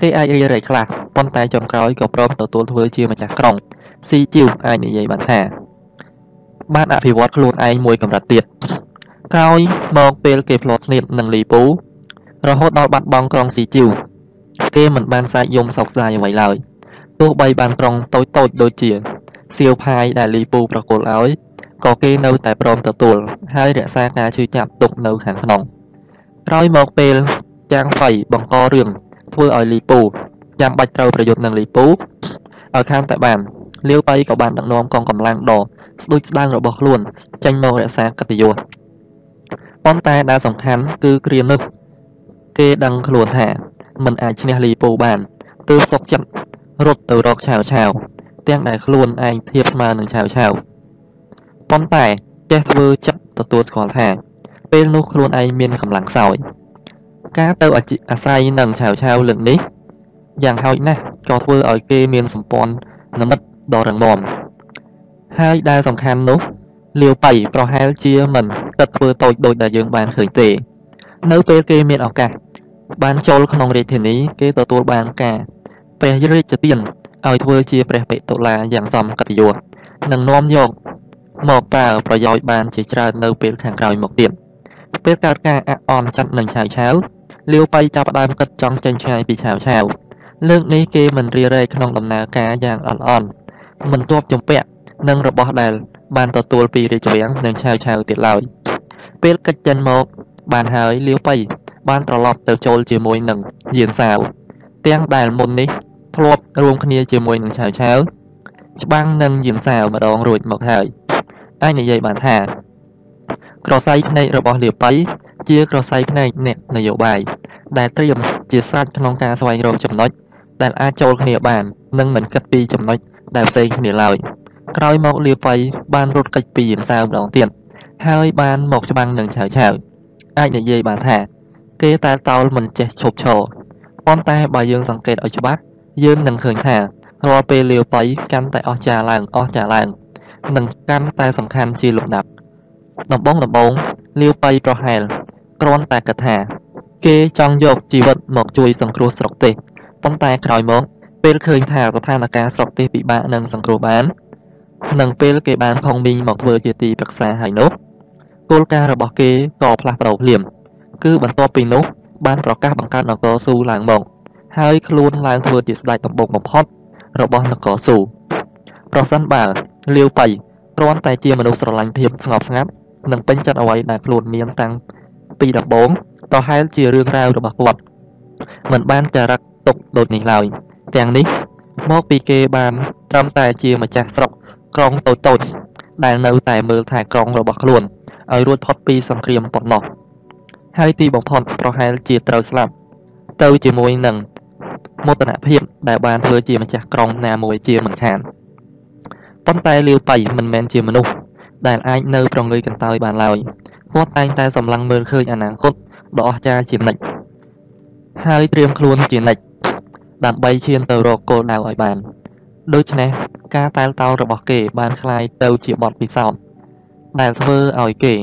គេអាចរីរែកខ្លះប៉ុន្តែចុងក្រោយក៏ព្រមទទួលធ្វើជាម្ចាស់ក្រុងស៊ីជីវអាចនិយាយបានថាបានអភិវឌ្ឍខ្លួនឯងមួយកម្រិតទៀតក្រោយមកពេលគេផ្លាត់ស្នៀតនឹងលីពូរហូតដល់បាត់បង់ក្រុងស៊ីជីវគេមិនបានសាច់យំសោកស្ដាយអ្វីឡើយទោះបីបានក្រុងតូចតូចដូចជាសៀវផាយដែលលីពូប្រគល់ឲ្យក៏គេនៅតែព្រមទទួលហើយរក្សាការជឿចាប់ទុកនៅខាងក្នុងក្រោយមកពេលចាងហ្វៃបង្ករឿង ធ្វើឲ្យលីពូចាំបាច់ត្រូវប្រយុទ្ធនឹងលីពូឲ្យខាងតែបានលាវបៃក៏បានដឹកនាំកងកម្លាំងដ៏ស្ដួចស្ដាងរបស់ខ្លួនចេញមករក្សាកិត្តិយសប៉ុន្តែដែលសំខាន់គឺគ្រានោះ គេដឹងខ្លួនថាមិនអាចឈ្នះលីពូបានទើបសុកចិត្តរត់ទៅរកឆាវឆាវទាំងដែលខ្លួនឯងធៀបស្មើនឹងឆាវឆាវប៉ុន្តែចេះធ្វើចិត្តទទួលស្គាល់ថាពេលនោះខ្លួនឯងមានកម្លាំងខ្សោយ ការទៅអាស្រ័យនឹងឆាវឆាវលើកនេះយ៉ាងហោចណាស់ក៏ធ្វើឲ្យគេមានសម្ព័ន្ធនិមិត្តដ៏រឹងមាំហើយដែលសំខាន់នោះលាវបៃប្រហែលជាមិនគិតធ្វើតូចដូចដែលយើងបានឃើញទេ នៅពេលគេមានឱកាសបានចូលក្នុងរាជធានីគេទទួលបានការព្រះរាជទានឲ្យធ្វើជាព្រះបិតុលាយ៉ាងសមកិត្តិយសនិងនាំយកមកប្រើប្រយោជន៍បានជាច្រើននៅពេលខាងក្រោយមកទៀតពេលកើតការអអន់ចិត្តនឹងឆាវឆាវ លាវបៃចាប់ផ្ដើមគិតចង់ចេញឆ្ងាយពីឆាវឆាវលើកនេះគេមិនរីរែកក្នុងដំណើរការយ៉ាងអត់អន់មិនទប់ជំពាក់នឹងរបស់ដែល បានទទួលពីរាជវាំងនិងឆាវឆាវទៀតឡើយពេលកិច្ចចិនមក បានហើយលាវបៃបានត្រឡប់ទៅចូលជាមួយនឹងយានសាវទាំងដែលមុននេះធ្លាប់រួមគ្នាជាមួយនឹងឆាវឆាវច្បាំងនឹងយានសាវម្ដងរួចមកហើយអាចនិយាយបានថាក្រសៃភ្នែករបស់លាបៃ ជាក្រសៃភ្នែកអ្នកនយោបាយដែលត្រៀមជាស្រេចក្នុងការស្វែងរកចំណុចដែលអាចចូលគ្នាបាននិងមិនគិតពីចំណុចដែលផ្សេងគ្នាឡើយក្រោយមកលាបៃបានរត់គេចពីយានសាវម្ដងទៀតហើយបានមកច្បាំងនឹងឆាវឆាវអាចនិយាយបានថា គេតែតោលមិនចេះឈប់ឈរប៉ុន្តែបើយើងសង្កេតឲ្យច្បាស់យើងនឹងឃើញថារាល់ពេលលាវបៃកាន់តែអស្ចារ្យឡើងអស្ចារ្យឡើងនិងកាន់តែសំខាន់ជាលំដាប់ដំបងដំបងលាវបៃប្រហែល គ្រាន់តែគិតថាគេចង់យកជីវិតមកជួយសង្គ្រោះស្រុកទេសប៉ុន្តែក្រោយមកពេលឃើញថាស្ថានភាពស្រុកទេសពិបាកនឹងសង្គ្រោះបាននិងពេលគេបានផុងមីងមកធ្វើជាទីប្រឹក្សាហើយនោះគោលការណ៍របស់គេក៏ផ្លាស់ប្ដូរភ្លាមគឺបន្ទាប់ពីនោះបានប្រកាសបង្កើតនគរស៊ូឡើងមកហើយខ្លួនឡើងធ្វើជាស្ដេចដំបូងបំផុតរបស់នគរស៊ូប្រសិនបើលាវបៃគ្រាន់តែជាមនុស្សស្រឡាញ់ភាពស្ងប់ស្ងាត់និងពេញចិត្តអ្វីដែលខ្លួនមានតាំង ពីដំបូងប្រហែលជារឿងរ៉ាវរបស់គាត់មិនបានចារឹកទុកដូចនេះឡើយទាំងនេះមកពីគេបានត្រឹមតែជាម្ចាស់ស្រុកក្រុងតូចតូចដែលនៅតែមើលថែក្រុងរបស់ខ្លួនឲ្យរួចផុតពីសង្គ្រាមប៉ុណ្ណោះហើយទីបំផុតប្រហែលជាត្រូវស្លាប់ទៅជាមួយនឹងមោទនភាពដែលបានធ្វើជាម្ចាស់ក្រុងណាមួយជាមិនខានប៉ុន្តែលាវបៃមិនមែនជាមនុស្សដែលអាចនៅប្រងើយកន្តើយបានឡើយ គាត់តែងតែសម្លឹងមើលឃើញអនាគតដ៏អស្ចារ្យជានិច្ចហើយត្រៀមខ្លួនជានិច្ចដើម្បីឈានទៅរកគោលដៅឲ្យបានដូច្នេះការតែលតោលរបស់គេបានคล้ายទៅជាបទពិសោធន៍ដែលធ្វើឲ្យគេ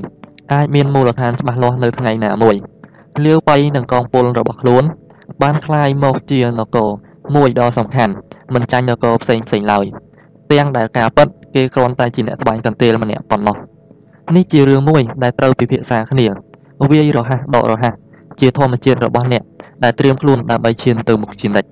អាចមានមូលដ្ឋានច្បាស់លាស់នៅថ្ងៃណាមួយលាវបៃនឹងកងពលរបស់ខ្លួនបានคล้ายមកជានគរមួយដ៏សំខាន់មិនចាញ់នគរផ្សេងផ្សេងឡើយទាំងដែលការពិតគេគ្រាន់តែជាអ្នកត្បាញកន្ទេលម្នាក់ប៉ុណ្ណោះ នេះជារឿងមួយដែលត្រូវពិភាក្សាគ្នាវាយរហ័សដករហ័សជាធម្មជាតិរបស់អ្នកដែលត្រៀមខ្លួនដើម្បីឈានទៅមុខជានិច្ច